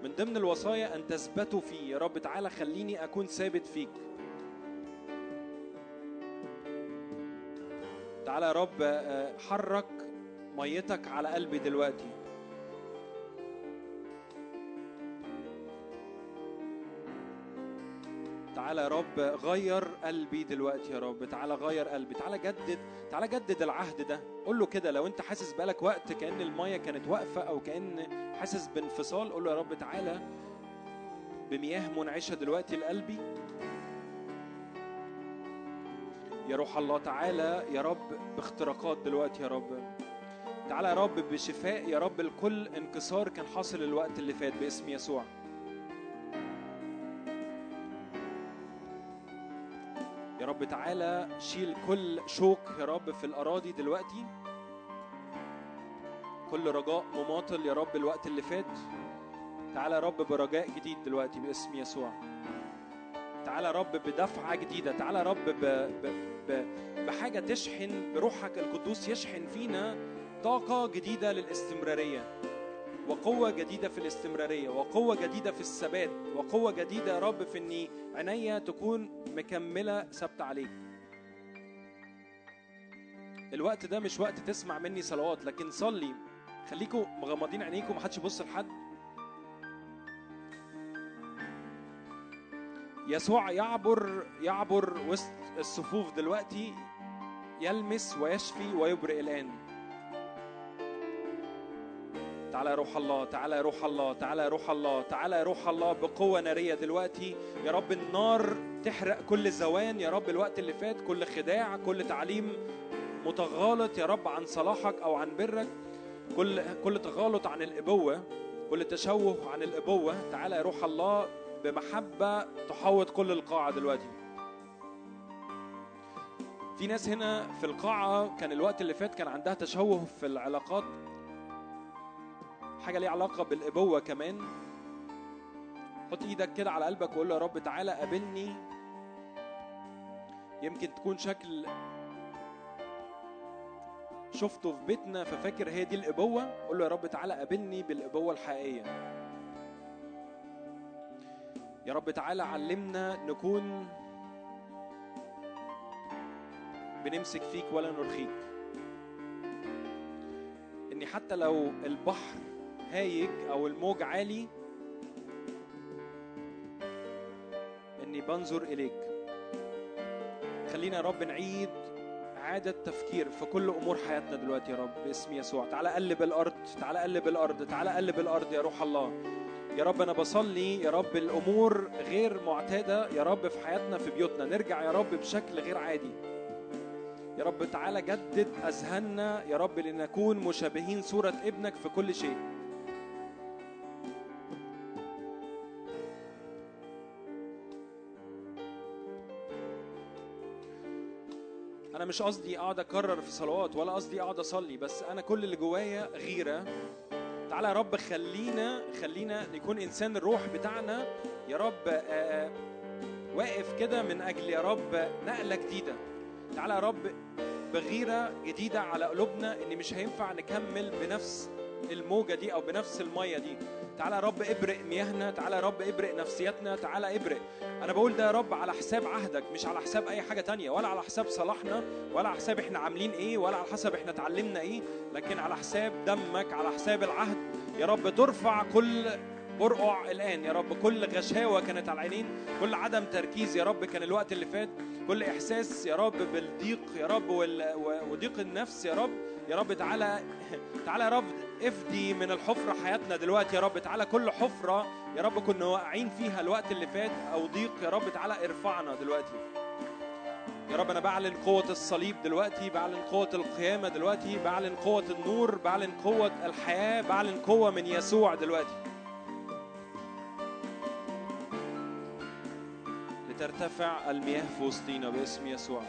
[SPEAKER 2] من ضمن الوصايا أن تثبتوا فيه. يا رب تعالى خليني أكون ثابت فيك. تعالى يا رب آه، حرك ميتك على قلبي دلوقتي. تعالى يا رب غير قلبي دلوقتي يا رب تعالى غير قلبي تعالى جدد تعالى جدد العهد ده. قول له كده لو انت حاسس بقالك وقت كأن المية كانت واقفة أو كأن حاسس بانفصال قول له يا رب تعالى بمياه منعشة دلوقتي لقلبي. يا روح الله تعالى يا رب باختراقات دلوقتي يا رب. تعالى يا رب بشفاء يا رب لكل انكسار كان حاصل الوقت اللي فات باسم يسوع. يا رب تعالى شيل كل شوك يا رب في الأراضي دلوقتي. كل رجاء مماطل يا رب الوقت اللي فات. تعالى يا رب برجاء جديد دلوقتي باسم يسوع. تعالى يا رب بدفعة جديدة. تعالى يا رب ب... ب... ب... بحاجة تشحن بروحك القدوس يشحن فينا طاقة جديدة للاستمرارية. وقوة جديدة في الاستمرارية وقوة جديدة في الثبات وقوة جديدة يا رب في إني عينيا تكون مكملة ثابتة عليك. الوقت ده مش وقت تسمع مني صلوات لكن صلي. خليكم مغمضين عينيكم محدش يبص لحد. يسوع يعبر يعبر وسط الصفوف دلوقتي يلمس ويشفي ويبرئ الآن. تعالى يا روح الله تعالى يا روح الله تعالى يا روح الله تعالى يا روح الله بقوة نارية دلوقتي. يا رب النار تحرق كل زوان يا رب الوقت اللي فات كل خداع كل تعليم متغالط يا رب عن صلاحك أو عن برك. كل كل تغالط عن الإبوة كل تشوه عن الإبوة. تعالى يا روح الله بمحبة تحوط كل القاعة دلوقتي. في ناس هنا في القاعة كان الوقت اللي فات كان عندها تشوه في العلاقات حاجة ليها علاقة بالإبوة كمان. حط إيدك كده على قلبك وقول يا رب تعالى قابلني. يمكن تكون شكل شفته في بيتنا ففاكر هي دي الإبوة. قول له يا رب تعالى قابلني بالإبوة الحقيقية. يا رب تعالى علمنا نكون بنمسك فيك ولا نرخيك. إني حتى لو البحر هايج أو الموج عالي إني بنظر إليك. خلينا يا رب نعيد إعادة تفكير في كل أمور حياتنا دلوقتي يا رب باسم يسوع. تعالى قلب الأرض تعالى قلب الأرض تعالى قلب الأرض يا روح الله. يا رب أنا بصلي يا رب الأمور غير معتادة يا رب في حياتنا في بيوتنا. نرجع يا رب بشكل غير عادي. يا رب تعالى جدد أذهاننا يا رب لنكون مشابهين صورة ابنك في كل شيء. مش قصدي أقعد أكرر في صلوات ولا قصدي أقعد أصلي بس أنا كل اللي جوايا غيرة. تعالى يا رب خلينا خلينا نكون إنسان الروح بتاعنا. يا رب آه، آه، واقف كده من أجل يا رب نقلة جديدة. تعالى يا رب بغيرة جديدة على قلوبنا إن مش هينفع نكمل بنفس الموجة دي أو بنفس المية دي. تعالى يا رب ابرق مياهنا تعالى يا رب ابرق نفسياتنا تعالى ابرق أنا بقول ده يا رب على حساب عهدك مش على حساب أي حاجة تانية ولا على حساب صلاحنا ولا على حساب إحنا عاملين إيه ولا على حسب إحنا اتعلمنا إيه لكن على حساب دمك على حساب العهد. يا رب ترفع كل برقع الآن. يا رب كل غشاوة كانت على العينين كل عدم تركيز يا رب كان الوقت اللي فات. كل إحساس يا رب بالضيق يا رب وضيق النفس يا رب. يا رب تعالى تعالى يا رب افدي من الحفرة حياتنا دلوقتي يا رب. تعالى كل حفرة يا رب كنا واقعين فيها الوقت اللي فات أو ضيق يا رب. تعالى ارفعنا دلوقتي. يا رب أنا بعلن قوة الصليب دلوقتي بعلن قوة القيامة دلوقتي بعلن قوة النور بعلن قوة الحياة بعلن قوة من يسوع دلوقتي. لترتفع المياه في وسطينا باسم يسوع.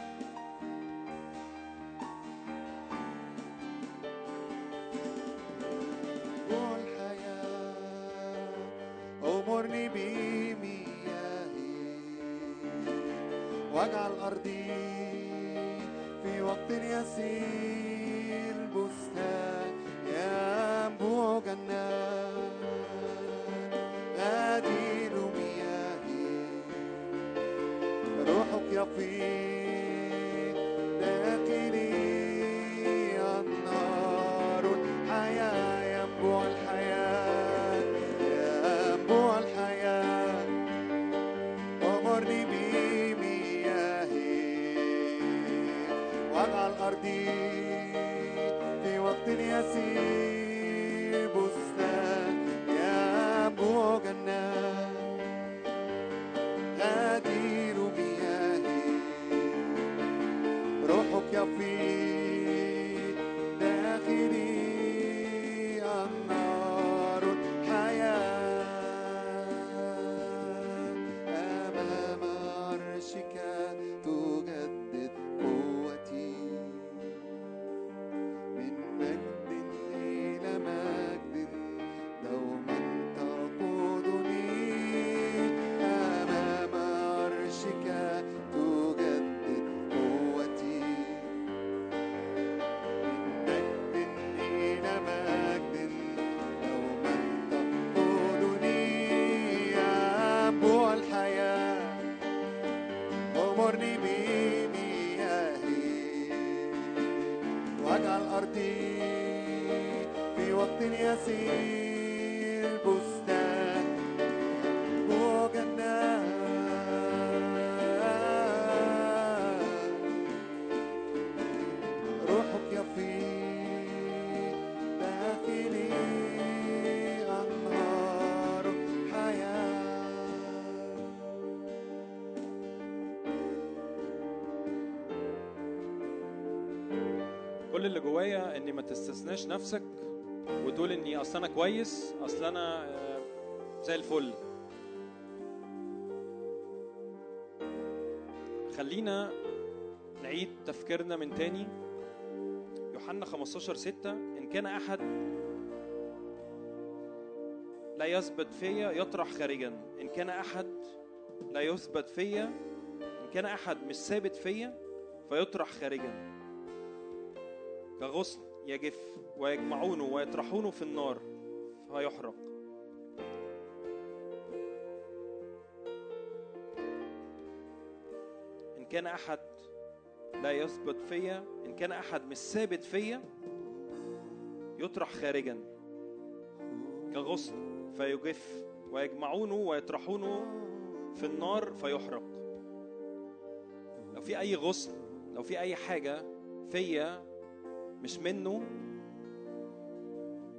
[SPEAKER 2] جوايا إني ما تستثناش نفسك وتقول إني أصل أنا كويس أصل أنا آه، زي الفل. خلينا نعيد تفكيرنا من تاني. يوحنا 15 6 إن كان أحد لا يثبت فيا يطرح خارجا. إن كان أحد لا يثبت فيا إن كان أحد مش ثابت فيا فيطرح خارجا. كغصن يجف ويجمعونه ويطرحونه في النار فيحرق إن كان أحد لا يثبت فيا إن كان أحد مش ثابت فيا يطرح خارجا. كغصن فيجف ويجمعونه ويطرحونه في النار فيحرق. لو في أي غصن لو في أي حاجة فيا مش منه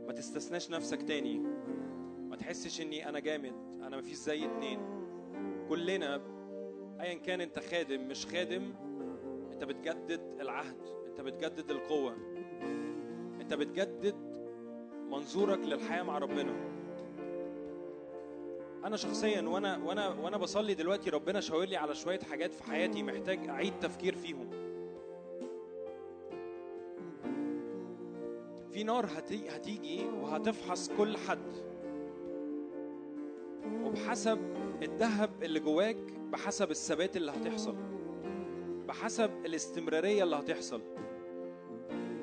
[SPEAKER 2] ما تستثناش نفسك تاني. ما تحسش إني أنا جامد أنا مفيش زي اتنين. كلنا ايا كان أنت خادم مش خادم أنت بتجدد العهد أنت بتجدد القوة. أنت بتجدد منظورك للحياة مع ربنا. أنا شخصيا وأنا وأنا وأنا بصلي دلوقتي ربنا شاور لي على شوية حاجات في حياتي محتاج أعيد تفكير فيهم. في نار هتي... هتيجي وهتفحص كل حد. وبحسب الذهب اللي جواك بحسب الثبات اللي هتحصل. بحسب الاستمرارية اللي هتحصل.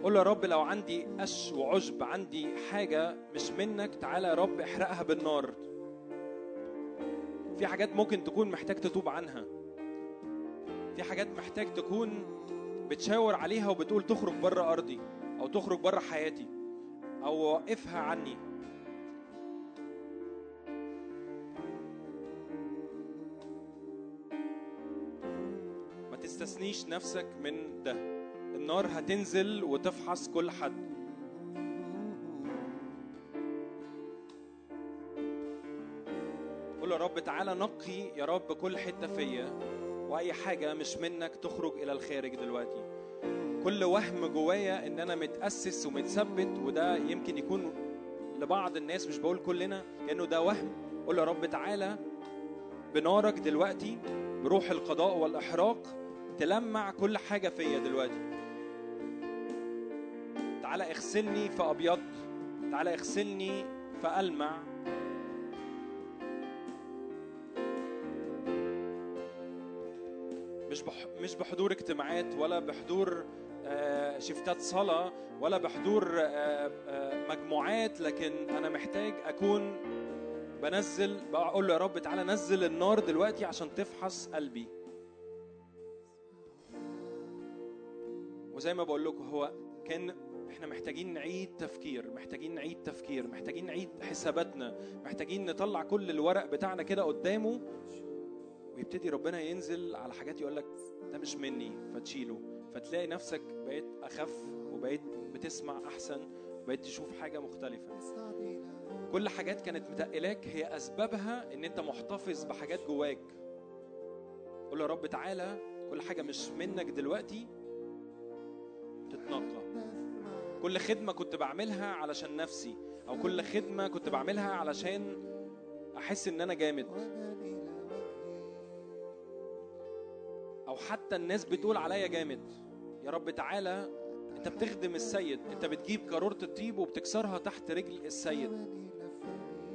[SPEAKER 2] قول يا رب لو عندي قش وعشب عندي حاجة مش منك تعالى يا رب احرقها بالنار. في حاجات ممكن تكون محتاج تتوب عنها. في حاجات محتاج تكون بتشاور عليها وبتقول تخرج بره أرضي. أو تخرج بره حياتي أو وقفها عني. ما تستثنيش نفسك من ده. النار هتنزل وتفحص كل حد. قول يا رب تعالى نقي يا رب كل حتة فيا وأي حاجة مش منك تخرج إلى الخارج دلوقتي. كل وهم جوايا إن أنا متأسس ومتثبت وده يمكن يكون لبعض الناس مش بقول كلنا كأنه ده وهم. قول يا رب تعالى بنارك دلوقتي بروح القضاء والإحراق تلمع كل حاجة فيا دلوقتي. تعالى اغسلني فأبيض تعالى اغسلني فألمع. مش بح... مش بحضور اجتماعات ولا بحضور شفتات صلاة ولا بحضور آه، آه، مجموعات لكن أنا محتاج أكون بنزل بقول له يا رب تعالى نزل النار دلوقتي عشان تفحص قلبي. وزي ما بقول لكم هو كان إحنا محتاجين نعيد تفكير محتاجين نعيد تفكير محتاجين نعيد حساباتنا محتاجين نطلع كل الورق بتاعنا كده قدامه ويبتدي ربنا ينزل على حاجات يقول لك ده مش مني فتشيله. فتلاقي نفسك بقيت أخف وبقيت بتسمع أحسن وبقيت تشوف حاجة مختلفة. كل حاجات كانت متقلاك هي أسبابها إن أنت محتفظ بحاجات جواك. قول يا رب تعالى كل حاجة مش منك دلوقتي تتنقى كل خدمة كنت بعملها علشان نفسي أو كل خدمة كنت بعملها علشان أحس إن أنا جامد. أو حتى الناس بتقول عليا جامد. يا رب تعالى انت بتخدم السيد انت بتجيب قارورة الطيب وبتكسرها تحت رجل السيد.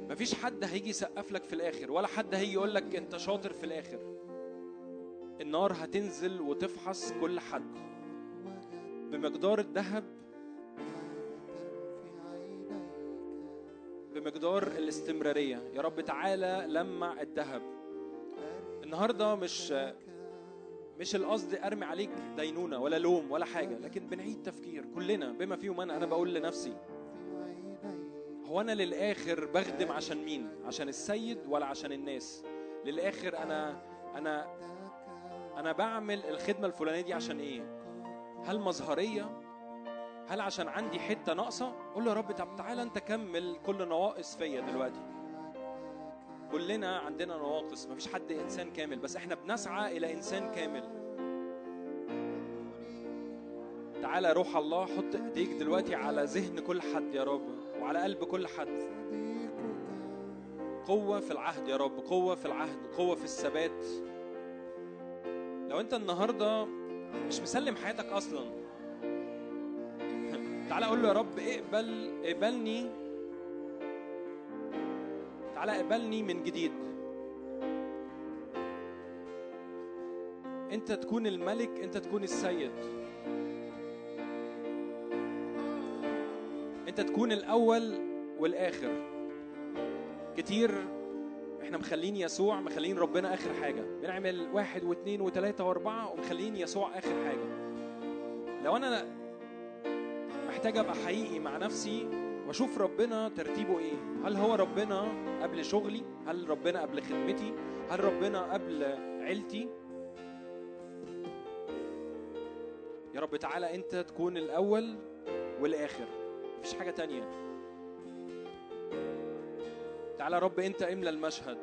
[SPEAKER 2] مفيش حد هيجي يسقف لك في الآخر ولا حد هيجي يقول لك انت شاطر في الآخر. النار هتنزل وتفحص كل حد. بمقدار الذهب بمقدار الاستمرارية. يا رب تعالى لمع الذهب. النهارده مش مش القصد أرمي عليك دينونة ولا لوم ولا حاجة لكن بنعيد تفكير كلنا بما فيهم أنا أنا بقول لنفسي هو أنا للآخر بخدم عشان مين؟ عشان السيد ولا عشان الناس؟ للآخر أنا أنا أنا بعمل الخدمة الفلانية دي عشان إيه؟ هل مظهرية؟ هل عشان عندي حتة ناقصة؟ قول له يا رب طب تعالى أنت كمل كل نواقص فيا دلوقتي. كلنا عندنا نواقص مفيش حد إنسان كامل بس إحنا بنسعى إلى إنسان كامل. تعالى روح الله حط إيديك دلوقتي على ذهن كل حد يا رب وعلى قلب كل حد. قوة في العهد يا رب قوة في العهد قوة في الثبات. لو أنت النهاردة مش مسلم حياتك أصلا. تعالى أقول له يا رب اقبل اقبلني تعالى اقبلني من جديد. انت تكون الملك انت تكون السيد. انت تكون الأول والآخر. كتير إحنا مخلين يسوع مخلين ربنا آخر حاجة. بنعمل واحد واثنين وثلاثه واربعة ومخلين يسوع آخر حاجة. لو أنا محتاج أبقى حقيقي مع نفسي واشوف ربنا ترتيبه إيه؟ هل هو ربنا قبل شغلي؟ هل ربنا قبل خدمتي؟ هل ربنا قبل عيلتي؟ يا رب تعالى أنت تكون الأول والآخر. مفيش حاجة تانية. تعالى يا رب أنت املى المشهد.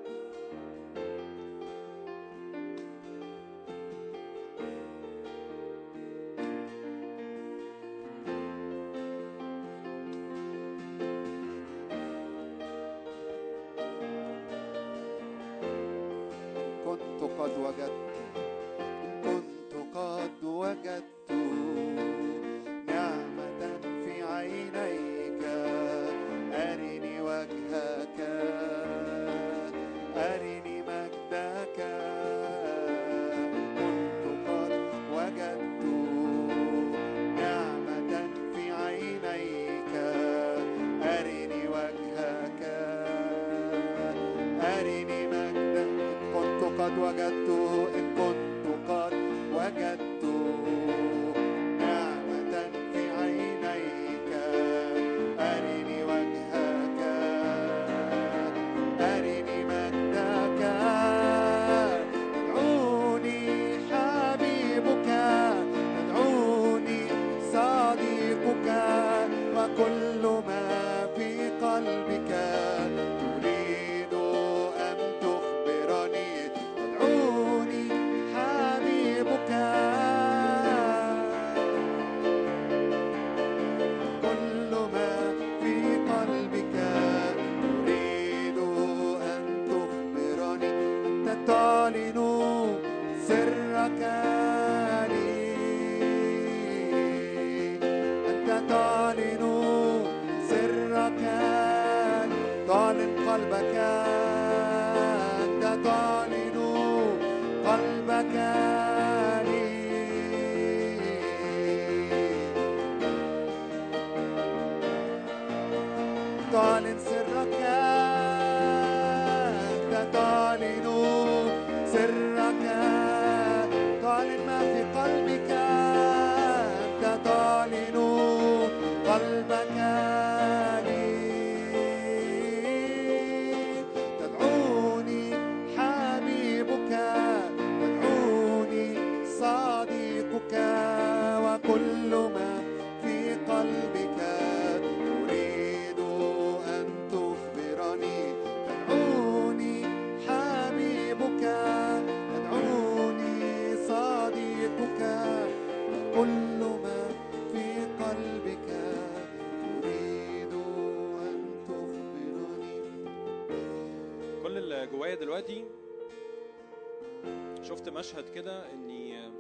[SPEAKER 2] مشهد كده اني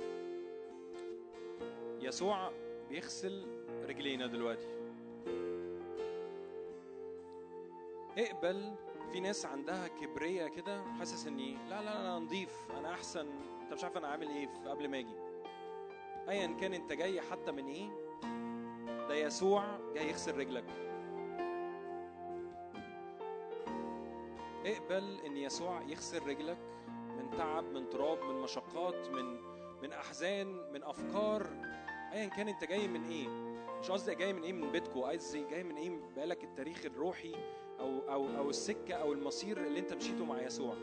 [SPEAKER 2] يسوع بيغسل رجلينا دلوقتي. اقبل في ناس عندها كبرية كده حاسس إني لا لا أنا نضيف أنا أحسن أنت مش عارف أنا عامل إيه قبل ما أجي. ايا كان أنت جاي حتى من إيه؟ ده يسوع جاي يغسل رجلك. اقبل إن يسوع يغسل رجلك. تعب من تراب من مشقات من من أحزان من أفكار. ايا كان أنت جاي من إيه؟ مش قصدي جاي من إيه من بيتكو قصدي جاي من إيه بقالك التاريخ الروحي أو أو أو السكة أو المصير اللي أنت مشيته مع يسوع.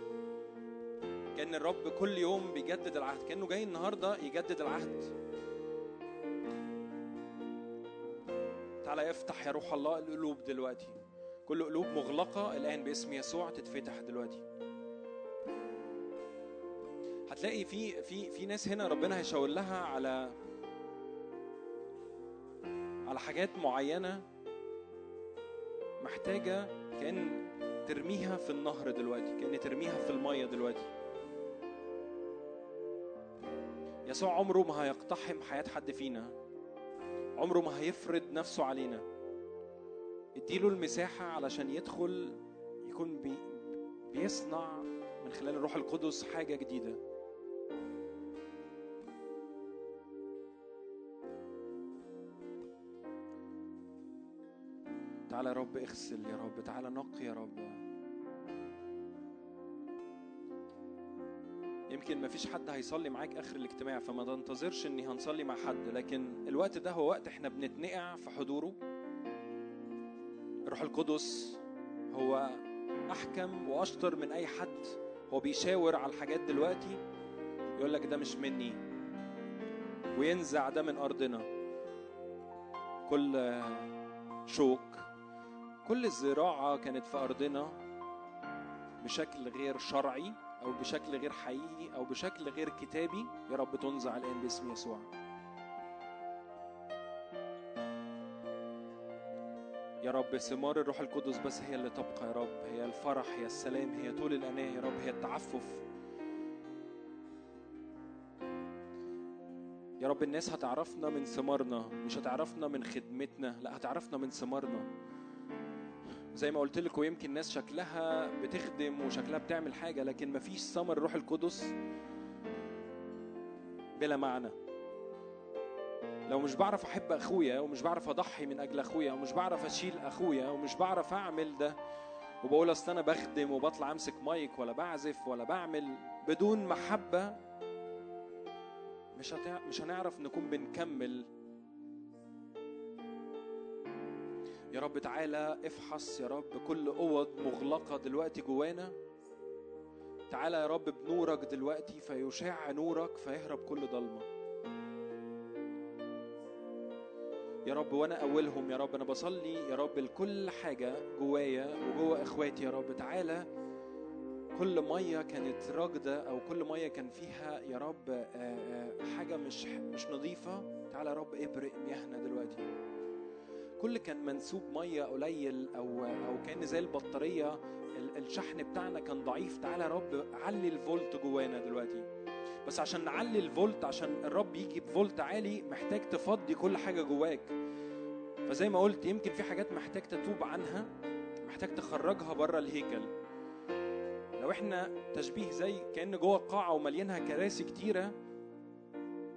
[SPEAKER 2] كأن الرب كل يوم بيجدد العهد كأنه جاي النهارده يجدد العهد. تعالى افتح يا روح الله القلوب دلوقتي. كل قلوب مغلقة الآن باسم يسوع تتفتح دلوقتي. هتلاقي في في في ناس هنا ربنا هيشاور لها على على حاجات معينة محتاجة كأن ترميها في النهر دلوقتي كأن ترميها في المية دلوقتي. يسوع عمره ما هيقتحم حياة حد فينا عمره ما هيفرض نفسه علينا. اديله المساحة علشان يدخل يكون بي بيصنع من خلال الروح القدس حاجة جديدة. تعالى يا رب اغسل يا رب تعالى نقي يا رب. يمكن ما فيش حد هيصلي معاك آخر الاجتماع فما تنتظرش إني هنصلي مع حد لكن الوقت ده هو وقت إحنا بنتنقع في حضوره. الروح القدس هو أحكم وأشطر من أي حد هو بيشاور على الحاجات دلوقتي يقول لك ده مش مني وينزع ده من أرضنا. كل شوك كل زراعه كانت في أرضنا بشكل غير شرعي أو بشكل غير حقيقي أو بشكل غير كتابي. يا رب تنزع الآن باسم يسوع. يا رب ثمار الروح القدس بس هي اللي تبقى يا رب. هي الفرح هي السلام هي طول الأناة يا رب هي التعفف. يا رب الناس هتعرفنا من ثمارنا مش هتعرفنا من خدمتنا لا هتعرفنا من ثمارنا. زي ما قلت لكم يمكن ناس شكلها بتخدم وشكلها بتعمل حاجة لكن مفيش ثمر الروح القدس بلا معنى. لو مش بعرف أحب أخويا ومش بعرف أضحي من أجل أخويا ومش بعرف أشيل أخويا ومش بعرف أعمل ده وبقول أصل أنا بخدم وبطلع أمسك مايك ولا بعزف ولا بعمل بدون محبة مش هتع... مش هنعرف نكون بنكمل يا رب تعالى افحص يا رب كل أوض مغلقة دلوقتي جوانا. تعالى يا رب بنورك دلوقتي فيشع نورك فيهرب كل ضلمة. يا رب وأنا أولهم يا رب أنا بصلي يا رب لكل حاجة جوايا وجوا إخواتي يا رب. تعالى كل مية كانت راكدة أو كل مية كان فيها يا رب آه، آه، حاجة مش مش نظيفة. تعالى يا رب ابرق مياهنا دلوقتي. كل كان منسوب مية قليل أو أو كأن زي البطارية ال- الشحن بتاعنا كان ضعيف. تعالى يا رب علي الفولت جوانا دلوقتي. بس عشان نعلي الفولت عشان الرب يجي بفولت عالي محتاج تفضي كل حاجة جواك. فزي ما قلت يمكن في حاجات محتاج تتوب عنها محتاج تخرجها بره الهيكل. لو إحنا تشبيه زي كأن جوه قاعة ومليانها كراسي كتيرة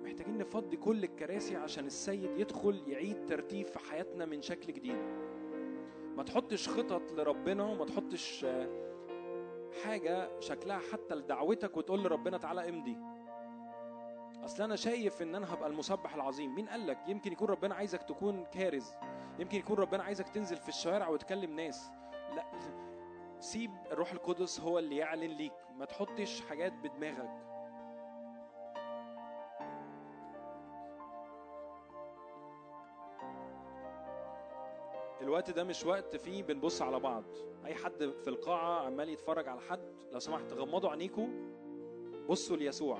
[SPEAKER 2] محتاجين نفضي كل الكراسي عشان السيد يدخل يعيد ترتيب في حياتنا من شكل جديد. ما تحطش خطط لربنا وما تحطش آه، حاجة شكلها حتى لدعوتك وتقول لربنا تعالى امضي. أصل أنا شايف إن أنا هبقى المسبح العظيم. مين قال لك؟ يمكن يكون ربنا عايزك تكون كارز. يمكن يكون ربنا عايزك تنزل في الشوارع وتكلم ناس. لا سيب الروح القدس هو اللي يعلن ليك. ما تحطش حاجات بدماغك. الوقت ده مش وقت فيه بنبص على بعض. أي حد في القاعة عمال يتفرج على حد لو سمحت غمضوا عينيكم بصوا ليسوع.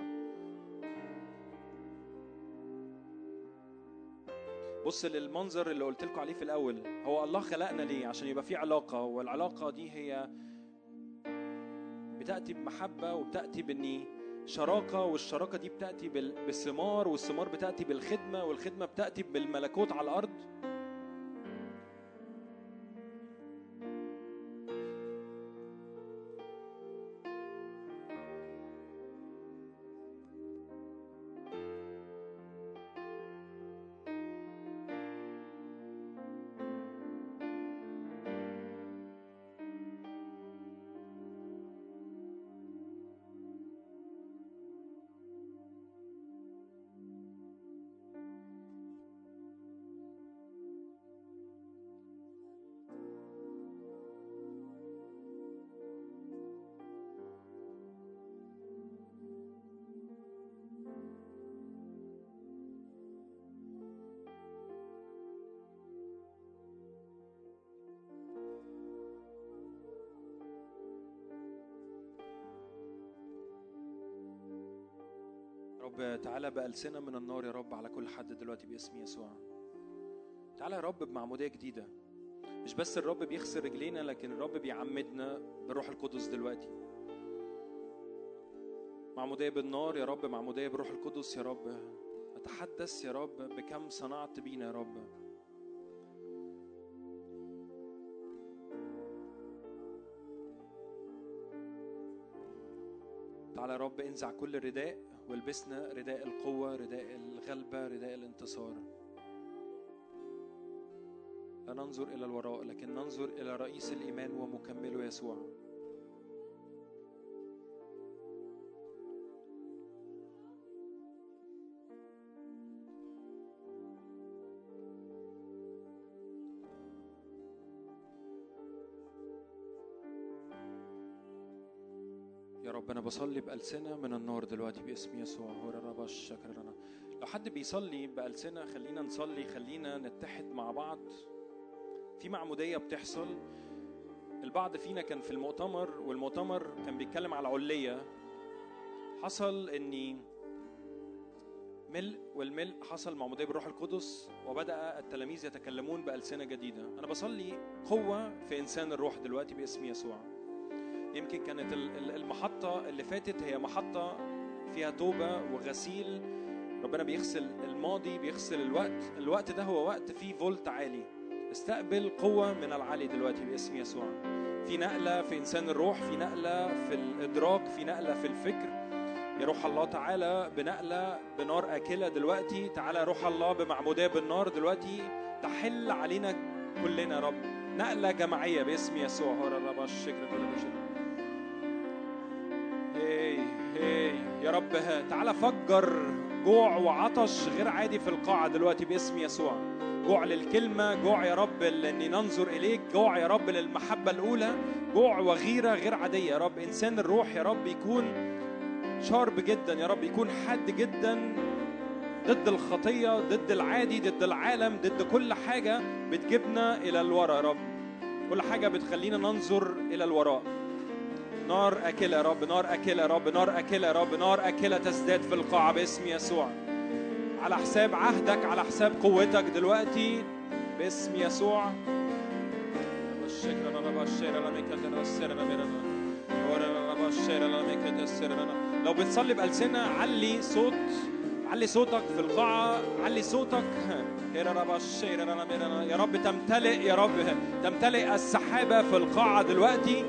[SPEAKER 2] بص للمنظر اللي قلت لكم عليه في الأول. هو الله خلقنا ليه؟ عشان يبقى في علاقة. والعلاقه دي هي بتأتي بمحبة وبتأتي بإني شراكة والشراكة دي بتأتي بال- بالثمار والثمار بتأتي بالخدمة والخدمة بتأتي بالملكوت على الأرض. تعالى بألسنة من النار يا رب على كل حد دلوقتي باسم يسوع. تعالى يا رب بمعمودية جديدة. مش بس الرب بيغسل رجلينا لكن الرب بيعمدنا بالروح القدس دلوقتي. معمودية بالنار يا رب معمودية بالروح القدس يا رب. أتحدث يا رب بكم صنعت بينا يا رب. يا رب انزع كل رداء والبسنا رداء القوة رداء الغلبة رداء الانتصار. لا ننظر إلى الوراء لكن ننظر إلى رئيس الإيمان ومكمله يسوع. بصلي بألسنة من النار. دلوقتي باسم يسوع. شكرنا. لو حد بيصلي بألسنة خلينا نصلي خلينا نتحد مع بعض. في معمودية بتحصل. البعض فينا كان في المؤتمر والمؤتمر كان بيتكلم على العلية حصل اني ملء والملء حصل معمودية بالروح القدس وبدأ التلاميذ يتكلمون بألسنة جديدة. أنا بصلي قوة في إنسان الروح دلوقتي باسم يسوع. يمكن كانت ال- ال- المحطة اللي فاتت هي محطة فيها توبة وغسيل. ربنا بيغسل الماضي بيغسل الوقت. الوقت ده هو وقت فيه فولت عالي. استقبل قوة من العالي دلوقتي باسم يسوع. في نقلة في إنسان الروح في نقلة في الإدراك في نقلة في الفكر. يا روح الله تعالى بنقلة بنار آكلة دلوقتي. تعالى روح الله بمعمودية بالنار دلوقتي. تحل علينا كلنا رب. نقلة جماعية باسم يسوع. هو الرب الشكر هي يا رب تعالى فجر جوع وعطش غير عادي في القاعة دلوقتي باسم يسوع. جوع للكلمة جوع يا رب لأني ننظر إليك جوع يا رب للمحبة الأولى جوع وغيرة غير عادية يا رب. إنسان الروح يا رب يكون شارب جدا يا رب يكون حاد جدا ضد الخطية ضد العادي ضد العالم ضد كل حاجة بتجيبنا إلى الوراء يا رب. كل حاجة بتخلينا ننظر إلى الوراء. نار أكلة يا رب نار أكلة يا رب نار أكلة يا رب نار أكلة تزداد في القاعة باسم يسوع. على حساب عهدك على حساب قوتك دلوقتي باسم يسوع. لو بتصلي بألسنة علي صوت علي صوتك في القاعة علي صوتك. يا رب تمتلئ يا رب تمتلئ السحابة في القاعة دلوقتي.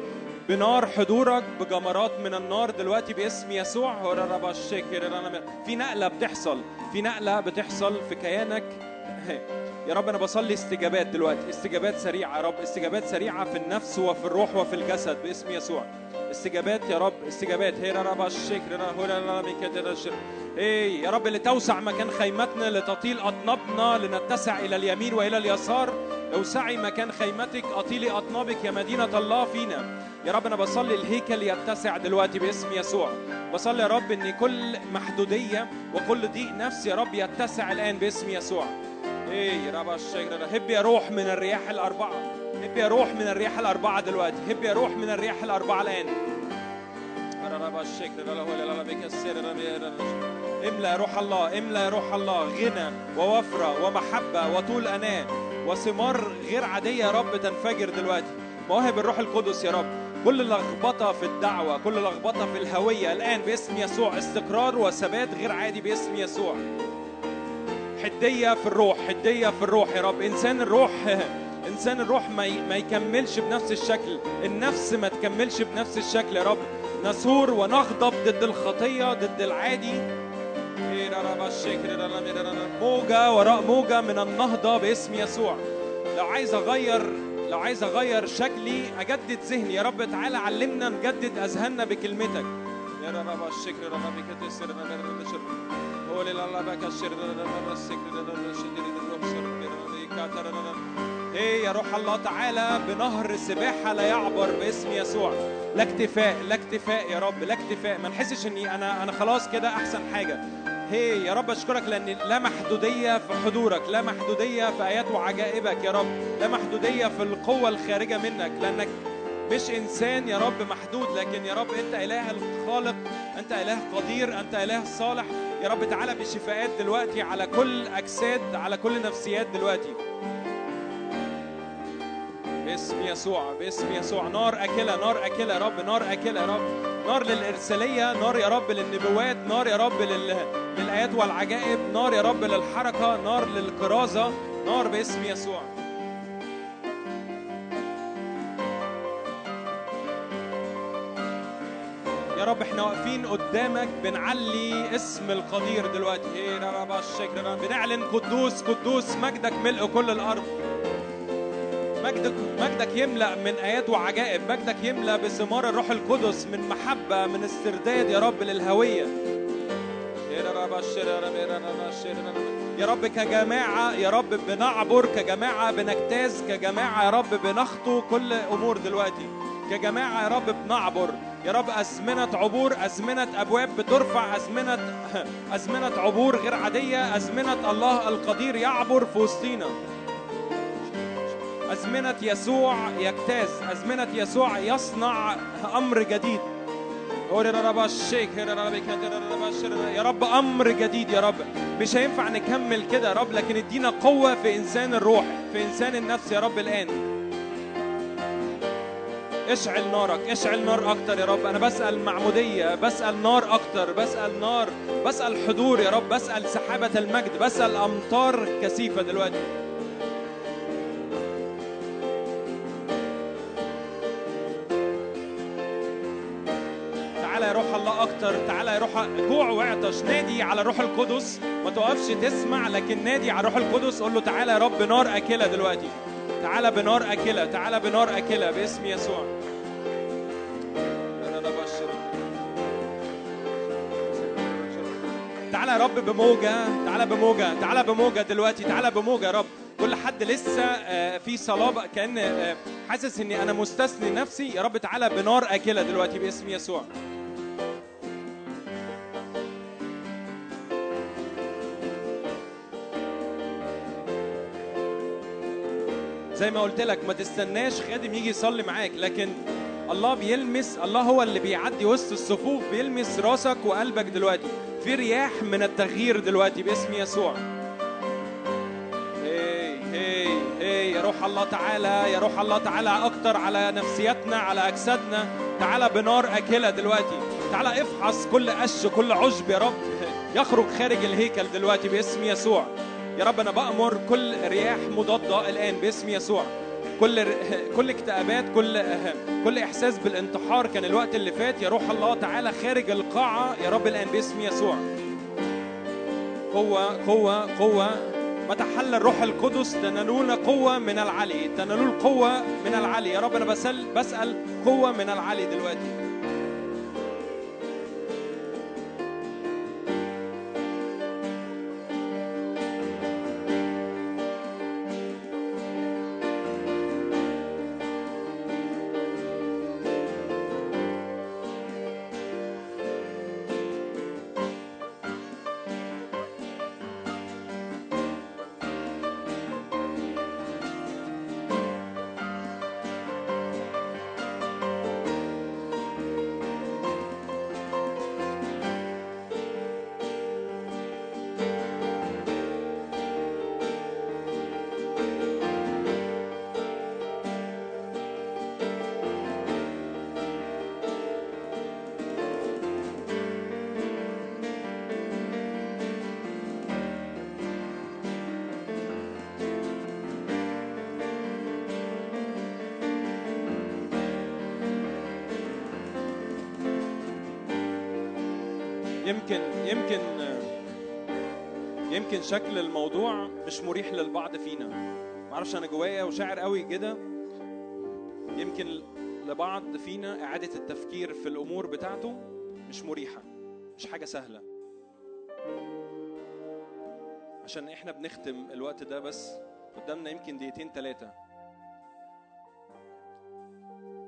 [SPEAKER 2] بنار حضورك بجمرات من النار دلوقتي باسم يسوع. في نقلة بتحصل. في نقلة بتحصل في كيانك. يا رب أنا بصلي استجابات دلوقتي. استجابات سريعة يا رب. استجابات سريعة في النفس وفي الروح وفي الجسد باسم يسوع. استجابات يا رب. استجابات. هي رب. الشكر إيه يا رب لتوسع مكان خيمتنا لتطيل أطنابنا لنتسع إلى اليمين وإلى اليسار. اوسعي مكان خيمتك اطيلي أطنابك يا مدينة الله فينا. يا رب أنا بصلي الهيكل يتسع دلوقتي باسم يسوع. بصلي يا رب إن كل محدودية وكل ضيق نفس يا رب يتسع الآن باسم يسوع. إيه يا رب الشجرة هب يا روح من الرياح الأربعة. هب يا روح من الرياح الأربعة دلوقتي. هب يا روح من الرياح الأربعة الآن. رب الشجرة لا هو لا بك السر املأ يا روح الله املأ يا روح الله. غنى ووفرة ومحبة وطول أناة وثمار غير عادية يا رب تنفجر دلوقتي. مواهب الروح القدس يا رب. كل لخبطة في الدعوة كل لخبطة في الهوية. الآن باسم يسوع استقرار وثبات غير عادي باسم يسوع. حدية في الروح حدية في الروح يا رب. إنسان الروح إنسان الروح ما ما يكملش بنفس الشكل. النفس ما تكملش بنفس الشكل يا رب. نثور ونغضب ضد الخطية ضد العادي. موجة وراء موجة من النهضة باسم يسوع. لو عايز أغير لو عايز أغير شكلي أجدد ذهني. يا رب تعالى علمنا نجدد أذهاننا بكلمتك. يا رب الشكر يا رب بك تسر هو لله بك الشر إيه يا روح الله تعالى بنهر سباحة لا يعبر باسم يسوع. لا اكتفاء لا اكتفاء يا رب لا اكتفاء. ما نحسش إني أنا أنا خلاص كده أحسن حاجة. هي يا رب أشكرك لأن لا محدودية في حضورك لا محدودية في آيات وعجائبك يا رب لا محدودية في القوة الخارجة منك. لأنك مش إنسان يا رب محدود لكن يا رب أنت إله الخالق أنت إله قدير أنت إله صالح. يا رب تعالى بشفاءات دلوقتي على كل أجساد على كل نفسيات دلوقتي. باسم يسوع باسم يسوع. نار أكلة نار أكلة يا رب نار أكلة يا رب. نار للإرسالية نار يا رب للنبوات نار يا رب لل... للآيات والعجائب نار يا رب للحركة نار للكرازة. نار باسم يسوع. يا رب إحنا واقفين قدامك بنعلي اسم القدير دلوقتي. الشكر بنعلن قدوس قدوس مجدك ملء كل الأرض. مجدك مجدك يملأ من آيات وعجائب. مجدك يملأ بثمار الروح القدس من محبة من استرداد يا رب للهوية. يا رب كجماعة يا رب بنعبر كجماعة بنجتاز كجماعة يا رب بنخطو كل أمور دلوقتي. كجماعة يا رب بنعبر. يا رب أزمنة عبور أزمنة أبواب بترفع أزمنة أزمنة عبور غير عادية أزمنة الله القدير يعبر في وسطينا. أزمنة يسوع يجتاز. أزمنة يسوع يصنع أمر جديد. يا رب أمر جديد يا رب. مش هينفع نكمل كده يا رب لكن ادينا قوة في إنسان الروح في إنسان النفس يا رب الآن. اشعل نارك اشعل نار أكتر يا رب. أنا بسأل معمودية بسأل نار أكتر بسأل نار بسأل حضور يا رب بسأل سحابة المجد بسأل أمطار كثيفة دلوقتي. يا روح الله أكتر. تعالى يا روح جوع وعطش نادي على روح القدس. ما توقفش تسمع لكن نادي على روح القدس. قول له تعالى يا رب نار أكلة دلوقتي. تعالى بنار أكلة. تعالى بنار أكلة باسم يسوع. تعالى يا رب بموجة. تعالى بموجة. تعالى بموجة دلوقتي. تعالى بموجة يا رب. كل حد لسه آه، في صلاة بقى كأن آه، حاسس إني أنا مستثني نفسي. يا رب تعالى بنار أكلة دلوقتي باسم يسوع. زي ما قلت لك ما تستناش خادم يجي يصلي معاك لكن الله بيلمس الله هو اللي بيعدي وسط الصفوف بيلمس راسك وقلبك دلوقتي. في رياح من التغيير دلوقتي باسم يسوع. هي هي هي يا روح الله تعالى يا روح الله تعالى أكتر على نفسياتنا على أجسادنا. تعالى بنار أكلة دلوقتي. تعالى افحص كل قش كل عشب يا رب. يخرج خارج الهيكل دلوقتي باسم يسوع. يا رب أنا بأمر كل رياح مضادة الآن باسم يسوع. كل كل اكتئابات كل كل إحساس بالانتحار كان الوقت اللي فات. يا روح الله تعالى خارج القاعة يا رب الآن باسم يسوع. قوة قوة قوة. متى حل الروح القدس. تنالون قوة من العلي. تنالون قوة من العلي. يا رب أنا بسأل بسأل قوة من العلي دلوقتي. شكل الموضوع مش مريح للبعض فينا. معرفش أنا جوايا وشاعر قوي كده. يمكن لبعض فينا إعادة التفكير في الأمور بتاعته مش مريحة مش حاجة سهلة. عشان إحنا بنختم الوقت ده بس قدامنا يمكن دقيقتين ثلاثة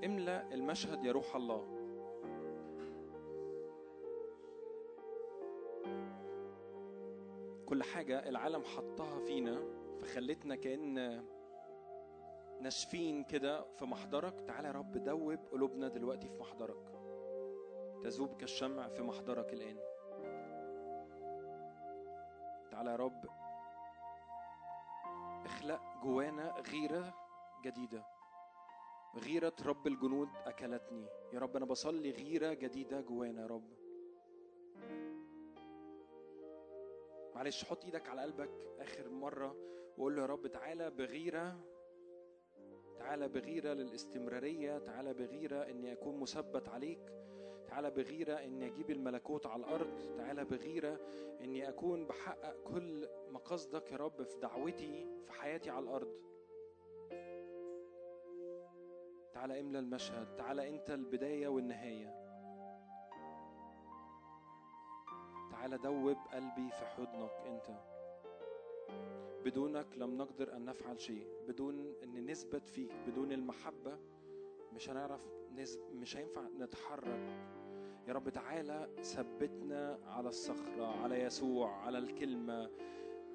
[SPEAKER 2] املأ المشهد يا روح الله. كل حاجة العالم حطها فينا فخلتنا كأن ناشفين كده في محضرك. تعالى يا رب دوب قلوبنا دلوقتي في محضرك. تذوب كالشمع في محضرك الآن. تعالى يا رب اخلق جوانا غيرة جديدة. غيرة رب الجنود أكلتني. يا رب أنا بصلي غيرة جديدة جوانا يا رب. معلش حط إيدك على قلبك آخر مرة وقول له يا رب تعالى بغيرة تعالى بغيرة للاستمرارية تعالى بغيرة إني أكون مثبت عليك تعالى بغيرة إني أجيب الملكوت على الأرض تعالى بغيرة إني أكون بحقق كل مقاصدك يا رب في دعوتي في حياتي على الأرض. تعالى املى المشهد تعالى أنت البداية والنهاية. تعالى دوب قلبي في حضنك انت. بدونك لم نقدر أن نفعل شيء. بدون إن نثبت فيك بدون المحبة مش هنعرف نز... مش هينفع نتحرك. يا رب تعالى ثبتنا على الصخرة على يسوع على الكلمة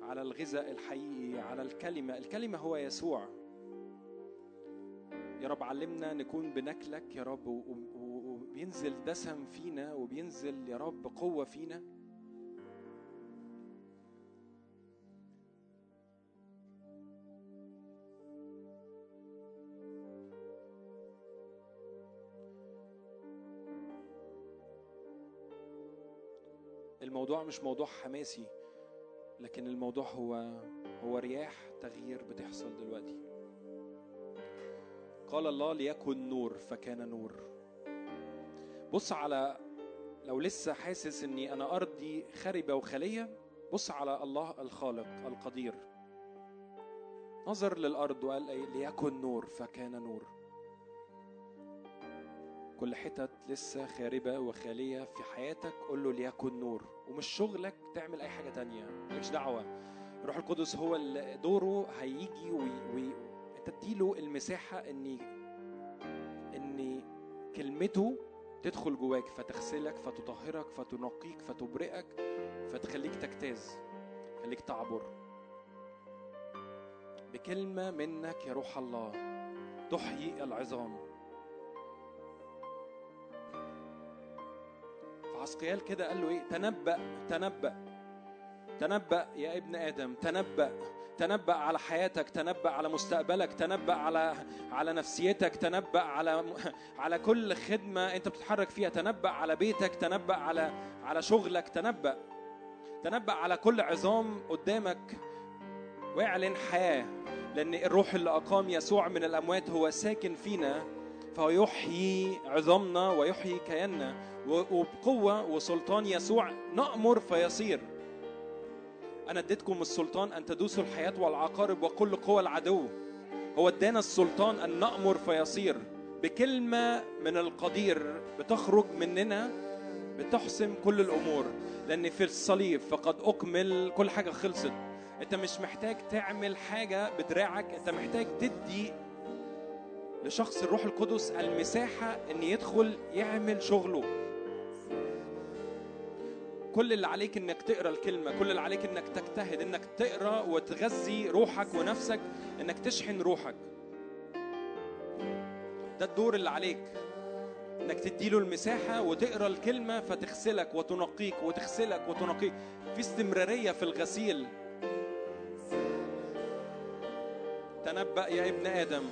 [SPEAKER 2] على الغذاء الحقيقي على الكلمة. الكلمة هو يسوع. يا رب علمنا نكون بنكلك يا رب وبينزل دسم فينا وبينزل يا رب قوة فينا. الموضوع مش موضوع حماسي لكن الموضوع هو هو رياح تغيير بتحصل دلوقتي. قال الله ليكن نور فكان نور. بص على لو لسه حاسس إني أنا أرضي خربه وخاليه بص على الله الخالق القدير. نظر للأرض وقال؟ ليكن نور فكان نور. كل حتت لسه خاربة وخالية في حياتك قول له ليكن نور. ومش شغلك تعمل أي حاجة تانية مالكش دعوة. الروح القدس هو اللي دوره هيجي وي... تديله المساحة ان ان كلمته تدخل جواك فتغسلك فتطهرك فتنقيك فتبرئك فتخليك تجتاز خليك تعبر. بكلمة منك يا روح الله تحيي العظام. فعسقيال كده قال له إيه؟ تنبأ تنبأ تنبأ يا ابن آدم تنبأ تنبأ على حياتك تنبأ على مستقبلك تنبأ على على نفسيتك تنبأ على على كل خدمة أنت بتتحرك فيها تنبأ على بيتك تنبأ على على شغلك تنبأ تنبأ على كل عظام قدامك. واعلن حياة لأن الروح اللي أقام يسوع من الأموات هو ساكن فينا. فهو يحيي عظامنا ويحيي كياننا وبقوة وسلطان يسوع. نأمر فيصير. أنا اديتكم السلطان أن تدوسوا الحياة والعقارب وكل قوى العدو. هو ادانا السلطان أن نأمر فيصير. بكلمة من القدير بتخرج مننا بتحسم كل الأمور. لأن في الصليب فقد أكمل كل حاجة خلصت. أنت مش محتاج تعمل حاجة بدراعك. أنت محتاج تدي لشخص الروح القدس المساحة أن يدخل يعمل شغله. كل اللي عليك إنك تقرأ الكلمة كل اللي عليك إنك تجتهد إنك تقرأ وتغذي روحك ونفسك إنك تشحن روحك. ده الدور اللي عليك. إنك تديله المساحة وتقرأ الكلمة فتغسلك وتنقيك وتغسلك وتنقيك. في استمرارية في الغسيل. تنبأ يا ابن آدم.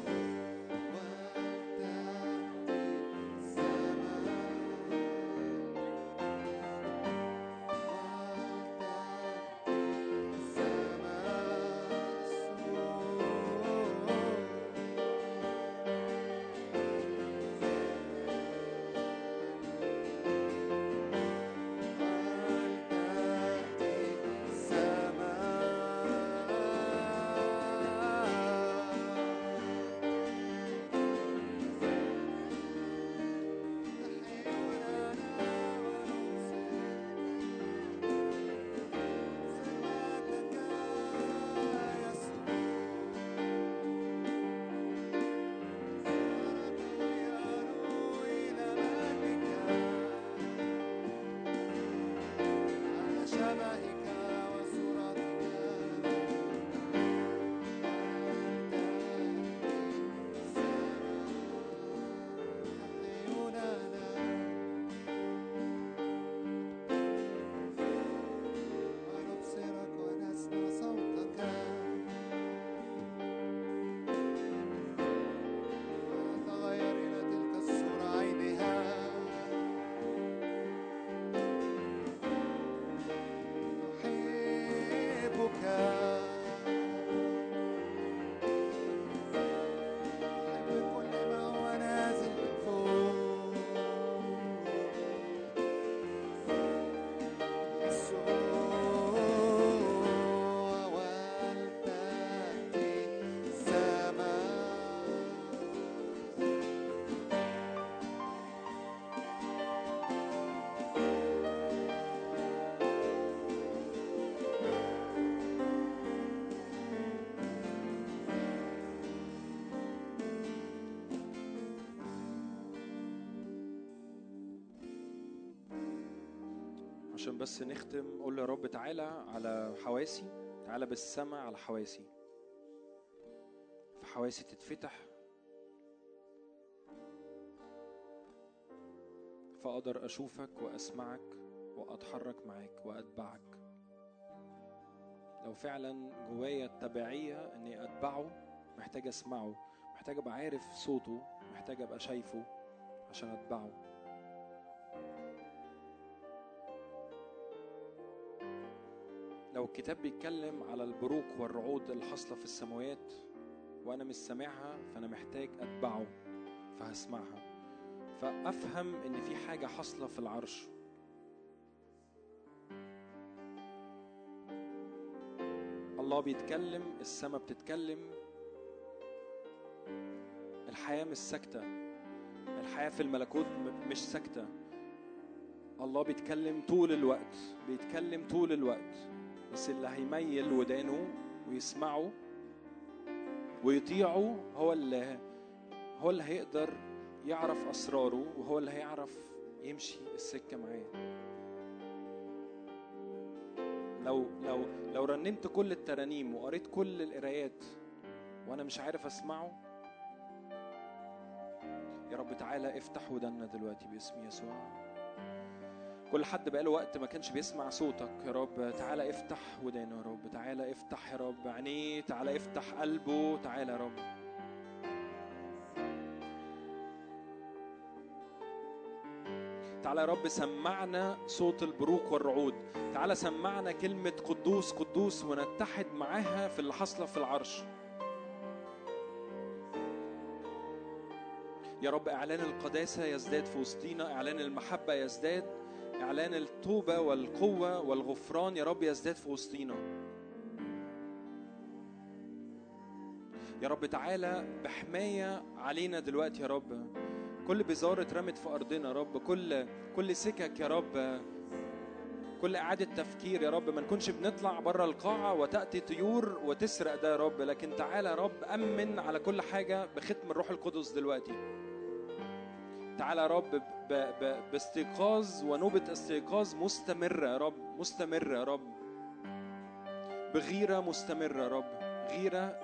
[SPEAKER 2] عشان بس نختم قول يا رب تعالى على حواسي تعالى بالسمع على حواسي. فحواسي تتفتح. فأقدر أشوفك وأسمعك وأتحرك معاك وأتبعك. لو فعلا جوايا التبعية إني أتبعه محتاج أسمعه محتاج أبقى عارف صوته محتاج أبقى شايفه عشان أتبعه. لو الكتاب بيتكلم على البروق والرعود اللي حاصله في السماوات وأنا مش سامعها فأنا محتاج أتبعه فهسمعها. فأفهم إن في حاجة حاصلة في العرش. الله بيتكلم السماء بتتكلم الحياة مش ساكتة. الحياة في الملكوت مش ساكتة. الله بيتكلم طول الوقت بيتكلم طول الوقت. بس اللي هيميل ودانه ويسمعه ويطيعه هو اللي هو اللي هيقدر يعرف أسراره وهو اللي هيعرف يمشي السكة معاه. لو لو لو رنمت كل الترانيم وقريت كل القرايات وأنا مش عارف أسمعه يا رب تعالى افتح ودنا دلوقتي باسم يسوع. كل حد بقاله وقت ما كانش بيسمع صوتك. يا رب تعالى افتح ودانه يا رب. تعالى افتح يا رب عينيه. تعالى افتح قلبه. تعالى يا رب. تعالى يا رب سمعنا صوت البروق والرعود. تعالى سمعنا كلمة قدوس قدوس ونتحد معاها في اللي حاصلة في العرش. يا رب إعلان القداسة يزداد في وسطينا. إعلان المحبة يزداد. إعلان التوبة والقوة والغفران يا رب يزداد في وسطينا. يا رب تعالى بحماية علينا دلوقتي يا رب. كل بزارة اترمت في أرضنا يا رب. كل كل سكك يا رب. كل إعادة تفكير يا رب. ما نكونش بنطلع بره القاعة وتأتي طيور وتسرق ده يا رب. لكن تعالى يا رب أمن على كل حاجة بختم الروح القدس دلوقتي. تعالى يا رب باستيقاظ ونوبة استيقاظ مستمرة يا رب مستمرة يا رب. بغيرة مستمرة يا رب غيرة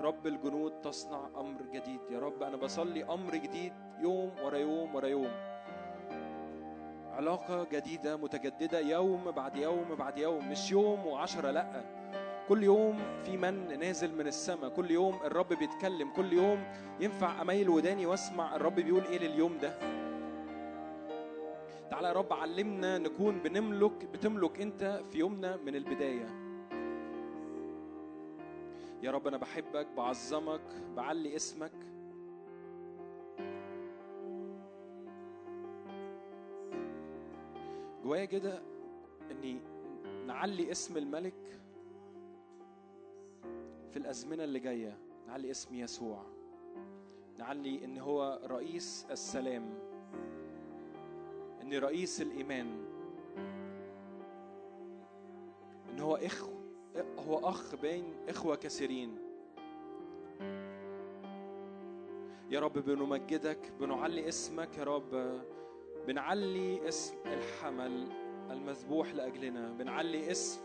[SPEAKER 2] رب الجنود تصنع أمر جديد يا رب. أنا بصلي أمر جديد يوم ورا يوم ورا يوم. علاقة جديدة متجددة يوم بعد يوم بعد يوم مش يوم وعشرة لأ. كل يوم في من نازل من السماء. كل يوم الرب بيتكلم. كل يوم ينفع أميل وداني وأسمع الرب بيقول إيه لليوم ده. تعالى يا رب علمنا نكون بنملك بتملك أنت في يومنا من البداية. يا رب أنا بحبك بعظمك بعلي اسمك. جوايا كده إني نعلي اسم الملك. في الأزمنة اللي جاية. نعلي اسم يسوع. نعلي إن هو رئيس السلام. إن رئيس الإيمان. إن هو اخ هو أخ بين إخوة كثيرين. يا رب بنمجدك بنعلي اسمك يا رب. بنعلي اسم الحمل المذبوح لأجلنا. بنعلي اسم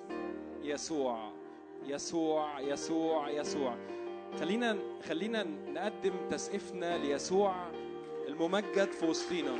[SPEAKER 2] يسوع. يسوع يسوع يسوع. خلينا خلينا نقدم تسقيفنا ليسوع الممجد في وسطينا.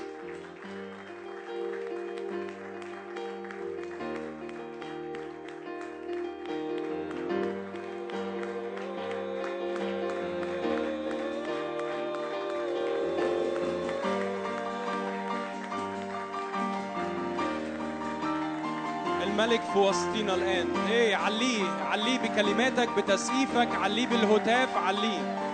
[SPEAKER 2] الملك في وسطينا الآن. إيه عليه عليه بكلماتك بتسقيفك عليه بالهتاف عليه.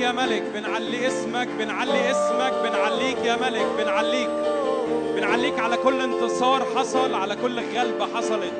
[SPEAKER 2] يا ملك بنعلي اسمك بنعلي اسمك بنعليك يا ملك بنعليك. بنعليك على كل انتصار حصل على كل غلبة حصلت.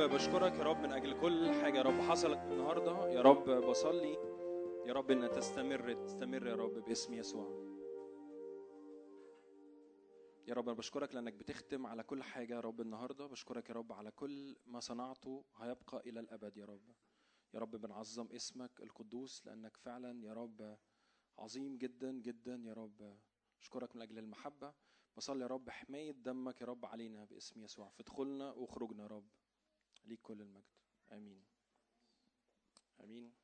[SPEAKER 2] رب بشكرك يا رب من أجل كل حاجة يا رب حصلت النهارده يا رب بصلي يا رب انها تستمر تستمر يا رب باسم يسوع يا رب أنا بشكرك لانك بتختم على كل حاجة يا رب النهارده بشكرك يا رب على كل ما صنعته هيبقى إلى الابد يا رب يا رب بنعظم اسمك القدوس لانك فعلا يا رب عظيم جدا جدا يا رب اشكرك من أجل المحبه بصلي يا رب حمايه دمك يا رب علينا باسم يسوع في دخولنا وخروجنا يا رب ليك كل المجد. آمين. آمين.